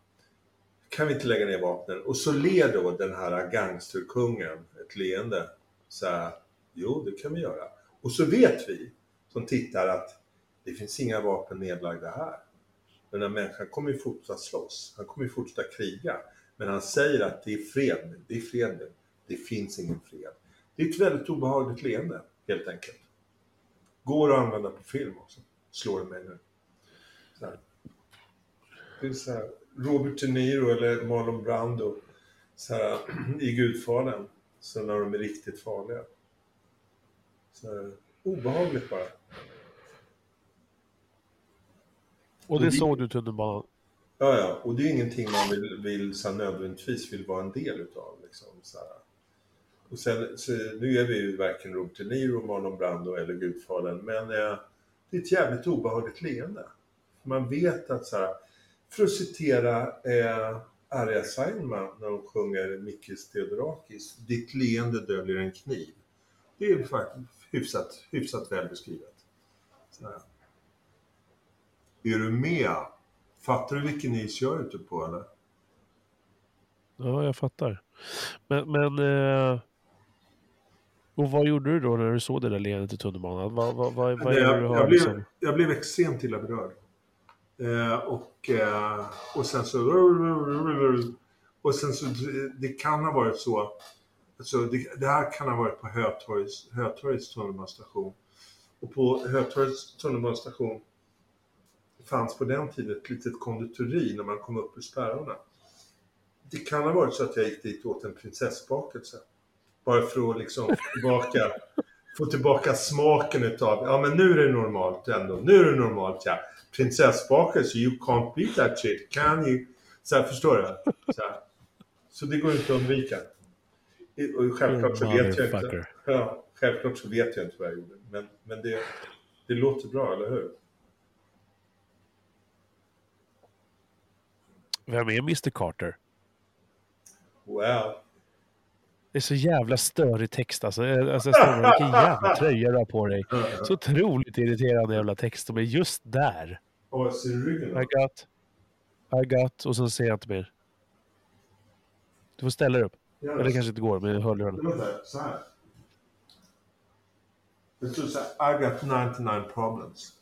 Kan vi inte lägga ner vapnen? Och så ler då den här gangsterkungen ett leende. Så här, jo det kan vi göra. Och så vet vi som tittar att det finns inga vapen nedlagda här. Den här människan kommer ju fortsätta slåss. Han kommer ju fortsätta kriga. Men han säger att det är fred nu. Det är fred nu. Det finns ingen fred. Det är ett väldigt obehagligt leende, helt enkelt. Går att använda på film också. Slår det mig nu. Så här. Det är så här, Robert De Niro eller Marlon Brando så här, i Gudfadern. Så när de är riktigt farliga. Så här, obehagligt bara. Och det såg du tunnelbanan? Ja, ja, och det är ingenting man vill, vill så här, nödvändigtvis vill vara en del utav. Liksom, så här. Och sen, så, nu är vi ju varken Robert De Niro, Marlon Brando eller Gudfadern, men eh, det är ett jävligt obehagligt leende. Man vet att så här, för att citera eh, Arja Saijonmaa när de sjunger Mikis Theodorakis, ditt leende döljer en kniv. Det är faktiskt hyfsat, hyfsat väl beskrivet. Så här. Är du med? Fattar du vilken is jag är ute på eller? Ja, jag fattar. Men, men eh, och vad gjorde du då när du såg det där leendet i tunnelbanan? Vad, vad, vad, vad jag, du jag, har blev, liksom? jag blev extremt illa berörd. Eh, och, eh, och sen så... Och sen så, det kan ha varit så... Alltså det, det här kan ha varit på Hötorgs, Hötorgets tunnelbanestation. Och på Hötorgets tunnelbanestation fanns på den tiden ett litet konditori när man kom upp ur spärrarna. Det kan ha varit så att jag gick dit och åt en prinsessbakelse. Bara för att liksom få tillbaka, få tillbaka smaken utav, ja men nu är det normalt ändå, nu är det normalt ja. Prinsessbakelse, you can't beat that shit, can you? Så här, förstår du? Så, här. så det går inte att undvika. Och självklart så vet jag inte. Ja, självklart så vet jag inte vad jag gjorde. Men, men det, det låter bra, eller hur? Vem är Mr Carter? Well. Det är så jävla störig text alltså. Jag- alltså jag vilken jävla tröja du har på dig. Så otroligt irriterande jävla text. Är just där. Ryggen I got. I got. Och sen ser jag inte mer. Du får ställa dig upp. Ja, Eller kanske inte går med hörlurarna. Vänta, så här. Det står så här, I got 99 problems.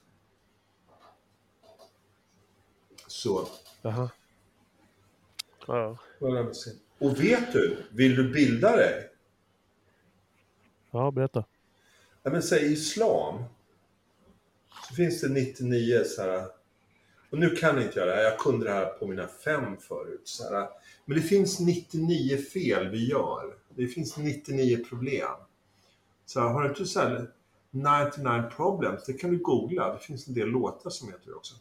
Så. Jaha. Ja. Och vet du, vill du bilda dig? ja, berätta. Ja, men säg islam. Så finns det 99 så här. Och nu kan jag inte göra det här. Jag kunde det här på mina fem förut. Så här. Men det finns 99 fel vi gör. Det finns 99 problem. Så här, har du inte så här 99 problems? Det kan du googla. Det finns en del låtar som heter det också.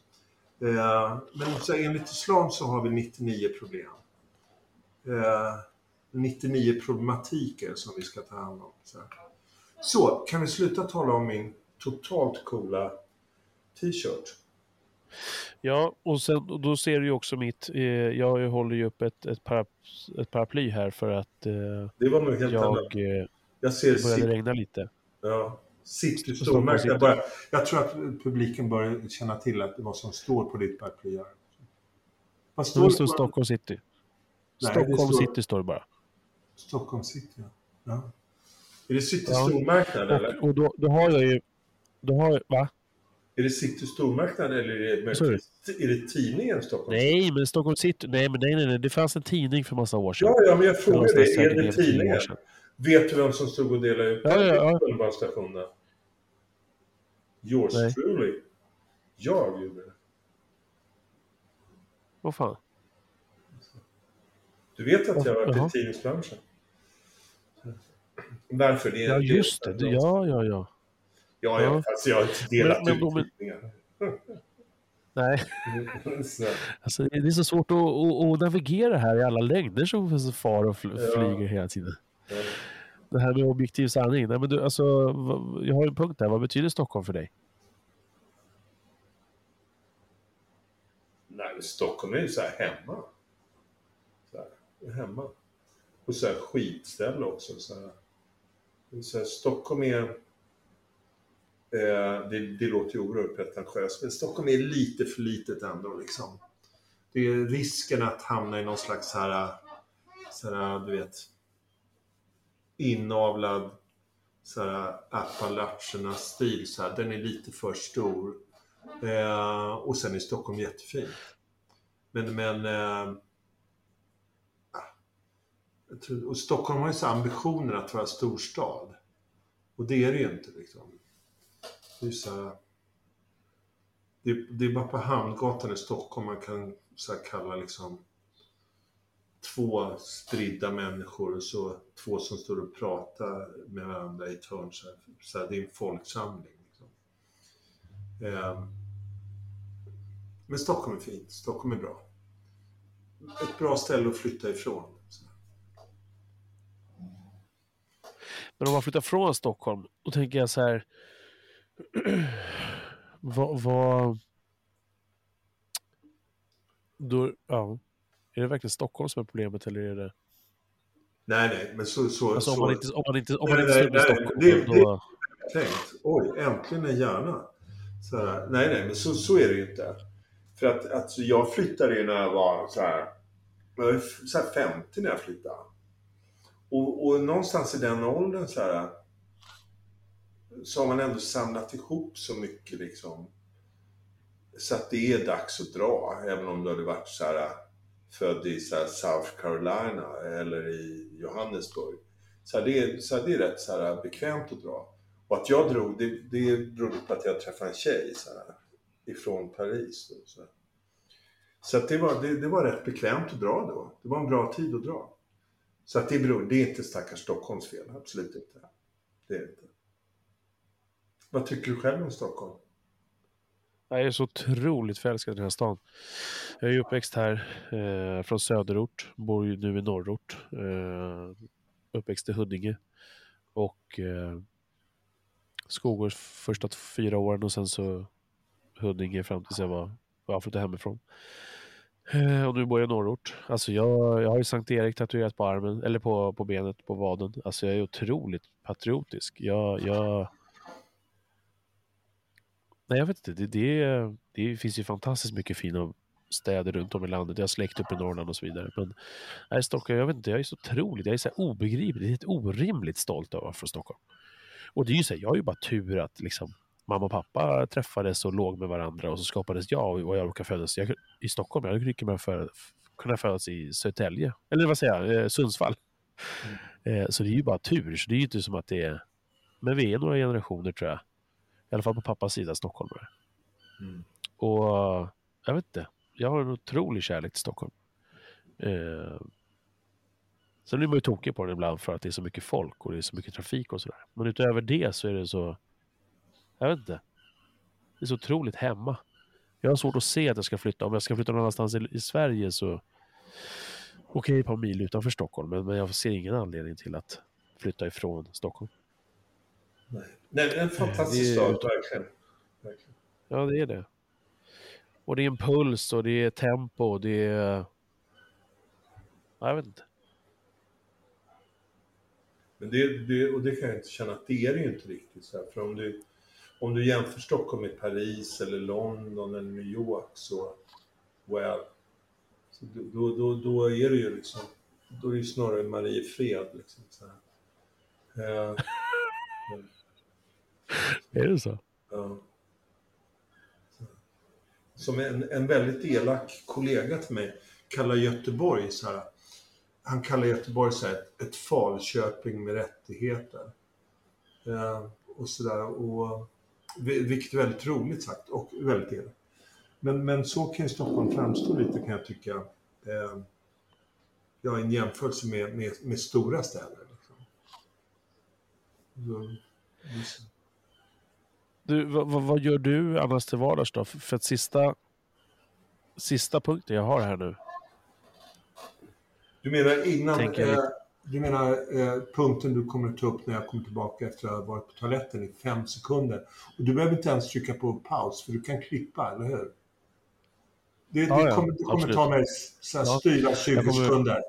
Eh, men så här, enligt islam så har vi 99 problem. Eh, 99 problematiker som vi ska ta hand om. Så, kan vi sluta tala om min totalt coola t-shirt? Ja, och, sen, då ser du ju också mitt... Eh, jag håller ju upp ett, ett, parap, ett paraply här för att eh, Det var nog helt annat. jag... Eh, Jag ser det började regna lite. ja, city stormärke. Jag, bara, jag tror att publiken bör känna till att vad som står på ditt paraply. Vad står Det står Stockholm City. Nej, Stockholm står- City står det bara. Stockholm city, ja. Är det City Ja. stormarknad eller? Och, då, då har jag ju... Då har jag, va? Är det City stormarknad eller är det, är det tidningen Stockholm? Nej, men Stockholm City... Nej, men nej, nej, nej. Det fanns en tidning för massa år sedan. Ja, ja, men jag frågar dig. Är det tidningen? Vet du vem som stod och delade ut Ja, ja, ja. tunnelbanestationerna? Yours Nej. truly. Jag gjorde det. Vad fan? Du vet att jag har varit Jaha. i tidningsbranschen? Varför? Det är Ja, just det. ja, ja, ja. Ja, ja, fast jag har inte delat Men- men ut tidningar. Nej, Så, alltså, det är så svårt att, att, att navigera här i alla längder som far och fl- Ja. flyger hela tiden. Det här med objektiv sanning. Nej, men du, alltså, jag har en punkt där. Vad betyder Stockholm för dig? Nej, Stockholm är ju så här hemma. Så här, hemma. Och så här skitställe också. Så här. Så här, Stockholm är... Eh, det, det låter ju oerhört pretentiöst, men Stockholm är lite för litet ändå liksom. Det är risken att hamna i någon slags här, så här du vet, inavlad så här Appalacherna-stil. Så här. Den är lite för stor. Eh, och sen är Stockholm jättefin. Men, men eh, ah. jag tror, och Stockholm har ju så ambitioner att vara storstad. Och det är det ju inte liksom. Det är, så här, det, det är bara på Hamngatan i Stockholm man kan så här, kalla liksom två stridda människor och så två som står och pratar med varandra i ett hörn. Så så här, det är en folksamling. Liksom. Eh, men Stockholm är fint. Stockholm är bra. Ett bra ställe att flytta ifrån. Så. Men om man flyttar från Stockholm, då tänker jag så här. vad... vad då, ja. Är det verkligen Stockholm som är problemet eller är det... Nej, nej, men så... så, Alltså om man inte, om man inte, om man Nej, inte nej, nej, Stockholm, det- då... tänkt. Oj, äntligen en hjärna. Så här, nej, nej, men så, så är det ju inte. För att alltså, jag flyttade ju när jag var så här, jag var så här 50 när jag flyttade. Och, och någonstans i den åldern så här, så har man ändå samlat ihop så mycket liksom. Så att det är dags att dra, även om du hade varit så här, född i så här, South Carolina eller i Johannesburg. Så här, det, är, så här, det är rätt så här, bekvämt att dra. Och att jag drog, det, det berodde på att jag träffade en tjej så här, ifrån Paris. Då, så här. så att det, var, det, det var rätt bekvämt att dra då. Det var en bra tid att dra. Så att det, beror, det är inte stackars Stockholms fel, absolut inte. Det är det inte. Vad tycker du själv om Stockholm? Jag är så otroligt förälskad i den här stan. Jag är ju uppväxt här eh, från söderort, bor ju nu i norrort. Eh, uppväxt i Huddinge. Och eh, Skogås första fyra åren och sen så Huddinge fram tills jag var, jag flyttade hemifrån. Eh, och nu bor jag i norrort. Alltså jag, jag har ju Sankt Erik tatuerat på armen, eller på, på benet, på vaden. Alltså jag är otroligt patriotisk. Jag, jag, Nej, jag vet inte. Det, det, det finns ju fantastiskt mycket fina städer runt om i landet. Jag har släkt upp i Norrland och så vidare. Men nej, Stockholm, jag vet inte, jag är så otroligt, jag är så här obegriplig, helt orimligt stolt över från Stockholm. Och det är ju så här, jag har ju bara tur att liksom mamma och pappa träffades och låg med varandra och så skapades jag och jag råkade födas jag, i Stockholm. Jag hade mer för, kunna födas i Södertälje, eller vad säger jag, eh, Sundsvall. Eh, så det är ju bara tur, så det är ju inte som att det är... Men vi är några generationer tror jag. I alla fall på pappas sida stockholmare. Mm. Och jag vet inte, jag har en otrolig kärlek till Stockholm. Eh, sen blir man ju tokig på den ibland för att det är så mycket folk och det är så mycket trafik och sådär. Men utöver det så är det så, jag vet inte. Det är så otroligt hemma. Jag har svårt att se att jag ska flytta. Om jag ska flytta någon annanstans i, i Sverige så okej ett par mil utanför Stockholm. Men, men jag ser ingen anledning till att flytta ifrån Stockholm. Nej, Nej en fantastisk stad, verkligen. verkligen. Ja, det är det. Och det är en puls och det är tempo och det är... Ja, jag vet inte. Men det, det, och det kan jag inte känna att det är det ju inte riktigt. Så här. För om du, om du jämför Stockholm med Paris eller London eller New York så, well, så då, då, då, då är det ju liksom, då är det ju snarare Mariefred liksom. Så här. Eh, Är det så? Ja. Som en, en väldigt elak kollega till mig kallar Göteborg så här. Han kallar Göteborg så här, ett, ett Falköping med rättigheter. Eh, och sådär. Och, vilket är väldigt roligt sagt och väldigt elakt. Men, men så kan ju Stockholm framstå lite kan jag tycka. Eh, ja, i en jämförelse med, med, med stora städer. Liksom. Så, så. Du, vad, vad, gör du annars till vardags då? För, för att sista, sista punkten jag har här nu. Du menar innan, Tänker eh, du menar eh, punkten du kommer att ta upp när jag kommer tillbaka efter att ha varit på toaletten i fem sekunder. Och du behöver inte ens trycka på paus för du kan klippa, eller hur? Det, Ja, det kommer, det kommer ta mig så här, styra 20 jag kommer- sekunder.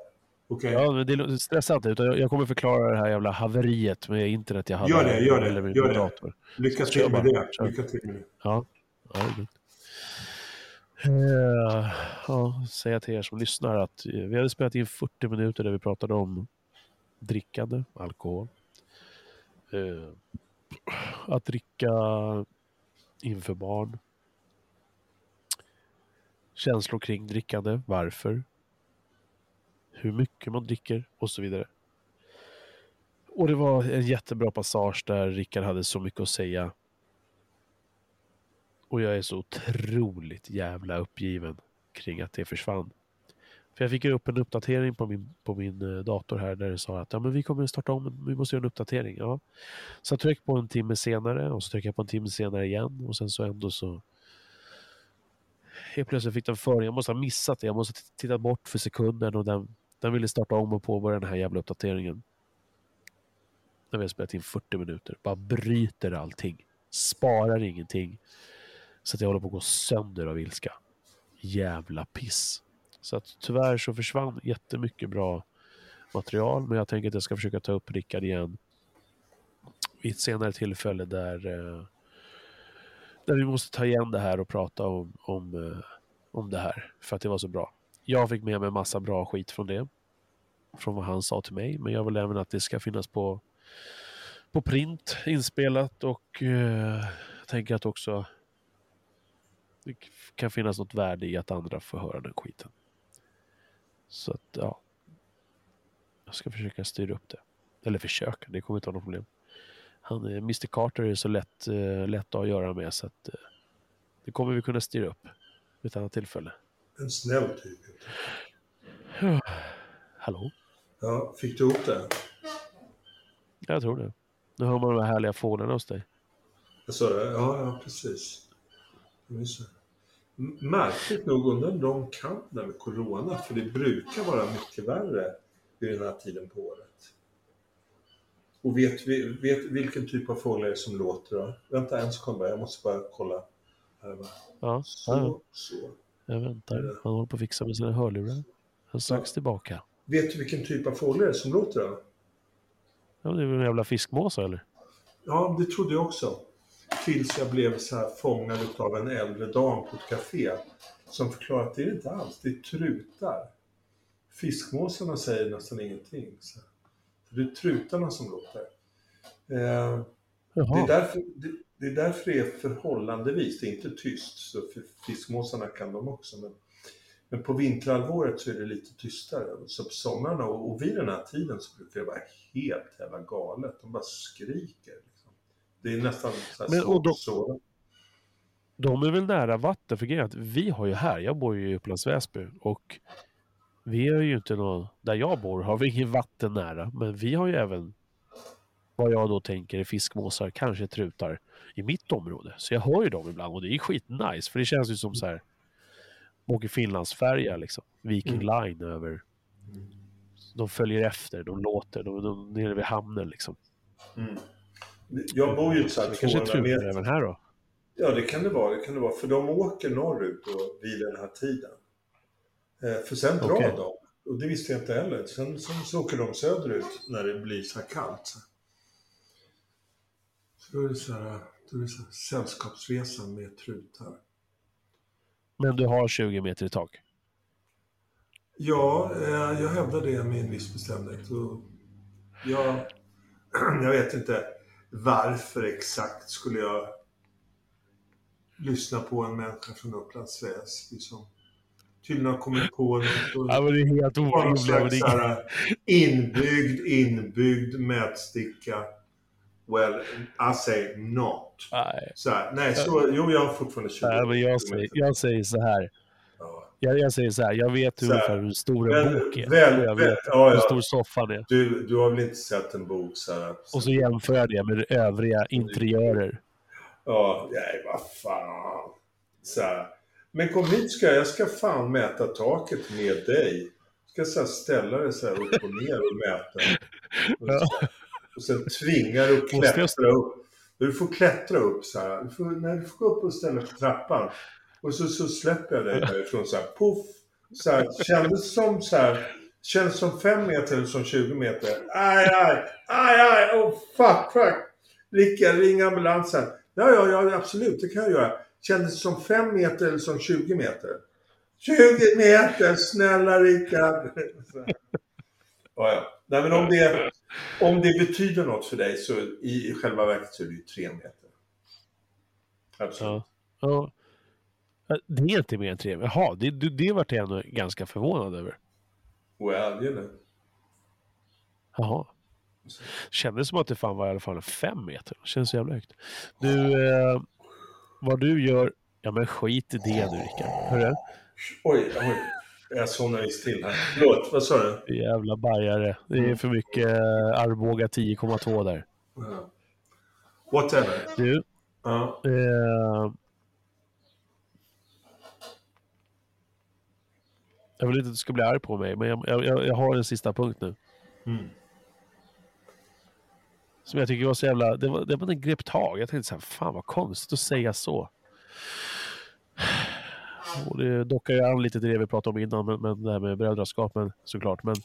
Okej? Ja, men det är stressa inte, utan jag kommer förklara det här jävla haveriet med internet jag hade. Gör det, gör det, Eller gör det. dator. Lycka till med det. Lycka till med det. Ja, ja det. Eh, Ja, säga till er som lyssnar att eh, vi hade spelat in 40 minuter där vi pratade om drickande, alkohol. Eh, att dricka inför barn. Känslor kring drickande. Varför? Hur mycket man dricker och så vidare. Och det var en jättebra passage där Rickard hade så mycket att säga. Och jag är så otroligt jävla uppgiven kring att det försvann. För jag fick ju upp en uppdatering på min, på min eh, dator här där det sa att ja, men vi kommer starta om, vi måste göra en uppdatering. Ja. Så jag tryckte på en timme senare och så tryckte jag på en timme senare igen och sen så ändå så helt plötsligt fick den för Jag måste ha missat det. Jag måste ha tittat bort för sekunden och den, den ville starta om och påbörja den här jävla uppdateringen. När vi har spelat in 40 minuter. Bara bryter allting. Sparar ingenting. Så att jag håller på att gå sönder av ilska. Jävla piss. Så att tyvärr så försvann jättemycket bra material. Men jag tänker att jag ska försöka ta upp Rickard igen vid ett senare tillfälle där, eh, där vi måste ta igen det här och prata om, om, eh, om det här. För att det var så bra. Jag fick med mig massa bra skit från det. Från vad han sa till mig. Men jag vill även att det ska finnas på, på print inspelat och eh, jag tänker att också det kan finnas något värde i att andra får höra den skiten. Så att, ja. Jag ska försöka styra upp det. Eller försöka, det kommer inte vara något problem. Han, eh, Mr Carter är så lätt, uh, lätt att göra med så att eh, det kommer vi kunna styra upp vid ett annat tillfälle. En snäll typ. Hallå? Ja, fick du ihop det? Jag tror det. Nu hör man de här härliga fåglarna hos dig. Jag sa det? Ja, ja precis. Märkligt nog undrar om de kan det med Corona, för det brukar vara mycket värre vid den här tiden på året. Och vet vi vet vilken typ av fåglar det som låter då? Vänta en sekund bara, jag måste bara kolla. Här bara. Ja, Så, ja. så. Jag väntar. Han håller på att fixa med sina hörlurar. Han är strax tillbaka. Vet du vilken typ av fåglar det är som låter då? Ja, det är väl en jävla fiskmås eller? Ja, det trodde jag också. Tills jag blev så här fångad av en äldre dam på ett café. Som förklarade att det är inte alls, det är trutar. Fiskmåsarna säger nästan ingenting. Så. Det är trutarna som låter. Eh, det, är därför, det, det är därför det är förhållandevis, det är inte tyst. Så fiskmåsarna kan de också. Men, men på vinterhalvåret så är det lite tystare. Så på somrarna och, och vid den här tiden så brukar det vara helt jävla galet. De bara skriker. Liksom. Det är nästan så här Men, och då- så. De är väl nära vatten, för grejen att vi har ju här, jag bor ju i Upplands Väsby och vi är ju inte någon, där jag bor har vi ingen vatten nära, men vi har ju även vad jag då tänker är fiskmåsar, kanske trutar i mitt område. Så jag hör ju dem ibland och det är skitnice, för det känns ju som så här åker Finlandsfärja liksom, Viking Mm. Line över. De följer efter, de låter, de, de nere vid hamnen liksom. Mm. Jag bor ju så här Det kanske är 200 trutar meter. även här då. Ja, det kan det vara. Det kan det vara. För de åker norrut då, vid den här tiden. Eh, för sen drar Okej. de. Och det visste jag inte heller. Sen, sen så åker de söderut när det blir så här kallt. Då är det så här, då är det så här sällskapsresan med trutar. Men du har 20 meter i tak. Ja, eh, jag hävdar det med en viss bestämdhet. Och jag, jag vet inte varför exakt skulle jag lyssna på en människa från Upplands Väsby som tydligen har kommit på något. Ja, men det är helt orimligt. inbyggd, inbyggd mätsticka. Well, I say not. Nej, Så här, nej, så, jo, jag har fortfarande 20 nej, men jag säger, jag säger så här. Ja. Jag, jag säger så här, jag vet Så här. hur stor en Väl- bok är. väl- jag väl- vet ja, hur stor soffan är. Du, du har väl inte sett en bok så här? Och så jämför jag det med övriga interiörer. Ja, nej, vad fan. Så här. Men kom hit ska jag, jag ska fan mäta taket med dig. Jag ska så här ställa det så här upp och ner och mäta. Och, så, och sen tvinga dig att klättra upp. Du får klättra upp så här. Du får, nej, du får gå upp och ställa på trappan. Och så, så släpper jag dig därifrån så här. Puff! Så här, kändes som så här. Känns som 5 meter eller som 20 meter. Aj, aj, aj, aj, oh fuck, fuck. Rickard, ring ambulansen. Ja, ja, ja, absolut, det kan jag göra. Kändes som 5 meter eller som 20 meter? 20 meter, snälla Rickard. Ja, ja. Nej, men om det, Om det betyder något för dig så i, i själva verket så är det ju tre meter. Absolut. Ja. ja. Det är inte mer än tre. Jaha, det, det, det vart jag ändå ganska förvånad över. Well, you know. Jaha. Kändes som att det fan var i alla fall fem meter. Känns jävla högt. Du, eh, vad du gör... Ja men skit i det nu Rickard. Hörru? Oj, oj. Jag somnade visst till här. Förlåt, vad sa du? Jävla bajare. Det är för mycket eh, Arboga 10,2 där. Ja. Whatever. Du, Ja. eh, Jag vill inte att du ska bli arg på mig, men jag, jag, jag har en sista punkt nu. Mm. Som jag tycker var så jävla... Det var, det var en grep tag. Jag tänkte så här, fan vad konstigt att säga så. Och det dockar ju an lite till det vi pratade om innan, men, men det här med brödraskap, men, såklart. Men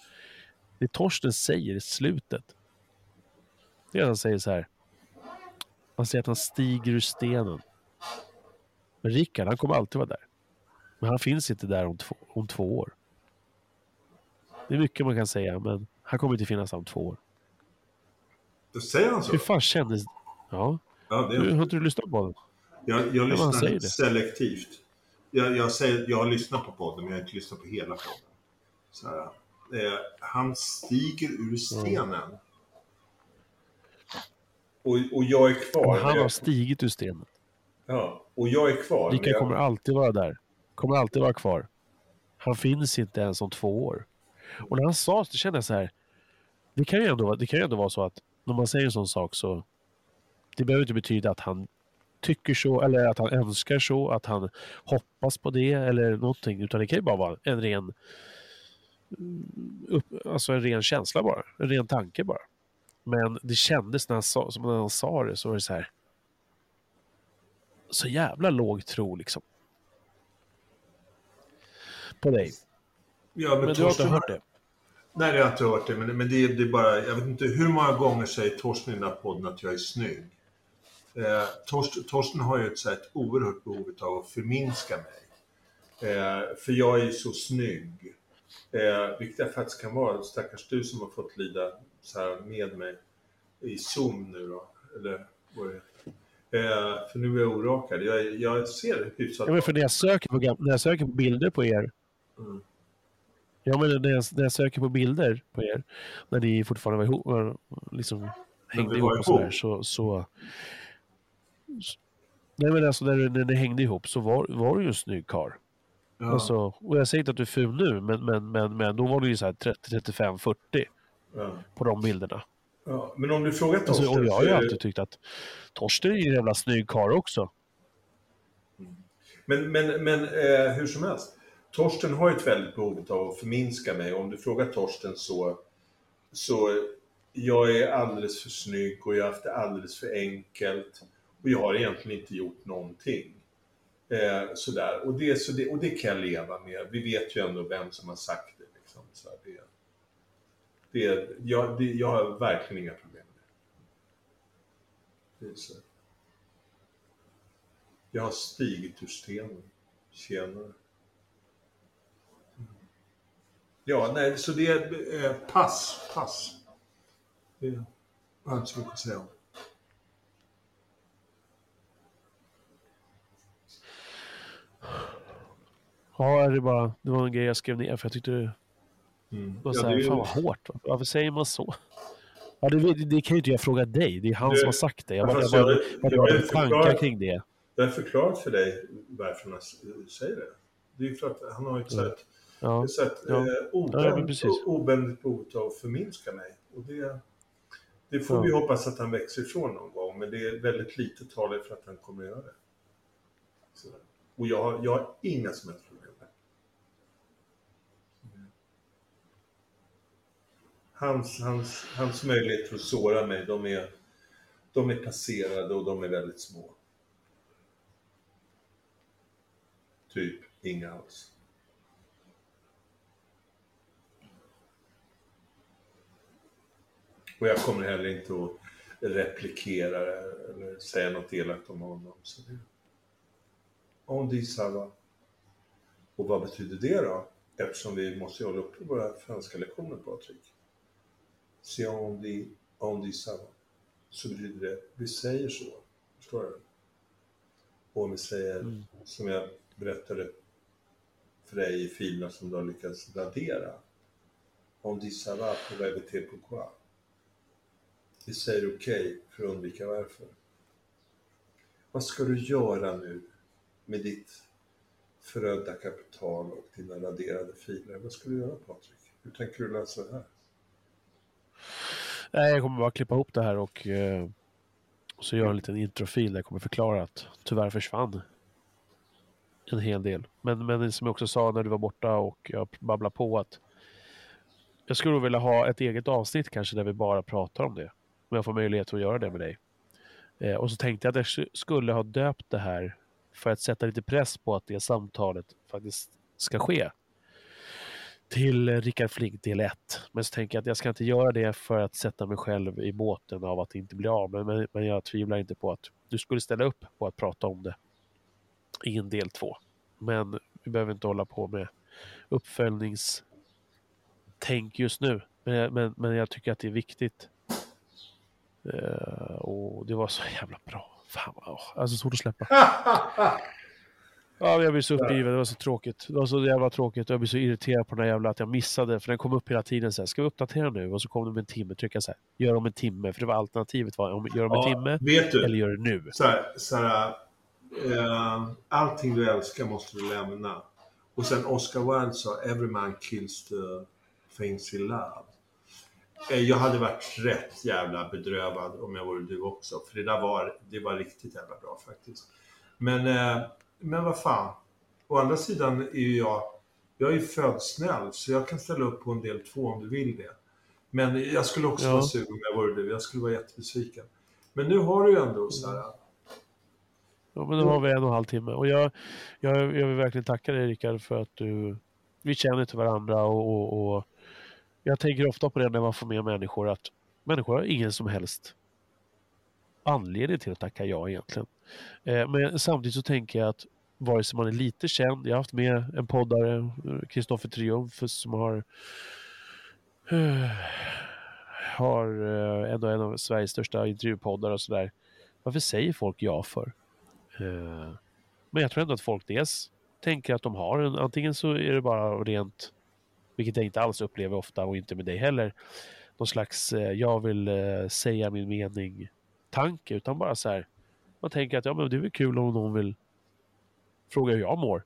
det Torsten säger i slutet, det är att han säger så här. Han säger att han stiger ur stenen. Men Rickard, han kommer alltid vara där. Men han finns inte där om två, om två år. Det är mycket man kan säga, men han kommer inte finnas där om två år. Då säger han så? Hur fan kändes... Ja, Ja, det du, är... har inte du lyssnat på den? Jag, jag lyssnar det. selektivt. Jag, jag, säger, jag har lyssnat på podden, men jag har inte lyssnat på hela podden. Så här, eh, han stiger ur stenen. Och, och jag är kvar. Han har stigit ur stenen. ja, och jag är kvar. men Rickard jag- kommer alltid vara där. Kommer alltid vara kvar. Han finns inte ens om två år. Och när han sa så kände jag så här. Det kan ju ändå, det kan ju ändå vara så att när man säger en sån sak så. Det behöver inte betyda att han tycker så eller att han önskar så, att han hoppas på det eller någonting. Utan det kan ju bara vara en ren upp, alltså en ren känsla bara. En ren tanke bara. Men det kändes när han sa, som när han sa det så var det så här. Så jävla låg tro liksom. På dig. Ja, men, Men du har inte hört det? Nej, jag har inte hört det. Men, men det, är- det är bara... Jag vet inte hur många gånger säger Torsten i den här podden att jag är snygg. Eh, Torsten, Torsten har ju ett, så ett oerhört behov av att förminska mig. Eh, för jag är ju så snygg. Eh, vilket jag faktiskt kan vara. Stackars du som har fått lida så här med mig i Zoom nu då. Eller vad det. Eh, för nu är jag orakad. Jag, jag ser hyfsat Ja, men för när jag söker på, när jag söker på bilder på er. Mm. Ja, men när jag, när jag söker på bilder på er. När ni fortfarande var ihop. var- Liksom hängde ihop och sådär. så, så, nej men alltså när, när ni hängde ihop så var, var du ju en snygg karl. Ja, Alltså, och jag säger inte att du är ful nu. Men, men, men, men då var du ju så här 30, 35, 40 ja, på de bilderna. ja. Men om du frågar Torsten Alltså, och jag har ju det- alltid tyckt att Torsten är ju en jävla snygg karl också. Men, men, men eh, hur som helst. Torsten har ju ett väldigt behov av att förminska mig. Om du frågar Torsten så, så jag är alldeles för snygg och jag har haft det alldeles för enkelt. Och jag har egentligen inte gjort någonting. Eh, sådär. Och, det, så det, och det kan jag leva med. Vi vet ju ändå vem som har sagt det. Liksom. Så här, det, det, jag, det, jag har verkligen inga problem med det. det är så. Jag har stigit ur stenen. Tjenare. Ja, nej, så det är eh, pass, pass. Det har jag inte så mycket att säga om. Ja, det, bara, det var en grej jag skrev ner för jag tyckte det Mm. var Ja, så här, det är- fan vad hårt. va? Varför säger man så? Ja, det, det kan ju inte jag fråga dig. Det är han Du- som har sagt det. Jag bara, jag bara, jag- jag jag ju tankar kring det. Jag har förklarat för dig varför han säger det. Det är ju för att han har ett Mm. sätt, Ja. ett sätt Ja. eh, Ja, men obänd, precis. obändigt av att förminska mig. Och det, det får Ja. vi hoppas att han växer ifrån någon gång, men det är väldigt lite talet för att han kommer att göra det. Sådär. Och jag jag har inga som helst problem med det. Hans, hans, hans möjligheter att såra mig, de är, de är passerade och de är väldigt små. Typ inga alls. Och jag kommer heller inte att replikera eller säga något elakt om honom. Så det... On dit. Och vad betyder det då? Eftersom vi måste hålla uppe våra franska lektioner, Patrik. Si on dit, on dit ça. Så betyder det, vi säger så. Förstår du? Och om vi säger, Mm. som jag berättade för dig i filerna som du har lyckats radera. Dit ça va pour éviter pourquoi. Vi säger okej för att undvika varför. Vad ska du göra nu med ditt förödda kapital och dina raderade filer? Vad ska du göra Patrik? Hur tänker du lösa det här? Nej, jag kommer bara klippa ihop det här och, eh, och så göra en liten introfil där jag kommer förklara att tyvärr försvann en hel del. Men, men som jag också sa när du var borta och jag babblade på att jag skulle vilja ha ett eget avsnitt kanske där vi bara pratar om det. Om jag får möjlighet att göra det med dig. Eh, och så tänkte jag att jag skulle ha döpt det här för att sätta lite press på att det samtalet faktiskt ska ske. Till Rickard Flink del 1. Men så tänker jag att jag ska inte göra det för att sätta mig själv i båten av att det inte blir av. Men, men, men jag tvivlar inte på att du skulle ställa upp på att prata om det i en del 2. Men vi behöver inte hålla på med uppföljningstänk just nu. Men, men, men jag tycker att det är viktigt. Uh, och det var så jävla bra. Fan vad, alltså svårt att släppa. Ja, jag blir så uppgiven. Det var så tråkigt. Det var så jävla tråkigt. Jag blir så irriterad på den här jävla att jag missade. För den kom upp hela tiden så här. Ska vi uppdatera nu? Och så kom det med en timme. Trycka så här. Gör om en timme. För det var alternativet var om gör om en timme. vet du? Eller gör det nu. så här, så här, eh, allting du älskar måste du lämna. Och sen Oscar Wilde sa “Every man kills the things he love”. Eh, jag hade varit rätt jävla bedrövad om jag vore du också. För det där var, det var riktigt jävla bra faktiskt. Men, eh, men vad fan. Å andra sidan är ju jag, jag är född snäll så jag kan ställa upp på en del två om du vill det. Men jag skulle också Ja. vara sur om jag vore du. Jag skulle vara jättebesviken. Men nu har du ju ändå så här. Ja, men då har vi en och en halv timme. Och jag, jag, jag vill verkligen tacka dig Rickard för att du... Vi känner till varandra och, och, och jag tänker ofta på det när man får med människor att människor har ingen som helst anledning till att tacka ja egentligen. Eh, men samtidigt så tänker jag att vare sig man är lite känd, jag har haft med en poddare, Kristoffer Triumf, som har eh, har eh, ändå en av Sveriges största intervjupoddar och sådär. Varför säger folk ja för? Men jag tror ändå att folk dels tänker att de har en, antingen så är det bara rent, vilket jag inte alls upplever ofta och inte med dig heller, någon slags jag vill säga min mening tanke, utan bara så här, man tänker att ja men det är väl kul om någon vill fråga hur jag mår.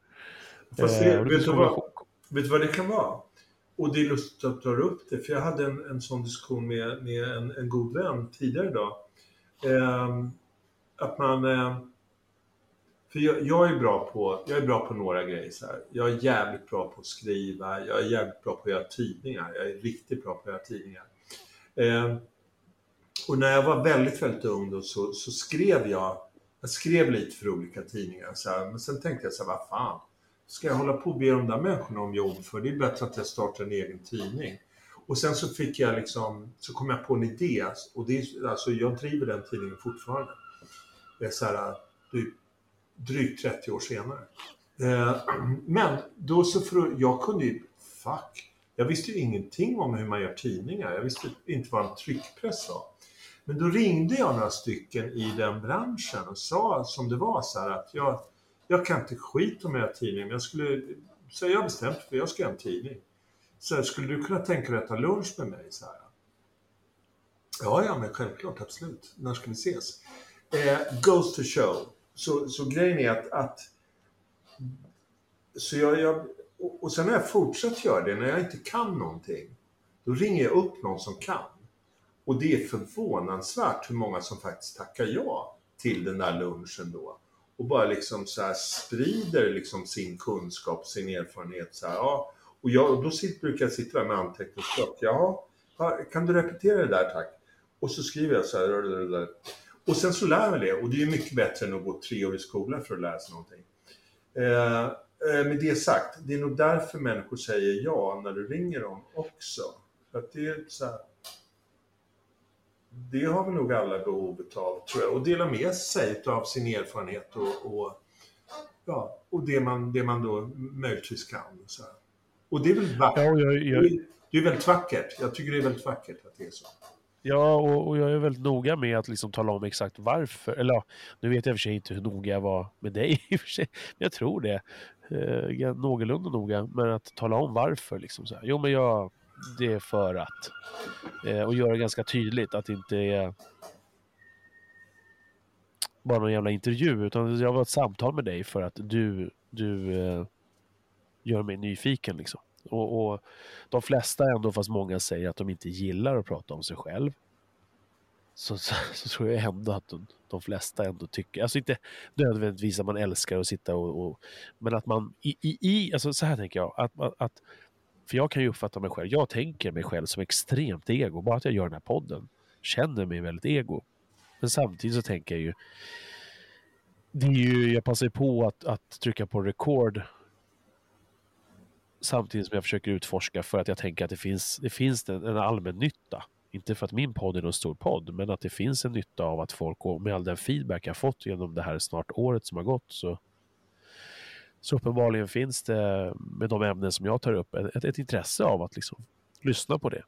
Fast Eh, det, det vet, du vad, vet du vad det kan vara? Och det är lustigt att du tar upp det, för jag hade en, en sån diskussion med, med en, en god vän tidigare idag. Ehm, att man... Eh, för jag, jag, är bra på, jag är bra på några grejer så här. Jag är jävligt bra på att skriva, jag är jävligt bra på att göra tidningar. Jag är riktigt bra på att göra tidningar. Ehm, och när jag var väldigt, väldigt ung då så, så skrev jag, jag skrev lite för olika tidningar. Så här, men sen tänkte jag så här, vad fan, ska jag hålla på och be de där människorna om jobb för? Det är bättre att jag startar en egen tidning. Och sen så fick jag liksom, så kom jag på en idé. Och det är, alltså jag driver den tidningen fortfarande. Det är så här, typ drygt 30 år senare. Eh, men då så för jag kunde ju, fuck. Jag visste ju ingenting om hur man gör tidningar. Jag visste inte vad en tryckpress var. Men då ringde jag några stycken i den branschen och sa som det var så här att jag, jag kan inte skit om jag har tidning, men jag skulle, så jag har bestämt för jag ska göra en tidning. Så här, skulle du kunna tänka dig att äta lunch med mig? Så här? Ja, ja, men självklart, absolut. När ska vi ses? Eh, goes to show. Så, så grejen är att, att så jag, jag, och sen har jag fortsatt göra det när jag inte kan någonting. Då ringer jag upp någon som kan. Och det är förvånansvärt hur många som faktiskt tackar ja till den där lunchen då. Och bara liksom så här sprider liksom sin kunskap, sin erfarenhet. Så här, ja. Och jag, då sitter, brukar jag sitta där med anteckningsblock. Jaha, ja, kan du repetera det där tack? Och så skriver jag så här. där. Och sen så lär jag det. Och det är mycket bättre än att gå tre år i skolan för att lära sig någonting. Eh, eh, med det sagt, det är nog därför människor säger ja när du ringer dem också. För att det är så här, det har vi nog alla behov av, tror jag. Och dela med sig av sin erfarenhet och, och, ja, och det, man, det man då möjligtvis kan. Så här. Och det är väl vackert. Ja, jag, jag, Det Det är väldigt vackert. Jag tycker det är väldigt vackert att det är så. Ja, och, och jag är väldigt noga med att liksom tala om exakt varför. Eller ja, nu vet jag i och för sig inte hur noga jag var med dig i och för sig. Men jag tror det. Eh, någorlunda noga. Men att tala om varför. Liksom så här. Jo, men jag, det är för att. Eh, och göra det ganska tydligt att det inte är bara någon jävla intervju. Utan jag var ett samtal med dig för att du, du eh, gör mig nyfiken. Liksom. Och, och, de flesta ändå, fast många säger att de inte gillar att prata om sig själv. Så, så, så tror jag ändå att de, de, flesta ändå tycker, alltså inte nödvändigtvis att man älskar att sitta och, och men att man i, i, i, alltså så här tänker jag, att, att, att, för jag kan ju uppfatta mig själv, jag tänker mig själv som extremt ego, bara att jag gör den här podden känner mig väldigt ego. Men samtidigt så tänker jag ju, det är ju, jag passar på att, att trycka på record samtidigt som jag försöker utforska för att jag tänker att det finns, det finns en, en allmän nytta. Inte för att min podd är någon stor podd, men att det finns en nytta av att folk, och med all den feedback jag fått genom det här snart året som har gått, så, så uppenbarligen finns det med de ämnen som jag tar upp ett, ett intresse av att liksom lyssna på det.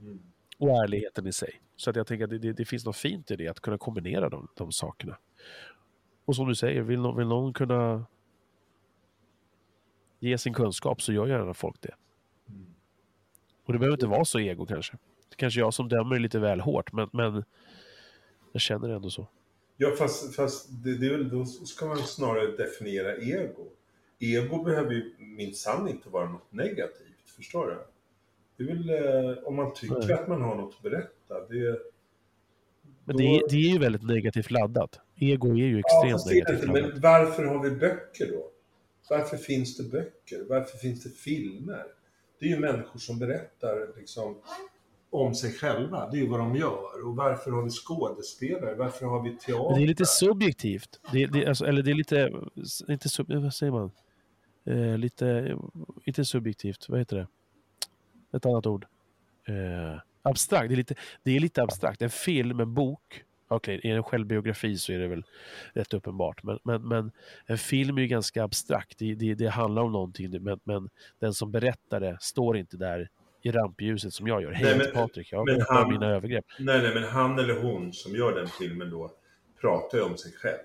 Mm. Och ärligheten i sig. Så att jag tänker att det, det, det, finns något fint i det, att kunna kombinera de, de sakerna. Och som du säger, vill någon, vill någon kunna ge sin kunskap så gör gärna folk det. Mm. Och det behöver inte vara så ego kanske. Det kanske jag som dömer lite väl hårt, men, men jag känner ändå så. Ja, fast, fast det, det är väl, då ska man snarare definiera ego. Ego behöver ju minsann inte vara något negativt, förstår du? Det är väl eh, om man tycker Nej. att man har något att berätta. Det, men det, det, är ju väldigt negativt laddat. Ego är ju extremt ja, negativt laddat. Men varför har vi böcker då? Varför finns det böcker? Varför finns det filmer? Det är ju människor som berättar liksom, om sig själva. Det är ju vad de gör. Och varför har vi skådespelare? Varför har vi teater? Men det är lite subjektivt. Det, det, alltså, eller det är lite, inte sub, vad säger man? Eh, lite, inte subjektivt, vad heter det? Ett annat ord. Eh, abstrakt, det är, lite, det är lite abstrakt. En film, en bok, Okej, okay, i en självbiografi så är det väl rätt uppenbart. Men, men, men en film är ju ganska abstrakt. Det, det, det handlar om någonting. Men, men, den som berättar det står inte där i rampljuset som jag gör. Hej Patrik, jag berättar han, mina övergrepp. Nej, nej, men han eller hon som gör den filmen då pratar ju om sig själv.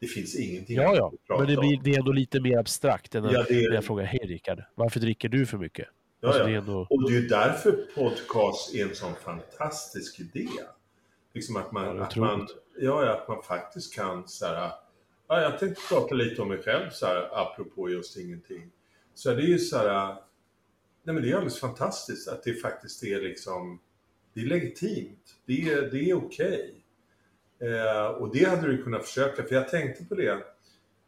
Det finns ingenting Ja, ja, men det, blir, det är ändå lite mer abstrakt än ja, när jag frågar, hej Rickard, varför dricker du för mycket? Ja, alltså, ja. Det ändå... Och det är ju därför podcast är en sån fantastisk idé. Liksom att man, att man, ja, att man faktiskt kan så här, ja, jag tänkte prata lite om mig själv så här, apropå just ingenting. Så det är ju så här, nej men det är alldeles fantastiskt att det faktiskt är liksom, det är legitimt, det är, det är okej. Okay. Eh, och det hade du kunnat försöka, för jag tänkte på det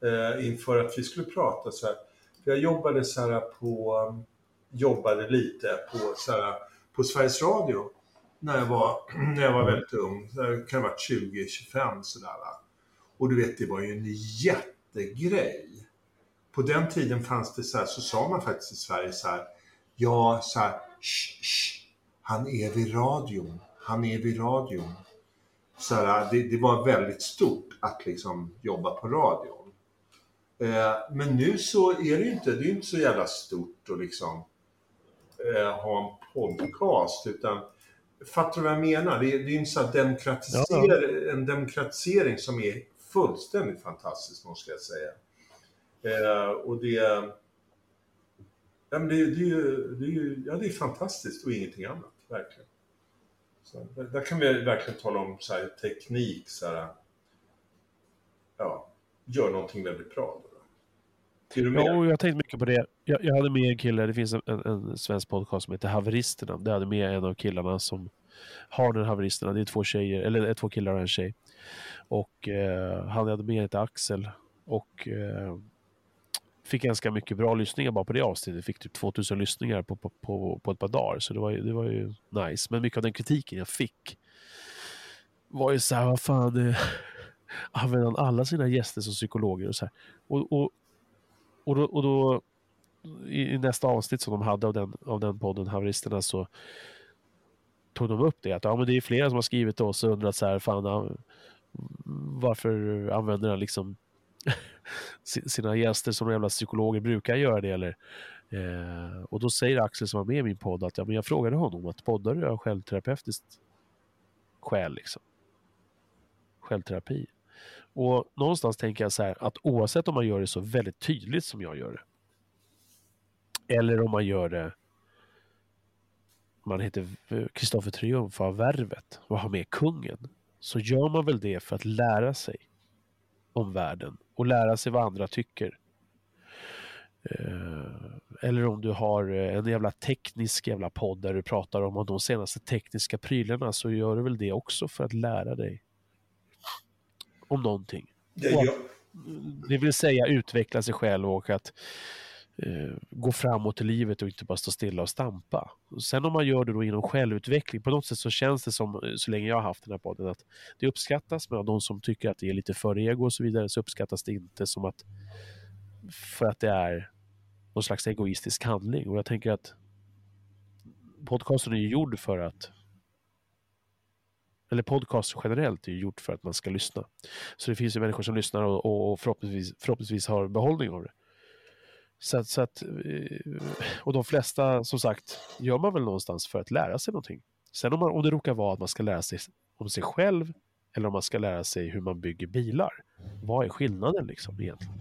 eh, inför att vi skulle prata så här. För jag jobbade så här på, jobbade lite på så här, på Sveriges Radio när jag var, när jag var väldigt ung. Det kan ha varit 20-25 sådär. Och du vet, det var ju en jättegrej. På den tiden fanns det så här, så sa man faktiskt i Sverige så här, ja, så här, sh, sh, han är vid radion, han är vid radion. Så här, det, det, var väldigt stort att liksom jobba på radion. Eh, men nu så är det ju inte, det är inte så jävla stort att liksom eh, ha en podcast, utan Fattar du vad jag menar? Det är, det är en, sån demokratiser ja. en demokratisering som är fullständigt fantastisk, måste jag säga. Eh, och det... Ja, men det, det, är ju, det, ja, det är fantastiskt och ingenting annat, verkligen. Så, där, där kan vi verkligen tala om så här, teknik, så här, ja, gör någonting väldigt bra. Då. Ja, och jag tänkte mycket på det. Jag, jag hade med en kille, det finns en, en, en, svensk podcast som heter Haveristerna. Det hade med en av killarna som har den Haveristerna. Det är två tjejer, eller två killar och en tjej. Och eh, han hade med ett Axel. Och eh, fick ganska mycket bra lyssningar bara på det avsnittet. Fick typ 2000 lyssningar på, på, på, på ett par dagar. Så det var, ju, det var ju nice. Men mycket av den kritiken jag fick var ju så här, vad fan, eh, använder han alla sina gäster som psykologer och så här. Och, och och då, och då i, i, nästa avsnitt som de hade av den, av den podden, Haveristerna, så tog de upp det. Att ja, men det är flera som har skrivit till oss och undrat så här, fan, varför använder han liksom sina gäster som jävla psykologer brukar göra det eller Eh, och då säger Axel som var med i min podd att ja, men jag frågade honom att poddar du av självterapeutiskt skäl? Liksom? Självterapi. Och någonstans tänker jag så här att oavsett om man gör det så väldigt tydligt som jag gör det. Eller om man gör det man heter Kristoffer Triumf av Värvet och har med kungen. Så gör man väl det för att lära sig om världen och lära sig vad andra tycker. Eh, eller om du har en jävla teknisk jävla podd där du pratar om de senaste tekniska prylarna så gör du väl det också för att lära dig om någonting. Jag, Det vill säga utveckla sig själv och att eh, gå framåt i livet och inte bara stå stilla och stampa. Sen om man gör det då inom självutveckling, på något sätt så känns det som, eh, så länge jag har haft den här podden, att det uppskattas, men av de som tycker att det är lite för ego och så vidare, så uppskattas det inte som att för att det är någon slags egoistisk handling. Och jag tänker att podcasten är ju gjord för att eller podcast generellt är ju gjort för att man ska lyssna. Så det finns ju människor som lyssnar och, och förhoppningsvis, förhoppningsvis har behållning av det. Så att, så att, eh, och de flesta, som sagt, gör man väl någonstans för att lära sig någonting. Sen om, man, om det råkar vara att man ska lära sig om sig själv eller om man ska lära sig hur man bygger bilar. Vad är skillnaden liksom egentligen?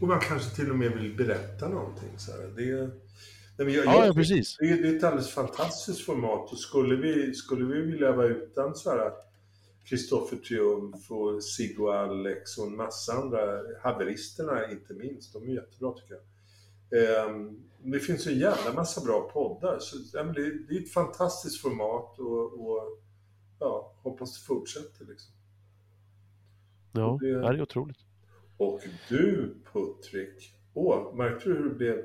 och man kanske till och med vill berätta någonting. Så här. Det, nej, men jag, Ja, jag- ja precis. Det är, det är ett alldeles fantastiskt format och skulle vi, skulle vi vilja vara utan så här Kristoffer Triumf och Siggo Alex och en massa andra, haveristerna inte minst, de är jättebra tycker jag. Ehm, det finns en jävla massa bra poddar, så det, är ett fantastiskt format och, och ja, hoppas det fortsätter liksom. Ja, det- är otroligt. Och du Putrik, åh, märkte du hur det blev?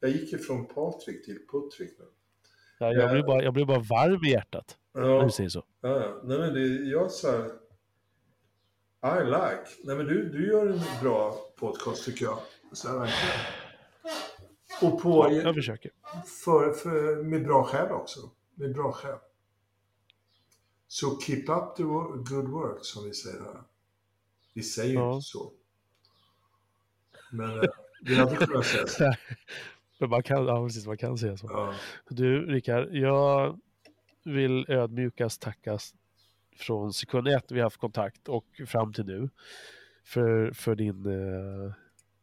Jag gick ifrån Patrik till Putrik nu. Ja, jag, blir bara, jag blir bara varm i hjärtat när Ja, du säger så. Ja, nej men det, jag sa I like. Nej men du, du gör en bra podcast tycker jag. Så här, verkligen. Och på, Jag försöker. för, för, med bra skäl också. Med bra skäl. Så keep up the good work som vi säger här. Vi säger ju Ja. inte så. Men eh, det hade kunnat säga så. Men man kan, ja, precis, man kan säga så. Ja. Du, Rickard, jag vill ödmjukast tackas från sekund ett vi har haft kontakt och fram till nu för, för din eh,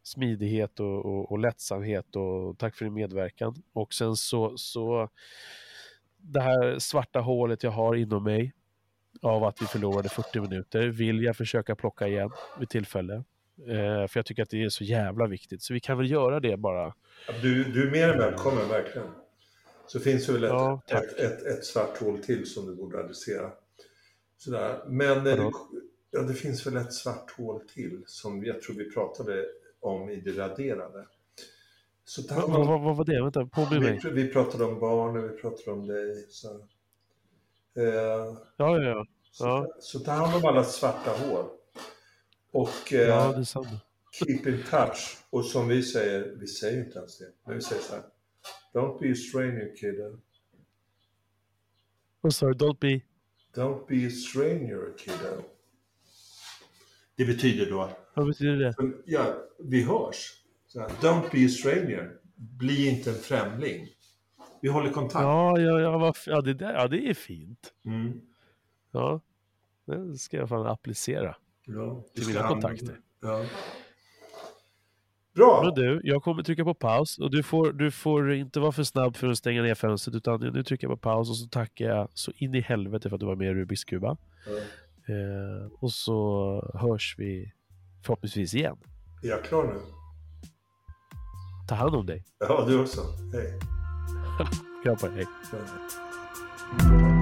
smidighet och, och, och lättsamhet och tack för din medverkan. Och sen så, så det här svarta hålet jag har inom mig av att vi förlorade 40 minuter vill jag försöka plocka igen vid tillfälle. Eh, för jag tycker att det är så jävla viktigt. Så vi kan väl göra det bara. Du, du är mer än välkommen, verkligen. Så finns det väl ett, Ja, ett, ett, ett svart hål till som du borde adressera. Sådär. Men eh, ja, det finns väl ett svart hål till som jag tror vi pratade om i det raderade. Så Vad, om, vad, vad var det? Vänta, påminn mig. vi, vi pratade om barnen, vi pratade om dig. Så, eh, Ja, ja, ja. så, Ja. så ta hand om alla svarta hål. Och eh, Ja, keep in touch. Och som vi säger, vi säger inte ens det, men vi säger så här. Don't be a stranger kid. Vad sa du? Don't be... Don't be a stranger kid. Det betyder då, Vad betyder det? ja, vi hörs. Så här, Don't be a stranger. Bli inte en främling. Vi håller kontakt. Ja, ja, ja, vad, ja, det där, ja, det är fint. Mm. Ja, det ska jag fan applicera. Ja, Till mina kontakter. Ja. Bra! Men du, jag kommer trycka på paus och du får, du får inte vara för snabb för att stänga ner fönstret utan nu trycker jag på paus och så tackar jag så in i helvete för att du var med i Rubiks kuba. Ja. Eh, och så hörs vi förhoppningsvis igen. Är jag klar nu? Ta hand om dig. Ja, du också. Hej. Kram på dig. Hej.